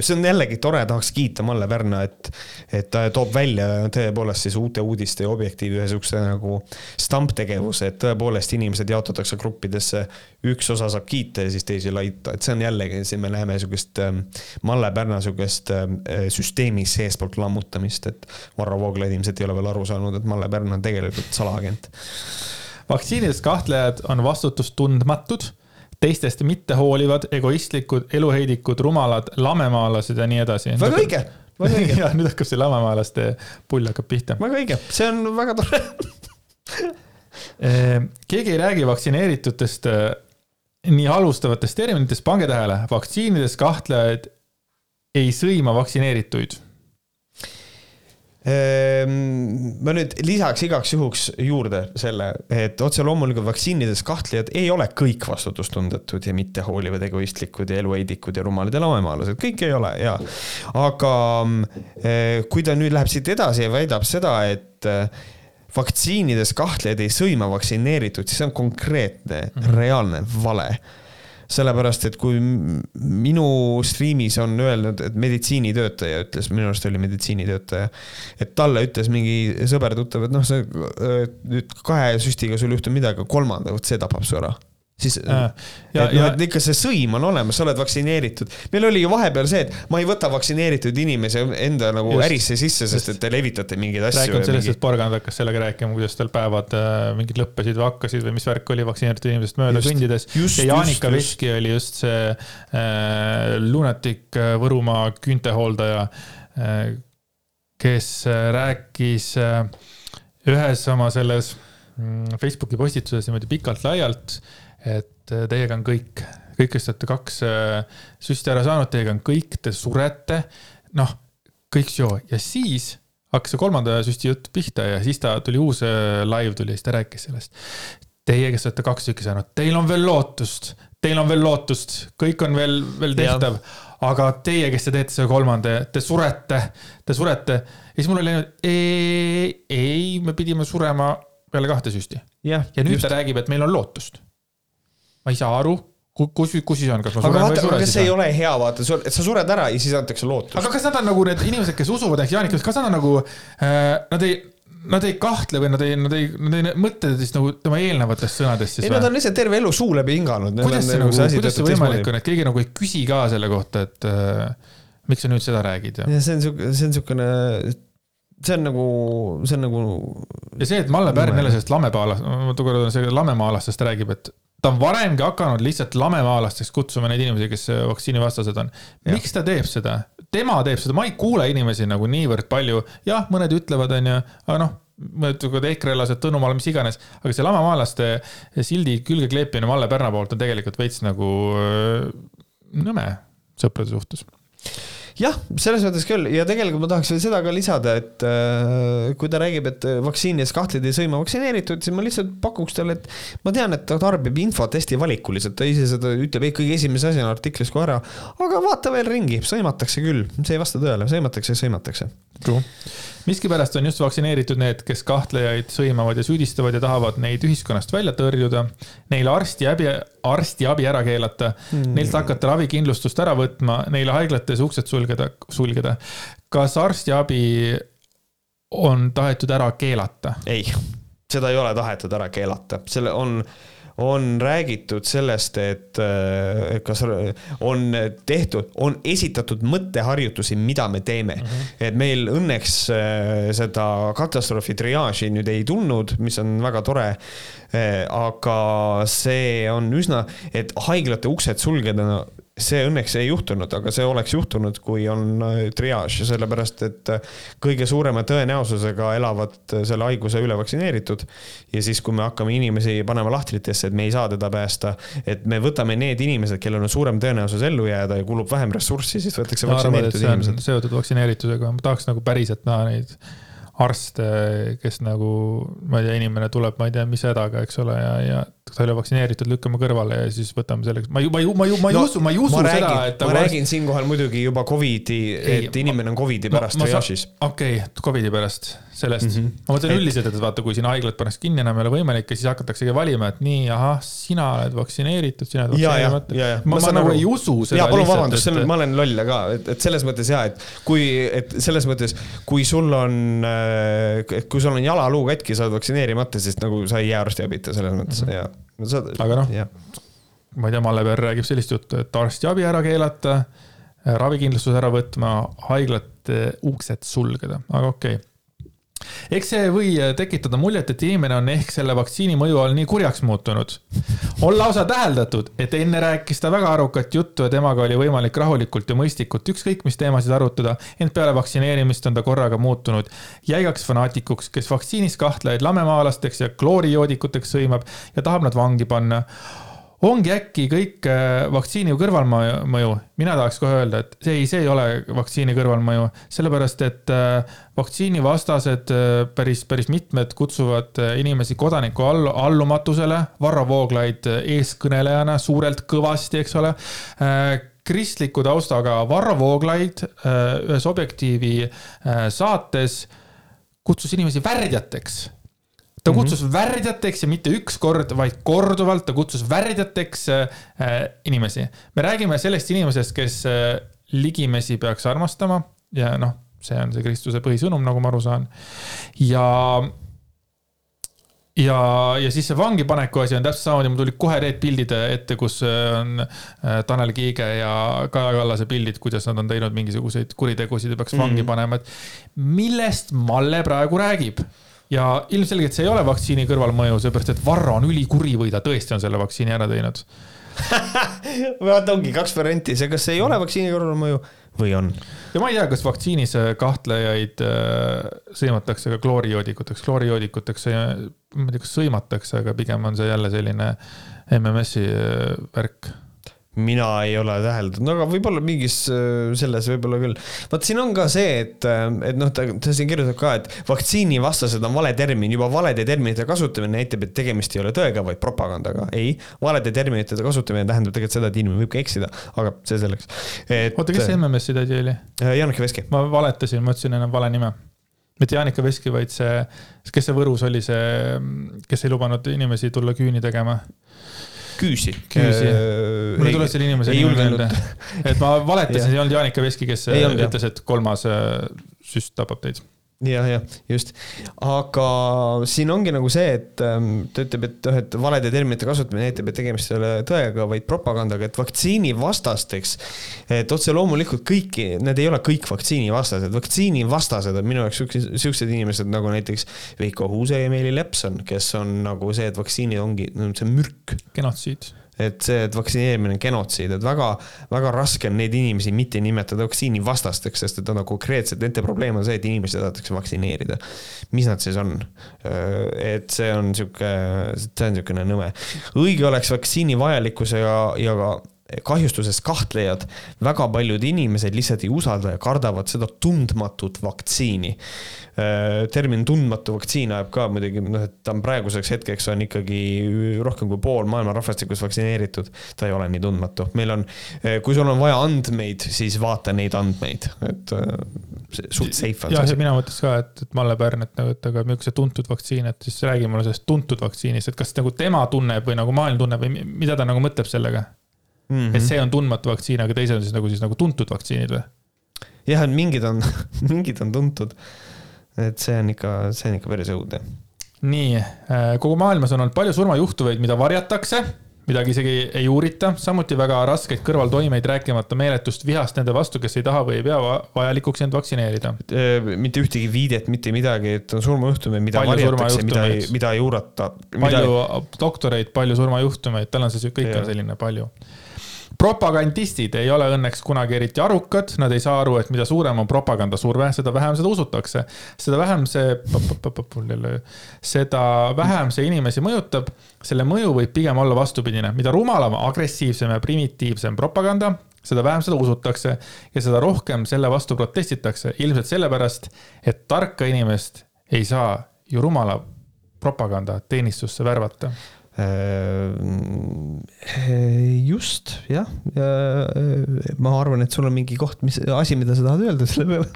See on jällegi tore, tahaks kiita Malle Pärna, et, et ta toob välja tõepoolest siis uute uudiste ja objektiivi ühe siukse nagu stamptegevuse, et tõepoolest inimesed jaotatakse gruppidesse. üks osa saab kiita ja siis teisi laita, et see on jällegi, siin me näeme siukest ähm, Malle Pärna siukest ähm, süsteemi seestpoolt lammutamist, et Varro Vooglaid ilmselt ei ole veel aru saanud, et Malle Pärn on tegelikult salaagent. vaktsiinides kahtlejad on vastutustundmatud, teistest mittehoolivad, egoistlikud, eluheidikud, rumalad, lamemaalased ja nii edasi. väga õige, väga õige, ja nüüd hakkab see lamemaalaste pull hakkab pihta. väga õige, see on väga tore. keegi ei räägi vaktsineeritutest eh, nii halvustavatest terminitest, pange tähele, vaktsiinides kahtlejad ei sõima vaktsineerituid. Ehm, ma nüüd lisaks igaks juhuks juurde selle, et otse loomulikult vaktsiinides kahtlejad ei ole kõik vastutustundetud ja mittehoolivad, egoistlikud ja eluheidikud ja rumalad ja lamemaalased, kõik ei ole ja. aga eh, kui ta nüüd läheb siit edasi ja väidab seda, et eh, vaktsiinides kahtlejad ei sõima vaktsineeritud, siis see on konkreetne mm, -hmm. reaalne vale sellepärast, et kui minu striimis on öelnud, et meditsiinitöötaja ütles, minu arust oli meditsiinitöötaja, et talle ütles mingi sõber-tuttav, et noh, öö, nüüd kahe süstiga sul ei juhtu midagi, kolmanda, vot see tapab su ära. Siis ja, et noh, et ikka see sõim on olemas, sa oled vaktsineeritud. meil oli ju vahepeal see, et ma ei võta vaktsineeritud inimesi enda nagu Just. ärisse sisse, sest et te levitate mingeid asju. räägime sellest, et Porgand hakkas sellega rääkima, kuidas tal päevad äh, mingid lõppesid või hakkasid või mis värk oli vaktsineeritud inimesest mööda Just. kõndides. Ja Jaanika. Veski oli just see äh, lunatik äh, Võrumaa küüntehooldaja äh,, kes äh, rääkis äh, ühes oma selles mm, Facebooki postituses niimoodi pikalt-laialt, et äh, teiega on kõik, kõik, kes te olete kaks äh, süsti ära saanud, teiega on kõik, te surete. noh, kõik soo ja siis hakkas see kolmanda süsti jutt pihta ja siis ta tuli uus äh, live tuli ja siis ta rääkis sellest. Teie, kes olete kaks tükki saanud, teil on veel lootust, teil on veel lootust, kõik on veel, veel tehtav. aga teie, kes te teete selle kolmanda, te surete, te surete. ja siis mul oli ainult, ei, ei, me pidime surema peale kahte süsti ja nüüd ta räägib, et meil on lootust. Ma ei saa aru, kus, kus siis on, kas ma suren või vaata, ei sure siis see ei või? ole hea, vaata, sa sured ära ja siis antakse lootus. aga kas nad on nagu need inimesed, kes usuvad ehk Jaanik, kas nad on nagu äh,, nad ei, nad ei kahtle või nad ei, nad ei, nad ei mõtle siis nagu tema eelnevatest sõnadest siis ei, nad või? on lihtsalt terve elu suu läbi hinganud. kuidas see nagu, kuidas see võimalik on, et keegi nagu ei küsi ka selle kohta, et äh, miks sa nüüd seda räägid ja, ja see on siuke, see on siukene, see on nagu, see on nagu, ja see, et Malle Pärn jälle sellest lamepaalast, ma tookord see lamemaalastest räägib, et ta on varemgi hakanud lihtsalt lamemaalasteks kutsuma neid inimesi, kes vaktsiinivastased on. miks ta teeb seda? tema teeb seda, ma ei kuule inimesi nagu niivõrd palju, jah, mõned ütlevad, onju, aga noh, mõned ütlevad ekrelased, Tõnumaal, mis iganes, aga see lamemaalaste sildi külge kleepimine Malle Pärna poolt on tegelikult veits nagu äh, nõme sõprade suhtes. jah, selles mõttes küll. Ja tegelikult ma tahaks veel seda ka lisada, et äh, kui ta räägib, et vaktsiinides kahtled ei sõima vaktsineeritud, siis ma lihtsalt pakuks talle, et ma tean, et ta tarbib infot hästi valikuliselt, ta ise seda ütleb kõige esimese asjana artiklis kohe ära, aga vaata veel ringi, sõimatakse küll, see ei vasta tõele, sõimatakse, sõimatakse. Miskipärast on just vaktsineeritud need, kes kahtlejaid sõimavad ja süüdistavad ja tahavad neid ühiskonnast välja tõrjuda, neile arstiabi, arstiabi ära keelata mm., neilt hakata ravikindlustust ära võtma, neile haiglates uksed sulgeda, sulgeda. kas arstiabi on tahetud ära keelata? ei, seda ei ole tahetud ära keelata, selle on, on räägitud sellest, et äh, kas on tehtud, on esitatud mõtteharjutusi, mida me teeme mm. -hmm. et meil õnneks äh, seda katastroofi triaaži nüüd ei tulnud, mis on väga tore. aga see on üsna, et haiglate uksed sulgeda no, see õnneks ei juhtunud, aga see oleks juhtunud, kui on äh, triaaž, sellepärast et äh, kõige suurema tõenäosusega elavad äh, selle haiguse üle vaktsineeritud. ja siis, kui me hakkame inimesi panema lahtritesse, et me ei saa teda päästa, et me võtame need inimesed, kellel on suurem tõenäosus ellu jääda ja kulub vähem ressurssi, siis võetakse vaktsineeritud on inimesed. seotud vaktsineeritusega, ma tahaks nagu päriselt näha neid arste, kes nagu, ma ei tea, inimene tuleb, ma ei tea, mis hädaga, eks ole, ja, ja ta ei ole vaktsineeritud, lükkame kõrvale ja siis võtame selleks, ma ei, ma ei, ma ei, ma ei No, usu, ma ei usu ma seda, et ma räägin siinkohal muidugi juba Covidi, et inimene on Covidi ma- pärast ma triaažis. okei okay,, Covidi pärast, sellest mm. -hmm. ma mõtlen Et- üldiselt, et vaata, kui siin haiglad pannakse kinni, enam ei ole võimalik ja siis hakataksegi valima, et nii, ahah, sina oled vaktsineeritud, sina oled vaktsineerimata. ja. ma, ma nagu ei usu seda ja palun vabandust, et ma olen loll ka, et, et selles mõttes ja, et kui, et selles mõttes, kui sul on, et kui sul on jalaluu katki, sa oled vaktsineerimata, siis nagu sa ei jää arstiabita selles mõttes mm -hmm. ja no, sa,. Aga noh, ma ei tea, Malle Pärn räägib sellist juttu, et arstiabi ära keelata, ravikindlustus ära võtma, haiglate uksed sulgeda, aga okei okay. Eks see või tekitada muljet, et inimene on ehk selle vaktsiini mõju all nii kurjaks muutunud. on lausa täheldatud, et enne rääkis ta väga arukat juttu ja temaga oli võimalik rahulikult ja mõistlikult ükskõik mis teemasid arutada, ent peale vaktsineerimist on ta korraga muutunud jäigaks fanaatikuks, kes vaktsiinis kahtlejaid lamemaalasteks ja kloorijoodikuteks sõimab ja tahab nad vangi panna ongi äkki kõik äh, vaktsiini kõrvalmõju, mina tahaks kohe öelda, et see ei, see ei ole vaktsiini kõrvalmõju, sellepärast et äh, vaktsiinivastased äh, päris, päris mitmed kutsuvad inimesi kodaniku all, allumatusele, Varro Vooglaid eeskõnelejana suurelt kõvasti, eks ole. Kristliku taustaga Varro Vooglaid ühes Objektiivi saates kutsus inimesi värdjateks ta kutsus mm -hmm. värdjateks ja mitte üks kord, vaid korduvalt ta kutsus värdjateks äh, inimesi. me räägime sellest inimesest, kes äh, ligimesi peaks armastama ja noh, see on see Kristuse põhisõnum, nagu ma aru saan. ja, ja, ja siis see vangipaneku asi on täpselt samamoodi, mul tulid kohe need pildid ette, kus äh, on äh, Tanel Kiige ja Kaja Kallase pildid, kuidas nad on teinud mingisuguseid kuritegusid ja peaks mm -hmm. vangi panema, et millest Malle praegu räägib ja ilmselgelt see ei ole vaktsiini kõrvalmõju, seepärast et Varro on ülikuri või ta tõesti on selle vaktsiini ära teinud. vaata, ongi kaks varianti, see, kas ei ole vaktsiini kõrvalmõju või on. ja ma ei tea, kas vaktsiinis äh, kahtlejaid äh, sõimatakse ka kloorijoodikuteks, kloorijoodikuteks, ma ei tea, kas sõimatakse, aga pigem on see jälle selline MMS-i äh, värk mina ei ole täheldanud, aga võib-olla mingis äh, selles võib-olla küll. vaat siin on ka see, et, et noh, ta, ta siin kirjutab ka, et vaktsiinivastased on vale termin, juba valede terminite kasutamine näitab, et tegemist ei ole tõega, vaid propagandaga. ei, valede terminite kasutamine tähendab tegelikult seda, et inimene võib ka eksida, aga see selleks. oota, kes see MMS-i tädi oli? Janek Veski. ma valetasin, ma ütlesin ennem vale nime. mitte Jaanika Veski, vaid see, kes see Võrus oli see, kes ei lubanud inimesi tulla küüni tegema küüsi. Küüsi. mul ei tule selle inimese nimi meelde. et ma valetasin, see ei olnud Jaanika Veski, kes jah. ütles, et kolmas äh, süst tapab teid. jah, jah, just. aga siin ongi nagu see, et ähm, ta ütleb, et noh, et valede terminite kasutamine näitab, et tegemist ei ole tõega, vaid propagandaga, et vaktsiinivastasteks, et otse loomulikult kõiki, need ei ole kõik vaktsiinivastased, vaktsiinivastased on minu jaoks siuksed, inimesed nagu näiteks Veiko Huuse ja Meeli Lepson, kes on nagu see, et vaktsiinid ongi, see on mürk genotsiid. Et see, et vaktsineerimine on genotsiid, et väga, väga raske on neid inimesi mitte nimetada vaktsiinivastasteks, sest et on nagu konkreetselt, nende probleem on see, et inimesi tahetakse vaktsineerida. mis nad siis on? et see on sihuke, see on niisugune nõme. õige oleks vaktsiini vajalikkuse ja, ja ka kahjustuses kahtlejad, väga paljud inimesed lihtsalt ei usalda ja kardavad seda tundmatut vaktsiini. termin tundmatu vaktsiin ajab ka muidugi, noh, et ta on praeguseks hetkeks on ikkagi rohkem kui pool maailma rahvastikust vaktsineeritud. ta ei ole nii tundmatu, meil on, kui sul on vaja andmeid, siis vaata neid andmeid, et äh, see suht safe on see. mina mõtleks ka, et, et Malle Pärn, et nagu, et aga milline tuntud vaktsiin, et siis räägi mulle sellest tuntud vaktsiinist, et kas nagu tema tunneb või nagu maailm tunneb või mi- mida ta nagu mõtleb sellega. Mhm. et see on tundmatu vaktsiin, aga teised on siis nagu siis nagu tuntud vaktsiinid või? jah, et mingid on, mingid on tuntud. et see on ikka, see on ikka päris õudne. nii, kogu maailmas on olnud palju surmajuhtumeid, mida varjatakse, midagi isegi ei uurita, samuti väga raskeid kõrvaltoimeid, rääkimata meeletust vihast nende vastu, kes ei taha või ei pea va- vajalikuks end vaktsineerida. mitte ühtegi viidet, mitte midagi, et on surmajuhtumeid, mida Palju varjatakse, mida ei mida ei uurata. palju doktoreid, palju surmajuhtumeid, tal on see kõik on selline palju propagandistid ei ole õnneks kunagi eriti arukad, nad ei saa aru, et mida suurem on propagandasurve, seda vähem seda usutakse. seda vähem see, seda vähem see inimesi mõjutab. selle mõju võib pigem olla vastupidine, mida rumalam, agressiivsem ja primitiivsem propaganda, seda vähem seda usutakse ja seda rohkem selle vastu protestitakse, ilmselt sellepärast, et tarka inimest ei saa ju rumala propaganda teenistusse värvata just, jah. ma arvan, et sul on mingi koht, mis asi, mida sa tahad öelda selle peale.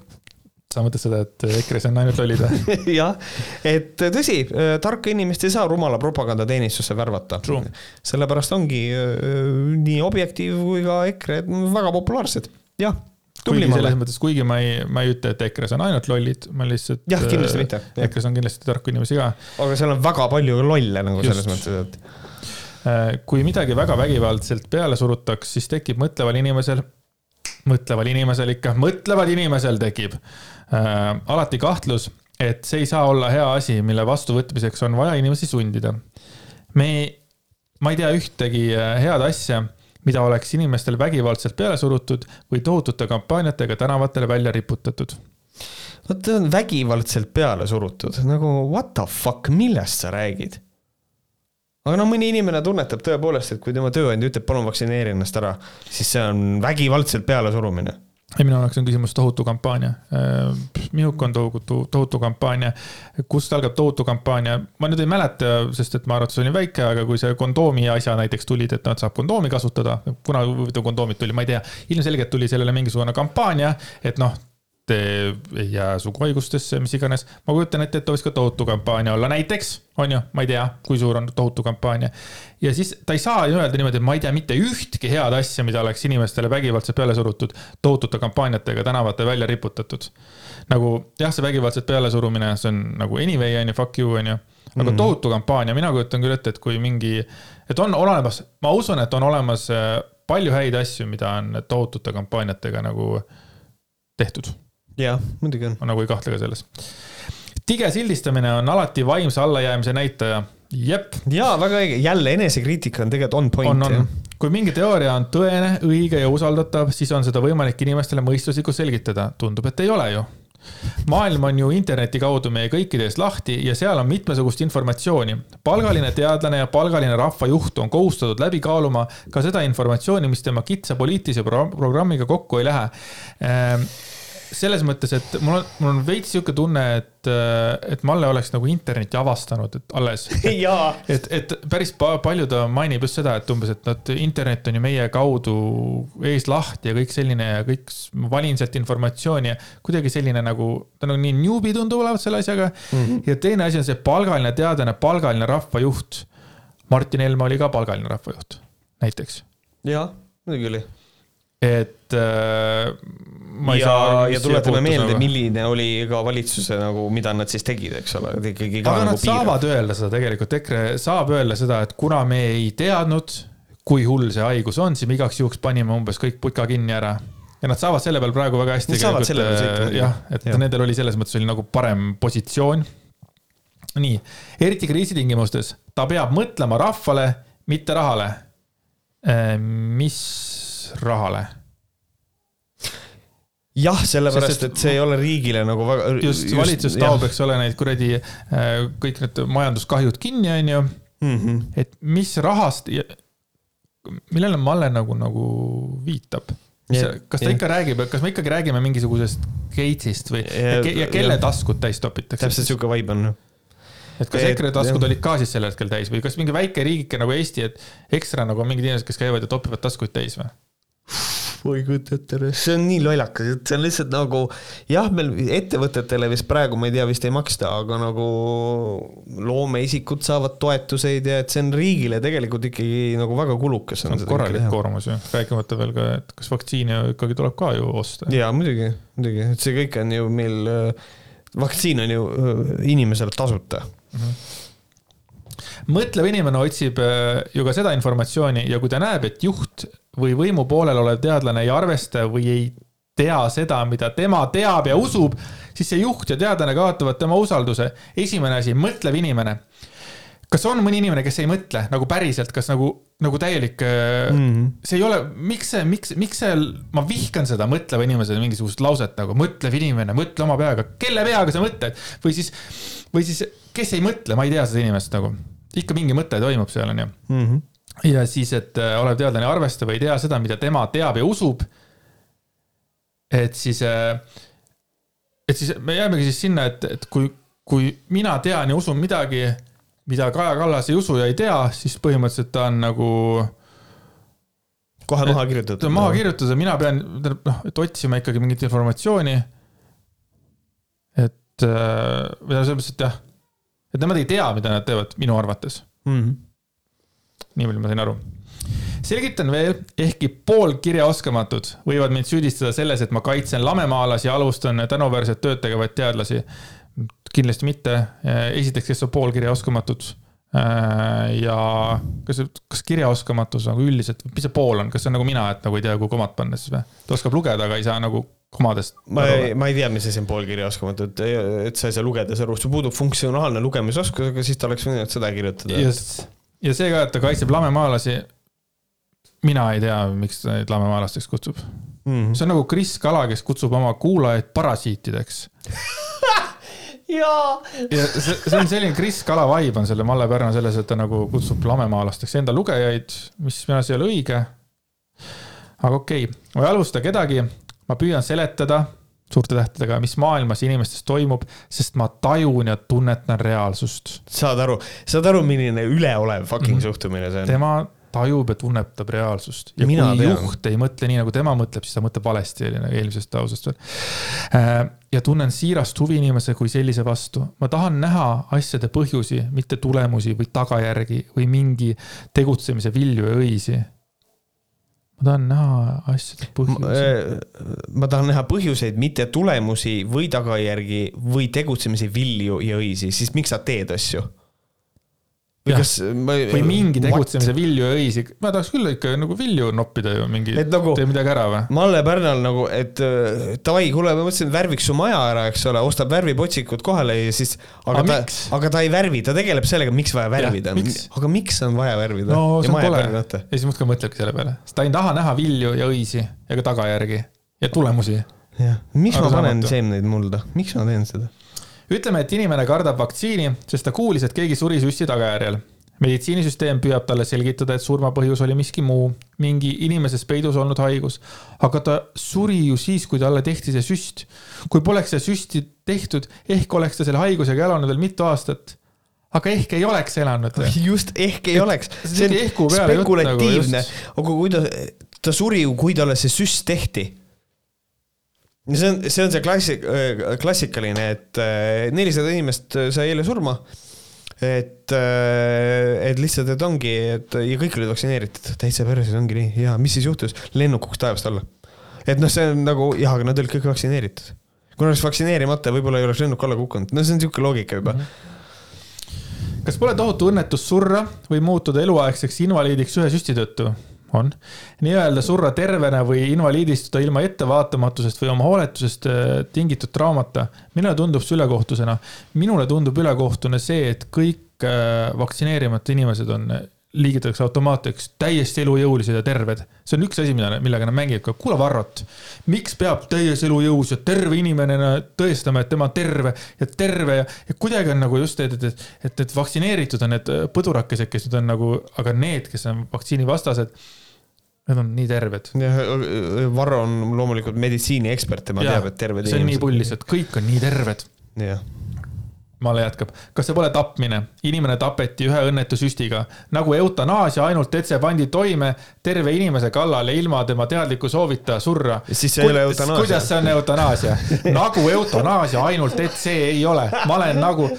sa mõtled seda, et EKRE-s on ainult lollid või? jah, et tõsi, tarka inimest ei saa rumala propagandateenistusse värvata sellepärast ongi nii Objektiiv kui ka EKRE väga populaarsed, jah. Kuigi selles mõttes, kuigi ma ei, ma ei ütle, et EKRE-s on ainult lollid, ma lihtsalt. jah, kindlasti mitte. EKRE-s on kindlasti tarku inimesi ka. aga seal on väga palju lolle nagu Just. selles mõttes, et Äh, kui midagi väga vägivaldselt peale surutaks, siis tekib mõtleval inimesel, mõtleval inimesel ikka, mõtleval inimesel tekib äh, alati kahtlus, et see ei saa olla hea asi, mille vastuvõtmiseks on vaja inimesi sundida. me ma ei tea ühtegi äh, head asja, mida oleks inimestele vägivaldselt peale surutud või tohutute kampaaniatega tänavatele välja riputatud. vot ta on vägivaldselt peale surutud, nagu what the fuck, millest sa räägid? aga no mõni inimene tunnetab tõepoolest, et kui tema tööandja ütleb, palun vaktsineeri ennast ära, siis see on vägivaldselt pealesurumine. ei, minu jaoks on küsimus tohutu kampaania. minuk on tohutu, tohutu kampaania. kust algab tohutu kampaania? ma nüüd ei mäleta, sest et ma arvates olin väike, aga kui see kondoomi asja näiteks tulid, et noh, et saab kondoomi kasutada, kuna huvitav kondoomid tuli, ma ei tea. ilmselgelt tuli sellele mingisugune kampaania, et noh, ei jää suguhaigustesse, mis iganes. ma kujutan ette, et ta võiks ka tohutu kampaania olla, näiteks, on ju, ma ei tea, kui suur on tohutu kampaania. ja siis ta ei saa ju öelda niimoodi, et ma ei tea mitte ühtki head asja, mida oleks inimestele vägivaldselt peale surutud, tohutute kampaaniatega tänavatel välja riputatud. nagu jah, see vägivaldselt pealesurumine, see on nagu anyway on ju, fuck you on ju. aga mm -hmm. tohutu kampaania, mina kujutan küll ette, et kui mingi, et on olemas, ma usun, et on olemas äh, palju häid asju, mida on tohutute kampaaniatega nagu tehtud jah, muidugi on. ma nagu ei kahtle ka selles. tige sildistamine on alati vaimse allajäämise näitaja. jep, jaa, väga õige, jälle enesekriitika on tegelikult on point. on, on. kui mingi teooria on tõene, õige ja usaldatav, siis on seda võimalik inimestele mõistuslikult selgitada. tundub, et ei ole ju. maailm on ju interneti kaudu meie kõikide ees lahti ja seal on mitmesugust informatsiooni. palgaline teadlane ja palgaline rahvajuht on kohustatud läbi kaaluma ka seda informatsiooni, mis tema kitsa poliitilise pro- programmiga kokku ei lähe selles mõttes, et mul on, mul on veits sihuke tunne, et, et Malle oleks nagu interneti avastanud, et alles. et, et päris pa- palju ta mainib just seda, et umbes, et nad, internet on ju meie kaudu ees lahti ja kõik selline ja kõik, ma valin sealt informatsiooni ja kuidagi selline nagu, ta nagu nii newbie tundub olevat selle asjaga mm. -hmm. ja teine asi on see palgaline teadlane, palgaline rahvajuht. Martin Helme oli ka palgaline rahvajuht, näiteks. jah, muidugi oli. Et äh, ma ei ja saa, ja tuletame meelde, milline oli ka valitsuse nagu, mida nad siis tegid, eks ole, ikkagi ka aga nagu nad saavad öelda seda tegelikult, EKRE saab öelda seda, et kuna me ei teadnud, kui hull see haigus on, siis me igaks juhuks panime umbes kõik putka kinni ära. ja nad saavad selle peal praegu väga hästi. Muidugi. jah, et ja. nendel oli selles mõttes oli nagu parem positsioon. nii, eriti kriisitingimustes, ta peab mõtlema rahvale, mitte rahale. mis rahale? jah, sellepärast, et- see ei ole riigile nagu väga. just valitsus taob, eks ole, neid kuradi äh, kõik need majanduskahjud kinni, onju mm. -hmm. et mis rahast, millele Malle nagu, nagu viitab? Ja- kas ta ja. ikka räägib, kas me ikkagi räägime mingisugusest Gatesist või ja, Ja- ja kelle ja. taskud täis topitakse? täpselt sihuke vibe on. et kas EKRE taskud olid ka siis sel hetkel täis või kas mingi väike riigike nagu Eesti, et ekstra nagu on mingid inimesed, kes käivad ja topivad taskuid täis või? Ma ei kujuta ette, see on nii lollakas, et see on lihtsalt nagu jah, meil ettevõtetele vist praegu ma ei tea, vist ei maksta, aga nagu loomeisikud saavad toetuseid ja et see on riigile tegelikult ikkagi nagu väga kulukas. see on korralik koormus ju, rääkimata veel ka, et kas vaktsiini ikkagi tuleb ka ju osta. jaa, muidugi, muidugi, et see kõik on ju meil, vaktsiin on ju inimesele tasuta. mõtlev inimene otsib äh, ju ka seda informatsiooni ja kui ta näeb, et juht või võimu poolel olev teadlane ei arvesta või ei tea seda, mida tema teab ja usub, siis see juht ja teadlane kaotavad tema usalduse. esimene asi, mõtlev inimene. kas on mõni inimene, kes ei mõtle nagu päriselt, kas nagu, nagu täielik mm. -hmm. see ei ole, miks see, miks, miks see, ma vihkan seda mõtleva inimese mingisugust lauset nagu mõtlev inimene, mõtle oma peaga, kelle peaga sa mõtled või siis, või siis, kes ei mõtle, ma ei tea seda inimest nagu, ikka mingi mõte toimub seal onju. Mhm. Ja siis, et äh, olev teadlane ei arvesta või ei tea seda, mida tema teab ja usub. et siis, et siis me jäämegi siis sinna, et, et kui, kui mina tean ja usun midagi, mida Kaja Kallas ei usu ja ei tea, siis põhimõtteliselt ta on nagu kohe maha kirjutatud. maha kirjutada, mina pean, tähendab noh, et otsima ikkagi mingit informatsiooni. et äh, või selles mõttes, et jah, et nemad ei tea, mida nad teevad, minu arvates, mm. Nii palju ma sain aru. selgitan veel, ehkki poolkirjaoskamatud võivad mind süüdistada selles, et ma kaitsen lamemaalasi ja alustan tänuväärset tööd tegevaid teadlasi. kindlasti mitte, esiteks, kes on poolkirjaoskamatud ja kas, kas kirjaoskamatus nagu üldiselt, mis see pool on, kas see on nagu mina, et nagu ei tea, kuhu komad panna siis või? ta oskab lugeda, aga ei saa nagu komadest. ma ei, ma ei tea, mis asi on poolkirjaoskamatu, et, et sa ei saa lugeda, see sul puudub funktsionaalne lugemisoskus, aga siis ta oleks võinud seda kirjutada. just, ja see ka, et ta kaitseb lamemaalasi. mina ei tea, miks ta neid lamemaalasteks kutsub. Mm. see on nagu Kris Kala, kes kutsub oma kuulajaid parasiitideks. jaa. ja see, see on selline Kris Kala vibe on selle Malle Pärna selles, et ta nagu kutsub lamemaalasteks enda lugejaid, mis minu arust ei ole õige. aga okei okay., ma ei alusta kedagi, ma püüan seletada suurte tähtedega, mis maailmas inimestes toimub, sest ma tajun ja tunnetan reaalsust. saad aru, saad aru, milline üleolev fucking mm. suhtumine see on? tema tajub ja tunnetab reaalsust ja Mina kui tean. juht ei mõtle nii, nagu tema mõtleb, siis ta mõtleb valesti, oli nagu eelmisest lausest veel. ja tunnen siirast huvi inimese kui sellise vastu. ma tahan näha asjade põhjusi, mitte tulemusi või tagajärgi või mingi tegutsemise vilju ja õisi. Ma tahan näha asjade põhjusi. ma tahan näha põhjuseid, mitte tulemusi või tagajärgi või tegutsemise vilju ja õisi, siis miks sa teed asju? Või kas ma... või mingi tegutsemise vilju ja õisi. ma tahaks küll ikka nagu vilju noppida ju mingi, nagu tee midagi ära või? Malle Pärnal nagu, et äh, davai, kuule, ma mõtlesin, värviks su maja ära, eks ole, ostab värvipotsikud kohale ja siis, aga Aga ta aga ta ei värvi, ta tegeleb sellega, miks vaja värvida aga miks on vaja värvida? no on kole. vaata. ja siis muudkui mõtlebki selle peale, sest ta ei taha näha vilju ja õisi ega tagajärgi ja tulemusi jah, miks ma panen seemneid mulda, miks ma teen seda? ütleme, et inimene kardab vaktsiini, sest ta kuulis, et keegi suri süsti tagajärjel. meditsiinisüsteem püüab talle selgitada, et surma põhjus oli miski muu, mingi inimeses peidus olnud haigus. aga ta suri ju siis, kui talle tehti see süst. kui poleks see süsti tehtud, ehk oleks ta selle haigusega elanud veel mitu aastat. aga ehk ei oleks elanud. just, ehk ei Et oleks. see on nagu spekulatiivne aga kui ta, ta suri ju, kui talle see süst tehti. See on, see on see klassik, klassikaline, et äh, nelisada inimest sai eile surma. et, et lihtsalt, et ongi, et ja kõik olid vaktsineeritud, täitsa perses ongi nii ja mis siis juhtus, lennuk kukkus taevast alla. et noh, see on nagu jah, aga nad olid kõik vaktsineeritud. kui nad oleks vaktsineerimata, võib-olla ei oleks lennuk alla kukkunud, no see on siuke loogika juba. kas pole tohutu õnnetus surra või muutuda eluaegseks invaliidiks ühe süsti tõttu? on. nii-öelda surra tervena või invaliidistuda ilma ettevaatamatusest või oma hooletusest äh, tingitud traumata. minule tundub see ülekohtusena. minule tundub ülekohtune see, et kõik äh, vaktsineerimata inimesed on, liigitatakse automaatseks täiesti elujõulised ja terved. see on üks asi, mida, millega nad mängivad. kuule, Varrot, miks peab täies elujõus ja terve inimene tõestama, et tema on terve ja terve ja, ja kuidagi on nagu just, et, et, et, et, et vaktsineeritud on need põdurakesed, kes nüüd on nagu, aga need, kes on vaktsiinivastased, need on nii terved. Varro on loomulikult meditsiiniekspert, tema Jaa, teab, et terved see on nii pullis, et kõik on nii terved. jah, Male jätkab, kas see pole tapmine? inimene tapeti ühe õnnetu süstiga, nagu eutanaasia, ainult et see pandi toime terve inimese kallale ilma tema teadliku soovita surra. Siis see ei ole eutanaasia. kuidas see on eutanaasia? nagu eutanaasia, ainult et see ei ole. ma olen nagu,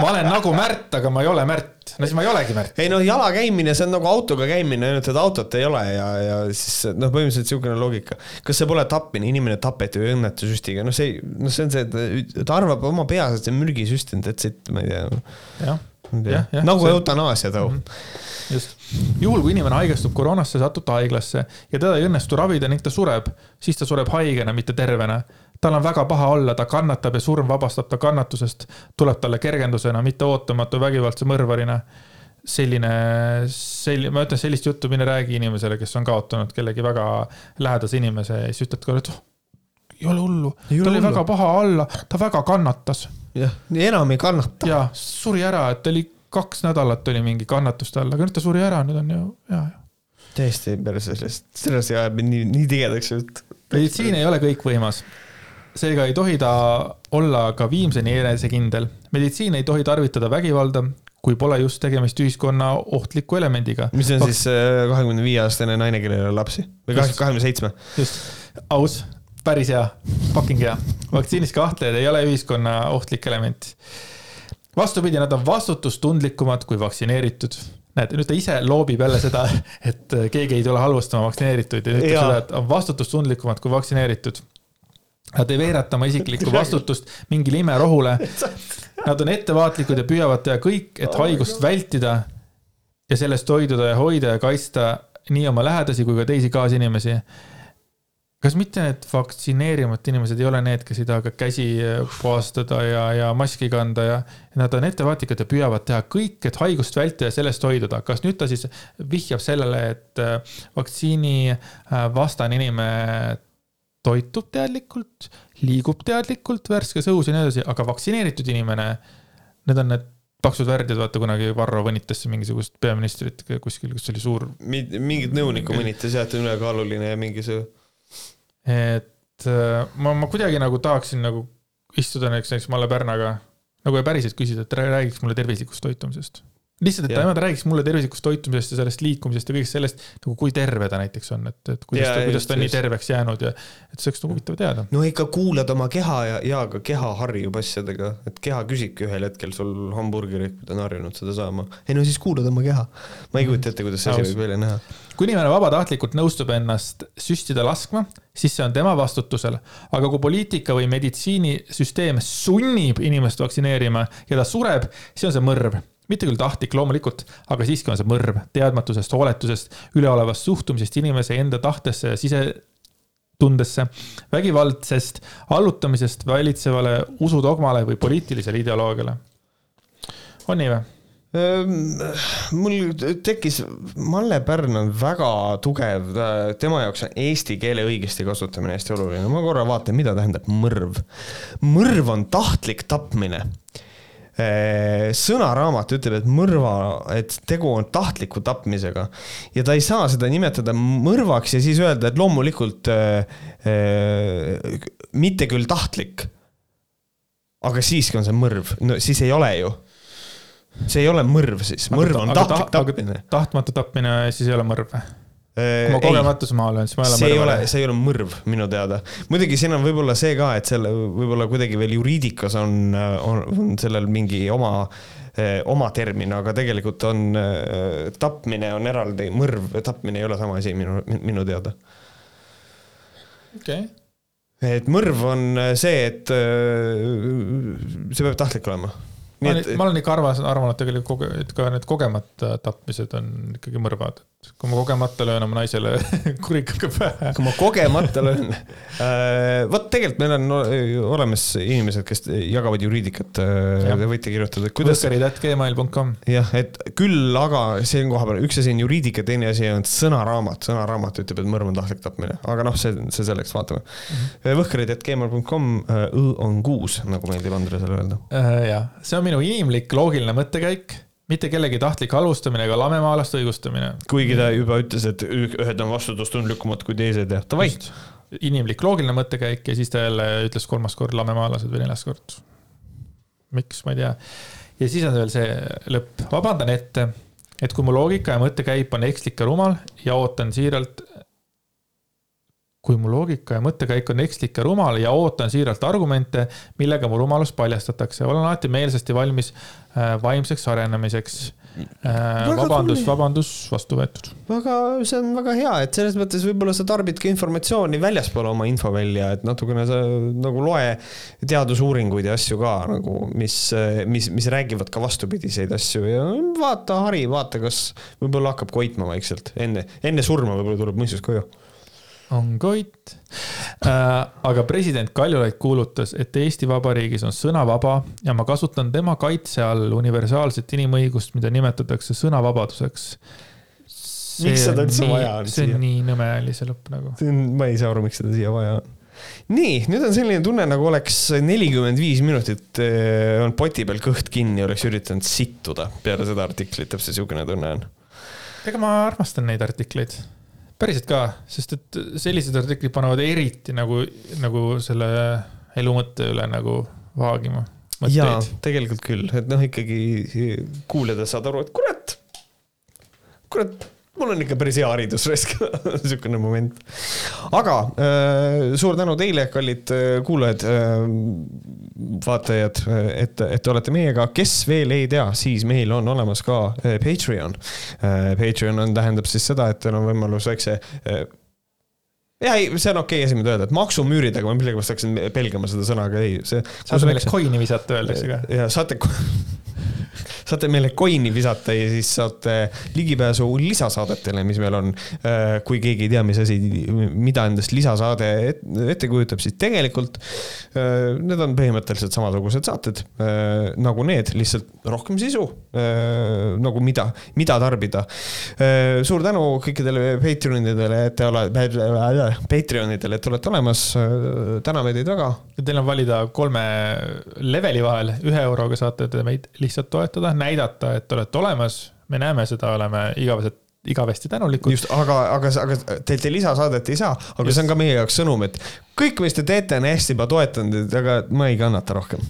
ma olen nagu Märt, aga ma ei ole Märt. No siis ma ei olegi Märt. ei noh, jala käimine, see on nagu autoga käimine, ainult et autot ei ole ja, ja siis noh, põhimõtteliselt niisugune loogika. kas see pole tapmine, inimene tapeti ühe õnnetusüstiga, noh, see, noh, see on see, et ta arvab oma peas, et see on mürgisüst, that's it, ma ei tea. jah, Jah, jah, nagu see- eutanaasia too. just. juhul, kui inimene haigestub koroonasse, satub ta haiglasse ja teda ei õnnestu ravida ning ta sureb, siis ta sureb haigena, mitte tervena. Tal on väga paha olla, ta kannatab ja surm vabastab ta kannatusest, tuleb talle kergendusena, mitte ootamatu vägivaldse mõrvarina. selline, selline, ma ütlen sellist juttu, mine räägi inimesele, kes on kaotanud kellegi väga lähedase inimese ja siis ütled talle, et oh, ei ole hullu, tal oli väga paha olla, ta väga kannatas jah, enam ei kannata. ja suri ära, et oli kaks nädalat oli mingi kannatuste all, aga nüüd ta suri ära, nüüd on ju hea ju. täiesti perse sellest, sellest ajab mind nii, nii tigedaks, et meditsiin ei ole kõikvõimas. Seega ei tohi ta olla ka viimseni enesekindel. meditsiin ei tohi tarvitada vägivalda, kui pole just tegemist ühiskonna ohtliku elemendiga. mis on siis äh, kahekümne viie aastane naine, kellel ole lapsi või kahekümne seitsme. just, aus, päris hea, fucking hea. vaktsiinis kahtlejad ei ole ühiskonna ohtlik element. vastupidi, nad on vastutustundlikumad kui vaktsineeritud. näed, nüüd ta ise loobib jälle seda, et keegi ei tule halvustama vaktsineerituid ja ütleb seda, et on vastutustundlikumad kui vaktsineeritud. Nad ei veereta oma isiklikku vastutust mingile imerohule. Nad on ettevaatlikud ja püüavad teha kõik, et haigust vältida ja sellest hoiduda ja hoida ja kaitsta nii oma lähedasi kui ka teisi kaasinimesi kas mitte need vaktsineerimata inimesed ei ole need, kes ei taha ka käsi puhastada ja, ja maski kanda ja nad on ettevaatlikud ja püüavad teha kõik, et haigust vältida ja sellest hoiduda. kas nüüd ta siis vihjab sellele, et äh, vaktsiini äh, vastane inimene toitub teadlikult, liigub teadlikult värskes õhus ja nii edasi, aga vaktsineeritud inimene, need on need paksud värdjad, vaata kunagi Varro võnitas mingisugust peaministrit kuskil, kus oli suur mingit nõunikku mõnitas jah, et ülekaaluline ja mingi see. et äh, ma, ma kuidagi nagu tahaksin nagu istuda näiteks, näiteks Malle Pärnaga nagu ja päriselt küsida, et rää- räägiks mulle tervislikust toitumisest. lihtsalt, et ta ta räägiks mulle tervislikust toitumisest ja sellest liikumisest ja kõigest sellest, nagu kui terve ta näiteks on, et, et kuidas Jaa, ta, kuidas ta on nii just. terveks jäänud ja et see oleks nagu huvitav teada. no ikka kuulad oma keha ja, ja ka keha harjub asjadega, et keha küsibki ühel hetkel sul hamburgerit, kui ta on harjunud seda saama. ei no siis kuulad oma keha. ma ei kujuta ette, kuidas see asi võib välja näha. kui inimene vabatahtlikult nõustub ennast süstida laskma, siis see on tema vastutusel. aga kui poliitika või meditsiinisüsteem sunnib inimest vaktsineerima ja ta sureb, siis on see mõrv. Mitte küll tahtlik loomulikult, aga siiski on see mõrv teadmatusest, hooletusest, üleolevast suhtumisest inimese enda tahtesse ja sisetundesse, vägivaldsest allutamisest valitsevale usudogmale või poliitilisele ideoloogiale. on nii või? mul tekkis, Malle Pärn on väga tugev, tema jaoks on eesti keele õigesti kasutamine hästi oluline, ma korra vaatan, mida tähendab mõrv. mõrv on tahtlik tapmine. Sõnaraamat ütleb, et mõrva, et tegu on tahtliku tapmisega ja ta ei saa seda nimetada mõrvaks ja siis öelda, et loomulikult äh, äh, mitte küll tahtlik. aga siiski on see mõrv, no siis ei ole ju see ei ole mõrv siis, mõrv on tahtlik tapmine. tahtmatu tapmine siis ei ole mõrv või? Kui ma kogemata maha löön, siis ma ei ole see ei ole, see ei ole mõrv minu teada. muidugi siin on võib-olla see ka, et selle võib-olla kuidagi veel juriidikas on, on, on sellel mingi oma eh, oma termin, aga tegelikult on eh, tapmine on eraldi, mõrv ja tapmine ei ole sama asi minu, minu teada. okei okay. et mõrv on see, et see peab tahtlik olema ma olen, ma olen ikka arvas, arvanud tegelikult, et ka need kogemata tapmised on ikkagi mõrvad. Kui ma kogemata löön oma naisele kurikaga pähe. kui ma kogemata löön äh,. vot tegelikult meil on olemas inimesed, kes jagavad juriidikat. Te võite kirjutada. võhkerid.gmail.com. jah, et küll aga siin koha peal üks asi on juriidika, teine asi on sõnaraamat. sõnaraamat ütleb, et mõrv on tahtlik tapmine, aga noh, see, see selleks, vaatame mm -hmm.. võhkerid.gmail.com, õ on kuus, nagu meeldib Andresele öelda jah, see on minu inimlik loogiline mõttekäik, mitte kellegi tahtlik halvustamine ega lamemaalaste õigustamine. kuigi ta juba ütles, et ühed on vastutustundlikumad kui teised ja davai. inimlik loogiline mõttekäik ja siis ta jälle ütles kolmas kord lamemaalased või neljas kord. miks, ma ei tea. ja siis on veel see lõpp, vabandan ette, et kui mu loogika ja mõttekäip on ekslik ja rumal ja ootan siiralt kui mu loogika ja mõttekäik on ekslik ja rumal ja ootan siiralt argumente, millega mu rumalus paljastatakse, olen alati meelsasti valmis äh, vaimseks arenemiseks äh,. vabandus, vabandus, vastu võetud. väga, see on väga hea, et selles mõttes võib-olla sa tarbid ka informatsiooni väljaspool oma infovälja, et natukene sa nagu loe teadusuuringuid ja asju ka nagu, mis, mis, mis räägivad ka vastupidiseid asju ja vaata, hari, vaata, kas võib-olla hakkab koitma vaikselt enne, enne surma võib-olla tuleb mõistus koju on Koit äh,. aga president Kaljulaid kuulutas, et Eesti Vabariigis on sõna vaba ja ma kasutan tema kaitse all universaalset inimõigust, mida nimetatakse sõnavabaduseks. miks seda üldse vaja on siia? see on nii nõme oli see lõpp nagu. ma ei saa aru, miks seda siia vaja on nii, nüüd on selline tunne, nagu oleks nelikümmend viis minutit äh, on poti peal kõht kinni, oleks üritanud sittuda peale seda artiklit, täpselt niisugune tunne on. ega ma armastan neid artikleid päriselt ka, sest et sellised artiklid panevad eriti nagu, nagu selle elu mõtte üle nagu vaagima. jaa, tegelikult küll, et noh, ikkagi kuulajad saavad aru, et kurat, kurat mul on ikka päris hea haridus raisk niisugune moment. aga äh, suur tänu teile, kallid äh, kuulajad äh,, vaatajad, et, et te olete meiega, kes veel ei tea, siis meil on olemas ka Patreon. Patreon on, tähendab siis seda, et teil on võimalus väikse ja ei, see on okei okay, asi, mida öelda, et maksumüüridega ma millegipärast hakkasin pelgama seda sõna, aga ei, see. saate meile coin'i visata, öeldakse ka. ja saate saate meile coin'i visata ja siis saate ligipääsu lisasaadetele, mis meil on. Äh, kui keegi ei tea, mis asi, mida endast lisasaade ette kujutab, siis tegelikult äh, need on põhimõtteliselt samasugused saated äh, nagu need, lihtsalt rohkem sisu. nagu mida, mida tarbida. suur tänu kõikidele Patreonidele, et te olete, Patreonidele, et olete olemas. täname teid väga. Teil on valida kolme leveli vahel, ühe euroga saate te meid lihtsalt toetada näidata, et olete olemas, me näeme seda, oleme igavesed igavesti tänulikud. just, aga, aga, aga teilt ei lisasaadet ei saa, aga just. see on ka meie jaoks sõnum, et kõik, mis te teete, on hästi juba toetanud, aga ma ei kannata rohkem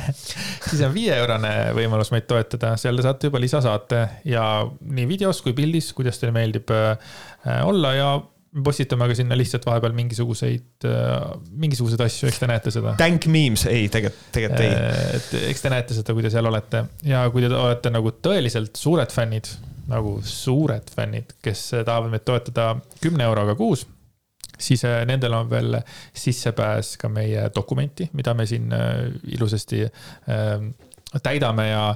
siis on viieeurone võimalus meid toetada, seal te saate juba lisasaate ja nii videos kui pildis, kuidas teile meeldib äh, olla ja postitame ka sinna lihtsalt vahepeal mingisuguseid, äh, mingisuguseid asju, eks te näete seda. Dank memes, ei, tegelikult, tegelikult ei. Äh, et eks te näete seda, kui te seal olete ja kui te olete nagu tõeliselt suured fännid, nagu suured fännid, kes tahavad meid toetada kümne euroga kuus, siis äh, nendel on veel sissepääs ka meie dokumenti, mida me siin ilusasti täidame ja,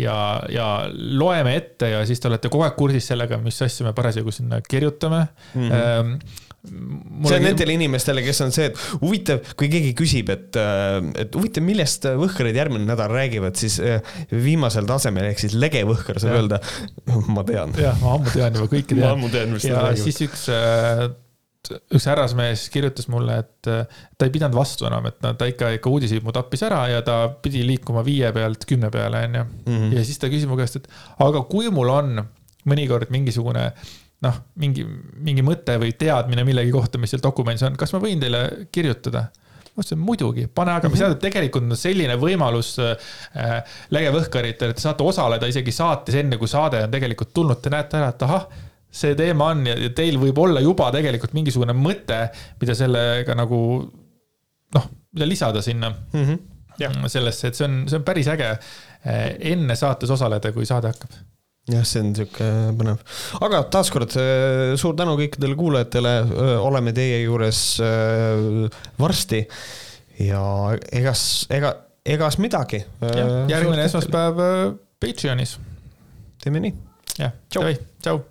ja, ja loeme ette ja siis te olete kogu aeg kursis sellega, mis asju me parasjagu sinna kirjutame mm. -hmm. Mulle see on nendele inimestele, kes on see, et huvitav, kui keegi küsib, et, äh, et huvitav, millest Võhkarid järgmine nädal räägivad, siis äh, viimasel tasemel ehk siis legevõhkar saab öelda, ma tean. jah, ma ammu tean juba, kõike tean. ma ammu tean, mis nad räägivad. ja siis üks äh, üks härrasmees kirjutas mulle, et ta ei pidanud vastu enam, et ta ikka, ikka uudiseid mu tappis ära ja ta pidi liikuma viie pealt kümne peale, onju. Mhm. ja siis ta küsis mu käest, et aga kui mul on mõnikord mingisugune noh, mingi, mingi mõte või teadmine millegi kohta, mis seal dokumendis on, kas ma võin teile kirjutada? ma ütlesin muidugi, pane aga, mis mhm. tähendab tegelikult on selline võimalus äh, Lege Võhkaritel, et te saate osaleda isegi saates, enne kui saade on tegelikult tulnud, te näete ära, et ahah see teema on ja ja teil võib olla juba tegelikult mingisugune mõte, mida sellega nagu noh, mida lisada sinna mm. -hmm. Jah. sellesse, et see on, see on päris äge eh, enne saates osaleda, kui saade hakkab. jah, see on sihuke põnev, aga taaskord äh, suur tänu kõikidele kuulajatele, oleme teie juures varsti ja egas, ega, egas midagi. järgmine esmaspäev eh, Patreonis. teeme nii. jah, Tšau. tšau.